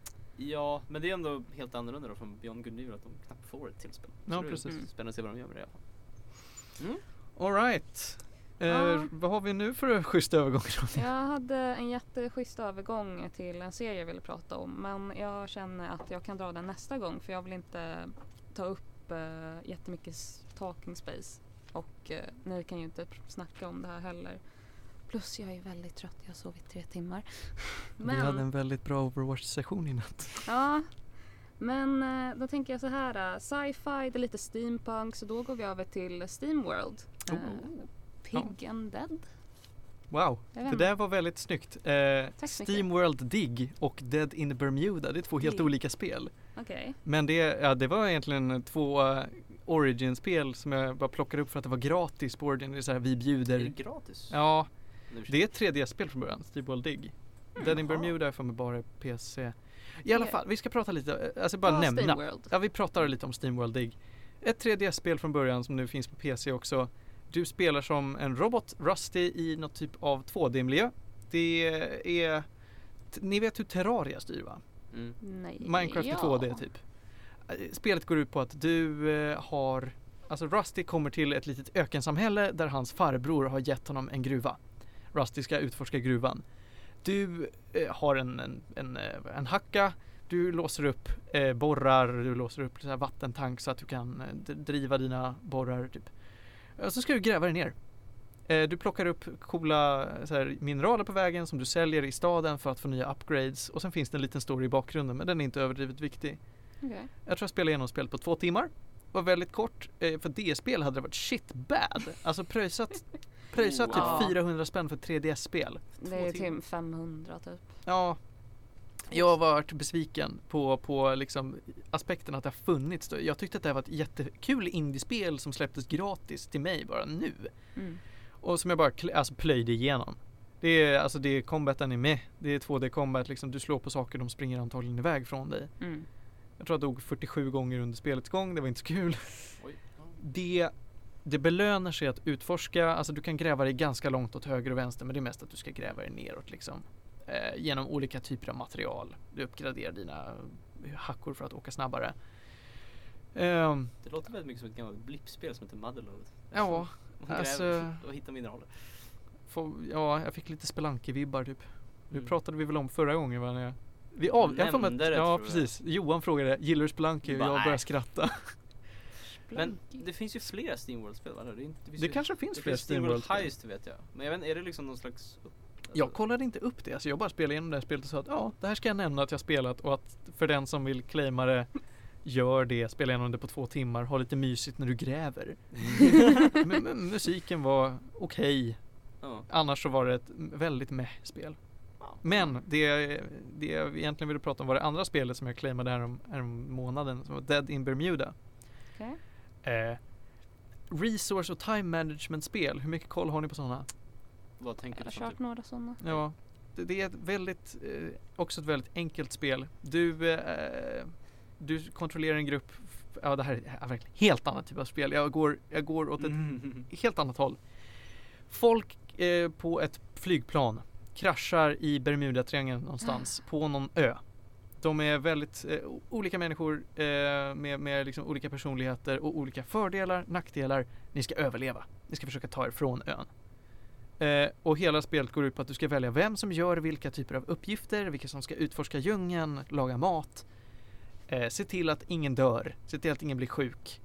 Ja, men det är ändå helt annorlunda då från Beyond Good Evil att de knappt får ett till spel. Så Ja, det är precis. Mm. Spännande att se vad de gör med det i alla fall. Mm. Alright. Eh. Vad har vi nu för [laughs] schysst övergång? Jag hade en jätteschysst övergång till en serie jag ville prata om men jag känner att jag kan dra den nästa gång för jag vill inte ta upp uh, jättemycket talking space och eh, ni kan ju inte snacka om det här heller. Plus jag är väldigt trött, jag har sovit tre timmar. [laughs] Vi hade en väldigt bra Overwatch-session i natt. Ja, men eh, då tänker jag så här. eh, Sci-fi, det är lite steampunk så då går vi över till Steamworld. Uh, Oh. Pig and Dead. Wow, det där var väldigt snyggt. Eh. Steamworld Dig och Dead in Bermuda, det är två helt Dig. olika spel. Okej. Men det, ja, det var egentligen två uh, Origin-spel som jag bara plockade upp för att det var gratis på Origin. Det är så här, vi Är det bjuder. gratis? Ja, det är ett 3D-spel från början, Steamworld Dig. Dead in Jaha. Bermuda är för mig bara PC. I alla fall, vi ska prata lite, alltså bara Ja, nämna. Steamworld. Ja, vi pratar lite om Steamworld Dig. Ett 3D-spel från början som nu finns på PC också. Du spelar som en robot, Rusty, i något typ av 2D-miljö. Det är, ni vet hur Terraria styr va? Mm. Nej. Minecraft i ja. 2D typ. Eh, Spelet går ut på att du eh, har, alltså Rusty kommer till ett litet ökensamhälle där hans farbror har gett honom en gruva. Rusty ska utforska gruvan. Du eh, har en, en, en, eh, en hacka, du låser upp eh, borrar, du låser upp så här vattentank så att du kan eh, driva dina borrar typ. Och så ska du gräva dig ner. Eh, du plockar upp coola här, mineraler på vägen som du säljer i staden för att få nya upgrades och sen finns det en liten story i bakgrunden men den är inte överdrivet viktig. Okej. Jag tror jag spelade igenom spelet på två timmar. Var väldigt kort. Eh, för det spel hade det varit shit bad. Alltså pröjsat, pröjsat Wow. typ 400 spänn för ett 3DS-spel. Det är typ 500 typ. Ja. Jag har varit besviken på, på liksom aspekten att det har funnits. Då. Jag tyckte att det här var ett jättekul indiespel som släpptes gratis till mig bara nu. Mm. Och som jag bara alltså, plöjde igenom. Det är, alltså det är combaten är med. Det är 2D combat liksom. Du slår på saker, de springer antagligen iväg från dig. Mm. Jag tror jag dog 47 gånger under spelets gång. Det var inte så kul. Oj. Det, det belönar sig att utforska. Alltså du kan gräva dig ganska långt åt höger och vänster. Men det är mest att du ska gräva dig neråt liksom. Eh, genom olika typer av material. Du uppgraderar dina hackor för att åka snabbare. Ehm, Det låter väldigt mycket som ett gammalt blippspel som heter Motherload. ja, Man alltså- och hittar mineraler. få, ja, jag fick lite Spelunky-vibbar typ. Nu Mm. pratade vi väl om förra gången va? När jag, vi av, jag Nämnde det, Ja tror jag. precis. Johan frågade, gillar du Spelunky? Och jag började skratta. Men det finns ju flera Steamworld-spel va? Det, är inte- det, finns Det ju- kanske finns det fler finns Steamworld. Heist vet jag. Men jag vet är det liksom någon slags... alltså- Jag kollade inte upp det, alltså jag bara spelade igenom det här spelet och sa att ja, det här ska jag nämna att jag spelat och att för den som vill claima det [laughs] Gör det, spela igenom det på två timmar, ha lite mysigt när du gräver. [laughs] men, men musiken var okej. Ja. Annars så var det ett väldigt meh spel. Ja. Men det, det jag egentligen ville prata om var det andra spelet som jag claimade här om, här om månaden som var Dead in Bermuda. Okej. Eh, resource och time management spel, hur mycket koll har ni på sådana? Vad tänker Jag du har som kört typ? några sådana. Ja, det, det är ett väldigt, eh, också ett väldigt enkelt spel. Du, eh, du kontrollerar en grupp, ja det här är verkligen helt annat typ av spel. Jag går, jag går åt ett Mm. helt annat håll. Folk eh, på ett flygplan kraschar i Bermudatriangeln någonstans på någon ö. De är väldigt eh, olika människor eh, med, med liksom olika personligheter och olika fördelar, nackdelar. Ni ska överleva. Ni ska försöka ta er från ön. Eh, och hela spelet går ut på att du ska välja vem som gör vilka typer av uppgifter, vilka som ska utforska djungeln, laga mat. Eh, se till att ingen dör, se till att ingen blir sjuk.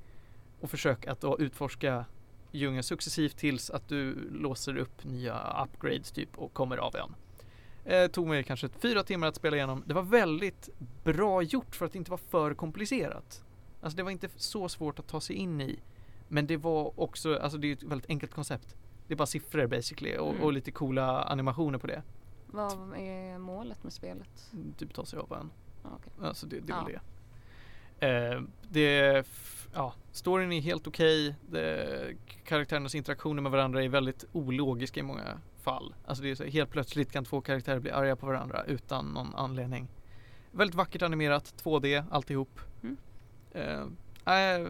Och försök att då utforska djungeln successivt tills att du låser upp nya upgrades typ och kommer av ön. Eh, tog mig kanske fyra timmar att spela igenom. Det var väldigt bra gjort för att det inte var för komplicerat. Alltså det var inte så svårt att ta sig in i. Men det var också, alltså det är ett väldigt enkelt koncept. Det är bara siffror basically och, Mm. och lite coola animationer på det. Vad är målet med spelet? Typ ta sig av ön. Ja, okej. Alltså det, det är Ja. väl det. Eh, det ja, storyn är helt okej. Det- Karaktärernas interaktioner med varandra är väldigt ologiska i många fall. Alltså det är så här, helt plötsligt kan två karaktärer bli arga på varandra utan någon anledning. Väldigt vackert animerat, 2D alltihop. Mm. Eh, eh,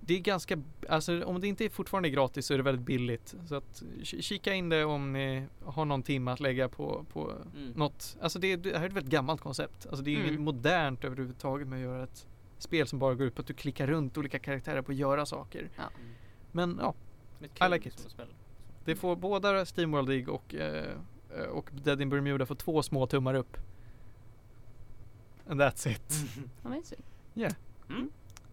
det, är ganska, alltså om det inte är fortfarande gratis så är det väldigt billigt. Så att ki- kika in det om ni har någon timme att lägga på, på mm. något. Alltså det, det här är ett väldigt gammalt koncept. Alltså det är Mm. inget modernt överhuvudtaget med att göra ett spel som bara går ut på att du klickar runt olika karaktärer på att göra saker. Ja. Men ja, I like it. solospel. Det får båda Steamworld League och, eh, och Dead in Bermuda får två små tummar upp. And that's it. [laughs] Amazing. Yeah. Mm.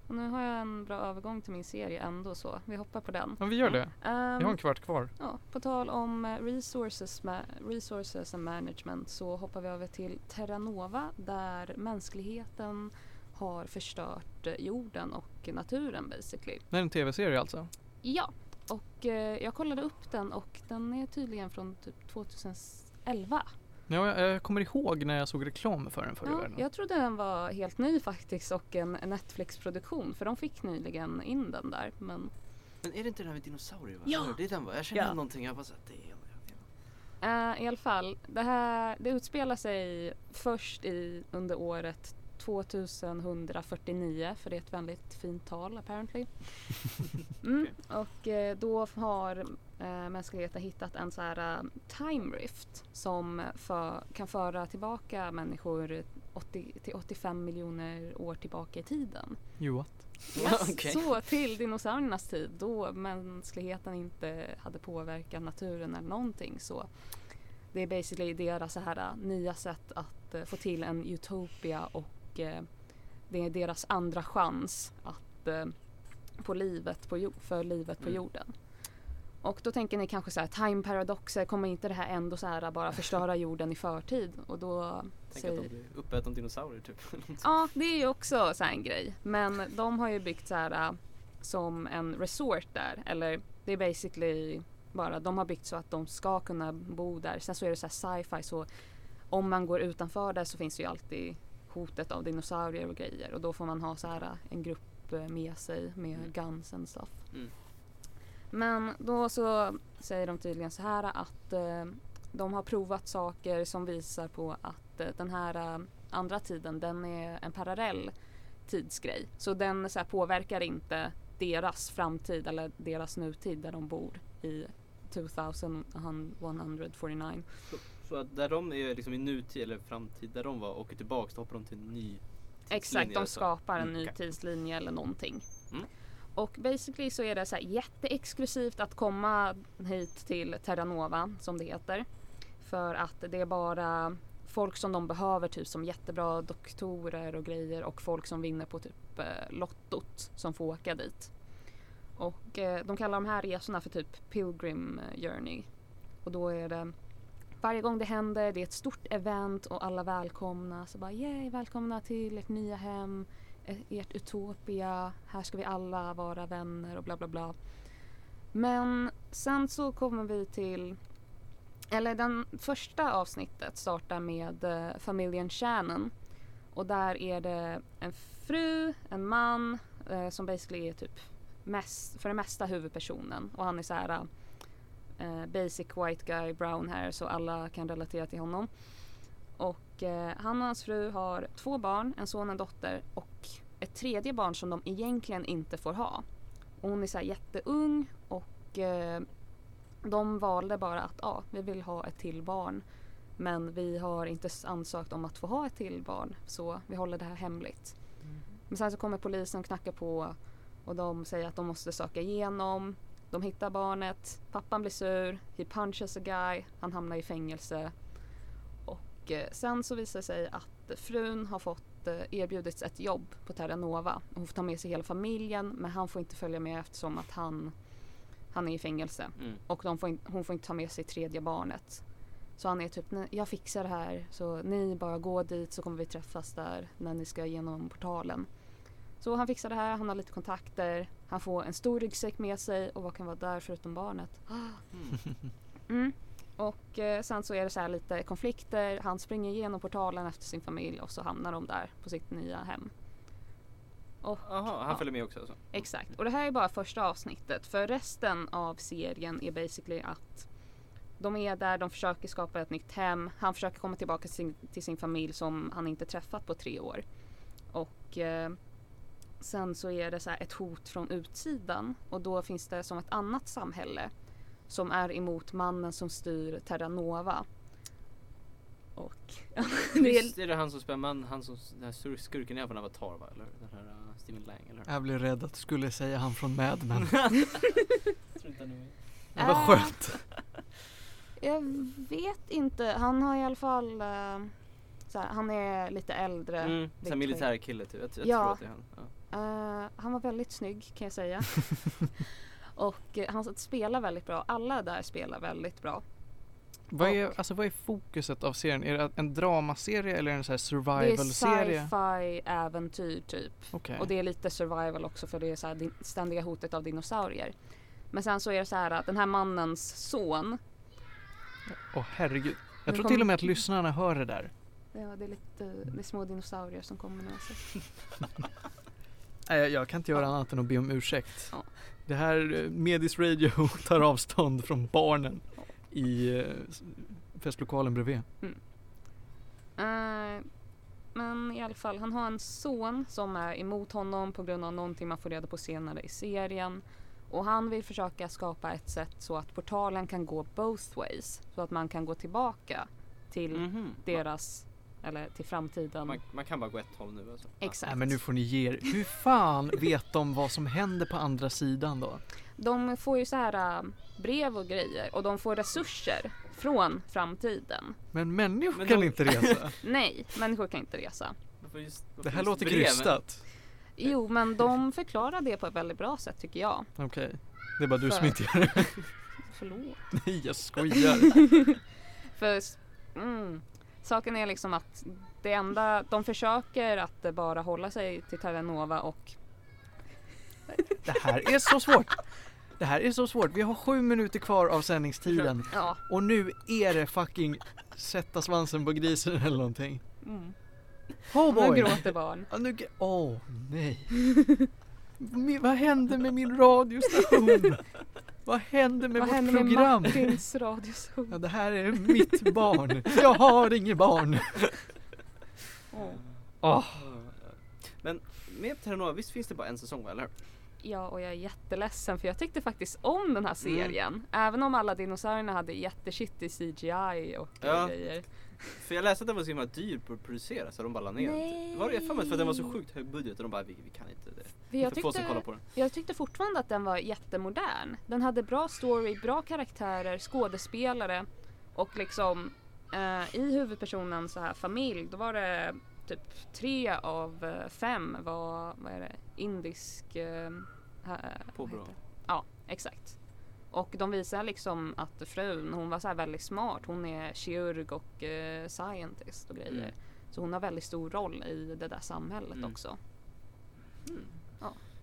Och nu har jag en bra övergång till min serie ändå så vi hoppar på den. Ja, vi gör det. Ehm, Vi har en kvart kvar. ja, på tal om eh, resources, ma- resources and management så hoppar vi över till Terranova där mänskligheten har förstört eh, jorden och naturen basically. Det är en tv-serie alltså. Ja, och eh, jag kollade upp den och den är tydligen från typ 2011. Ja, jag, jag kommer ihåg när jag såg reklam för den förr i Ja, världen. jag trodde den var helt ny faktiskt och en Netflix-produktion för de fick nyligen in den där. Men Men är det inte den här med dinosaurier? Va? Ja. Det är den va? Jag känner Ja. någonting. Jag bara såhär, det är den. eh, i alla fall, det här det utspelar sig först i under året 2149 för det är ett väldigt fint tal apparently. [laughs] Mm, och eh, då har eh, mänskligheten hittat en så här eh, time rift som för, kan föra tillbaka människor 80 till 85 miljoner år tillbaka i tiden. Jo, what? Yes, [laughs] Okej. Så till dinosauriernas tid då mänskligheten inte hade påverkat naturen eller någonting så det är basically deras så här nya sätt att få till en utopia och äh, det är deras andra chans att på livet på, för livet på Mm. jorden. Och då tänker ni kanske så här time paradoxer, kommer inte det här ändå så här bara förstöra [laughs] jorden i förtid? Och då Tänk att de blir uppätna dinosaurier typ. [laughs] Ja, det är ju också så här en grej. Men de har ju byggt så här äh, som en resort där. Eller det är basically bara, de har byggt så att de ska kunna bo där. Sen så är det så här sci-fi så om man går utanför där så finns det ju alltid hotet av dinosaurier och grejer. Och då får man ha så här äh, en grupp äh, med sig med Mm. guns and stuff. Mm. Men då så säger de tydligen så här att eh, de har provat saker som visar på att eh, den här andra tiden den är en parallell tidsgrej. Så den så här, påverkar inte deras framtid eller deras nutid där de bor i 2149. Att där de är liksom i nutid eller framtid, där de var åker tillbaks, då hoppar de till en ny Exakt, tidslinje de alltså. skapar en Mm, ny okej. tidslinje eller någonting. Mm. Och basically så är det så här jätteexklusivt att komma hit till Terranova som det heter. För att det är bara folk som de behöver typ som jättebra doktorer och grejer och folk som vinner på typ eh, lottot som får åka dit. Och eh, de kallar de här resorna för typ Pilgrim eh, Journey. Och då är det varje gång det händer, det är ett stort event och alla välkomna. Så bara yay, välkomna till ert nya hem, eh, ert Utopia, här ska vi alla vara vänner och bla bla bla. Men sen så kommer vi till, eller den första avsnittet startar med eh, familjen Shannon. Och där är det en fru, en man eh, som basically är typ mest, för det mesta huvudpersonen. Och han är så här eh, basic white guy, brown hair så alla kan relatera till honom. Och eh, han och hans fru har två barn, en son och en dotter och ett tredje barn som de egentligen inte får ha. Och hon är så jätteung och eh, de valde bara att ja, vi vill ha ett till barn. Men vi har inte ansökt om att få ha ett till barn så vi håller det här hemligt. Men sen så kommer polisen och knackar på och de säger att de måste söka igenom. De hittar barnet, pappan blir sur, he punches a guy, han hamnar i fängelse. Och eh, sen så visar det sig att frun har fått eh, erbjudits ett jobb på Terranova. Hon får ta med sig hela familjen men han får inte följa med eftersom att han, han är i fängelse. Mm. Och får in, hon får inte ta med sig tredje barnet. Så han är typ, "Nej, jag fixar det här så ni bara gå dit så kommer vi träffas där när ni ska genom portalen. Så han fixar det här, han har lite kontakter, han får en stor ryggsäck med sig och vad kan vara där förutom barnet? Mm. Mm. Och eh, sen så är det så här lite konflikter, han springer igenom portalen efter sin familj och så hamnar de där på sitt nya hem. Och Jaha, han Ja. följer med också alltså? Exakt. Och det här är bara första avsnittet. För resten av serien är basically att de är där, de försöker skapa ett nytt hem. Han försöker komma tillbaka till sin, till sin familj som han inte träffat på tre år. Och eh, sen så är det så här ett hot från utsidan och då finns det som ett annat samhälle som är emot mannen som styr Terranova. Och [laughs] det Visst är, det han som spelar man, han som, den här skur- skurken är från Avatar va? Eller den här uh, Steven Lang eller? Jag blev rädd att du skulle säga han från Mad Men. [laughs] Det var Äh. skönt. jag vet inte, han har i alla fall eh, så här, han är lite äldre. Mm, såhär militärkille typ. Jag, jag Ja. tror att det är han. Ja. Eh, han var väldigt snygg kan jag säga. [laughs] och eh, han spelar väldigt bra. Alla där spelar väldigt bra. Vad är, alltså, vad är fokuset av serien? Är det en dramaserie eller en så här Det är survival-serie? sci-fi äventyr typ. Okej. Och det är lite survival också för det är så här ständiga hotet av dinosaurier. Men sen så är det så här att den här mannens son. Åh herregud. Jag tror kom- till och med att lyssnarna hör det där. Ja, det är lite det är små dinosaurier som kommer nu. [laughs] Alltså. Nej, jag, jag kan inte göra Ja. annat än att be om ursäkt. Ja. Det här eh, Medis Radio [laughs] tar avstånd från barnen i eh, festlokalen bredvid. Eh, men i alla fall, han har en son som är emot honom på grund av någonting man får reda på senare i serien. Och han vill försöka skapa ett sätt så att portalen kan gå both ways. Så att man kan gå tillbaka till Mhm. deras, eller till framtiden. Man, man kan bara gå ett håll nu alltså. Exakt. Nej men nu får ni ge er. Hur fan [laughs] vet de vad som händer på andra sidan då? De får ju så här äh, brev och grejer och de får resurser från framtiden. Men människor Men kan de- inte resa. [laughs] Nej, människor kan inte resa. Varför just, varför Det här just låter breven? krystat. Jo, men de förklarar det på ett väldigt bra sätt tycker jag. Okej. Det är bara du som För- inte gör det. [laughs] Förlåt. Nej jag skojar. För s- mm, saken är liksom att det enda, de försöker att bara hålla sig till Terranova och Det här är så svårt. Det här är så svårt. Vi har sju minuter kvar av sändningstiden. ja. Och nu är det fucking sätta svansen på grisen eller någonting. Mm. Oh Nu boy! gråter barn. Ja, nu, åh nej. [laughs] Mi- vad hände med min radiostation? [laughs] Vad hände med Vad vårt händer program? med Martins radioshow? Ja, det här är mitt barn. Jag har inget barn. Åh. Åh. Men med Terranova, visst finns det bara en säsong eller? Ja, och jag är jätteledsen för jag tyckte faktiskt om den här Mm. serien. Även om alla dinosaurierna hade jätteshittig CGI och Ja. grejer. För jag läste att den var så himla dyr på att producera så de bara la ner den. Nej. Var det för mig för att den var så sjukt hög budget och de bara vi, vi kan inte det. Jag tyckte, på den. jag tyckte fortfarande att den var jättemodern. Den hade bra story, bra karaktärer, skådespelare och liksom eh, i huvudpersonens så här familj då var det typ tre av eh, fem var, vad är det, indisk eh, Påbrå. Ja, exakt. Och de visar liksom att frun, hon var så här väldigt smart. Hon är kirurg och eh, scientist och grejer. Mm. Så hon har väldigt stor roll i det där samhället Mm. också.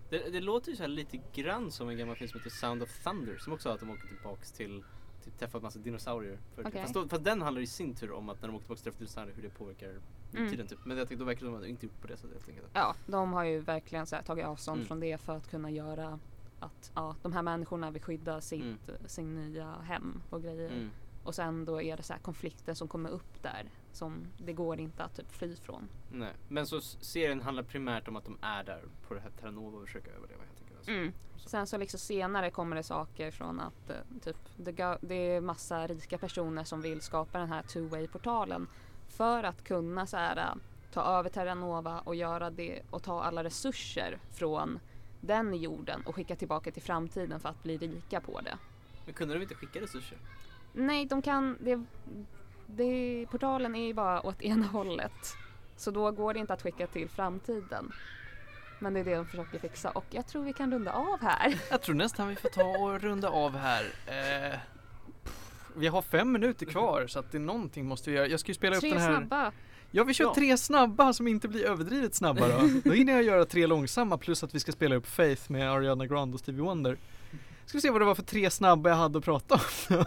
Det, det låter ju så lite grann som en gammal film som heter Sound of Thunder som också har att de åker tillbaks till Typ träffa en massa dinosaurier. För, Okej. fast, då, fast den handlar i sin tur om att när de åker tillbaka till dinosaurier hur det påverkar Mm. tiden typ. Men jag tänkte då verkar de inte gjort på det sättet helt enkelt. Ja, de har ju verkligen så här, tagit avstånd Mm. från det för att kunna göra att ja, de här människorna vill skydda sitt, sin nya hem och grejer. Mm. Och sen då är det så här konflikter som kommer upp där som det går inte att typ fly från. Nej. Men så serien handlar primärt om att de är där på det här Terranova och försöker överleva helt enkelt. Alltså. Mm. Sen så liksom senare kommer det saker från att eh, typ det, det är massa rika personer som vill skapa den här two-way portalen för att kunna så här, eh, ta över Terranova och göra det och ta alla resurser från den jorden och skicka tillbaka till framtiden för att bli rika på det. Men kunde de inte skicka resurser? Nej, de kan... Det, det, portalen är ju bara åt ena hållet. Så då går det inte att skicka till framtiden. Men det är det de försöker fixa och jag tror vi kan runda av här. [laughs] Jag tror nästan vi får ta och runda av här. Eh, pff, vi har fem minuter kvar så att det är någonting måste vi göra. Jag ska ju spela upp Tre den här. snabba. Ja vi kör Ja. tre snabba som inte blir överdrivet snabba då. [laughs] Då hinner jag göra tre långsamma plus att vi ska spela upp Faith med Ariana Grande och Stevie Wonder. Ska vi se vad det var för tre snabba jag hade att prata om.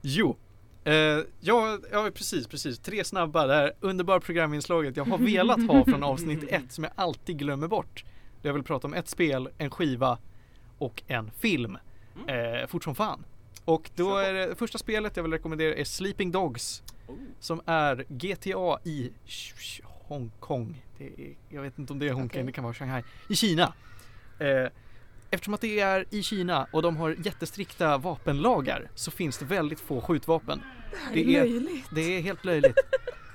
jo. Eh, ja, ja precis, precis. Tre snabba, det här underbara programinslaget jag har velat ha från avsnitt [laughs] ett som jag alltid glömmer bort. Jag vill prata om ett spel, en skiva och en film. Eh, fort som fan. Och då är det första spelet jag vill rekommendera är Sleeping Dogs Oh. som är GTA i Hongkong. Det är, jag vet inte om det är Hongkong, Okej. det kan vara Shanghai. I Kina. Eh, eftersom att det är i Kina och de har jättestrikta vapenlagar så finns det väldigt få skjutvapen. Det är, löjligt. det är helt löjligt. [laughs]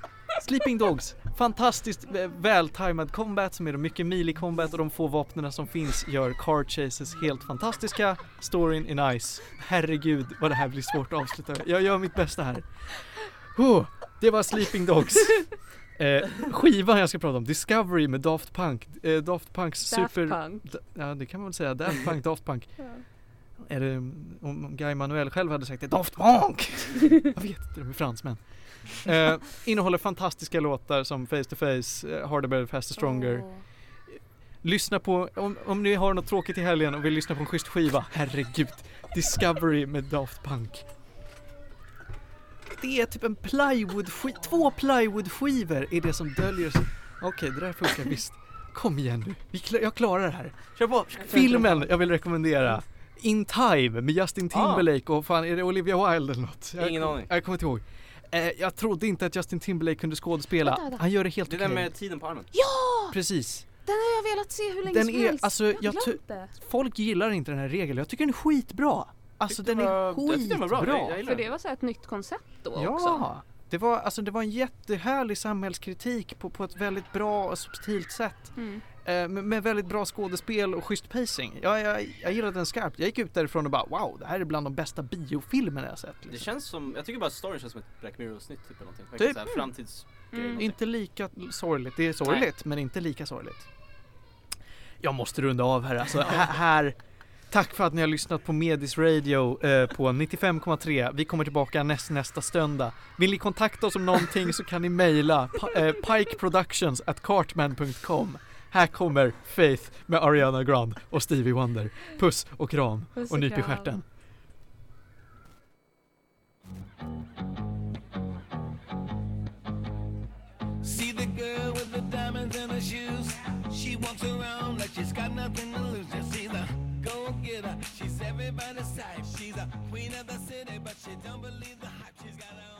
Sleeping Dogs, fantastiskt eh, vältajmad combat som är mycket melee combat och de få vapnen som finns gör card chases helt fantastiska. Storyn är nice. Herregud vad det här blir svårt att avsluta. Jag gör mitt bästa här. Oh, det var Sleeping Dogs. [laughs] Eh, skivan jag ska prata om, Discovery med Daft Punk. Eh, Daft Punks Daft super... Punk. Ja det kan man väl säga, Daft Punk, Daft Punk. Ja. Är det, om Guy Manuel själv hade sagt det, Daft Punk! [laughs] Jag vet inte, de är fransmän. Eh, innehåller fantastiska låtar som Face to Face, eh, Harder, Better, Faster, Stronger. Åh. Lyssna på, om, om ni har något tråkigt i helgen och vill lyssna på en schysst skiva, herregud. Discovery med Daft Punk. Det är typ en plywood två plywood skivor är det som döljer sig. Okej, det där funkar visst. Kom igen nu, Vi kla- jag klarar det här. Kör på! Filmen jag vill rekommendera In Time med Justin Timberlake och fan är det Olivia Wilde eller något? Jag, Ingen aning. Jag kommer inte ihåg. Eh, jag trodde inte att Justin Timberlake kunde skådespela. Vänta, vänta. Han gör det helt Det okej. där med tiden på armen. Ja! Precis. Den har jag velat se hur länge Den som är- helst. alltså, jag glömt det. Folk gillar inte den här regeln. Jag tycker den är skitbra. Alltså Tyckte den det är var- den var bra. skitbra. Jag- jag För det var så här ett nytt koncept då Ja, också. det var, alltså, det var en jättehärlig samhällskritik på, på ett väldigt bra och subtilt sätt. Mm. Eh, med, väldigt bra skådespel och schysst pacing. Ja, jag, jag gillade den skarpt. Jag gick ut därifrån och bara wow, det här är bland de bästa biofilmerna jag sett. Det Liksom. känns som, jag tycker bara storyn känns som ett Black Mirror-snitt typ eller någonting. Typ. Såhär framtids... Mm. Inte lika sorgligt. Det är sorgligt, men inte lika sorgligt. Jag måste runda av här alltså. här, Tack för att ni har lyssnat på Medis Radio eh, på 95,3. Vi kommer tillbaka näst, nästa söndag. Vill ni kontakta oss om någonting så kan ni mejla eh, pikeproductions at cartman.com. Här kommer Faith med Ariana Grande och Stevie Wonder. Puss och kram Puss och och nyp i stjärten. See the girl with the diamonds in her shoes. She walks around like she's got nothing to lose. Just see the go getter. She's everybody's type. She's a queen of the city, but she don't believe the hype. She's got a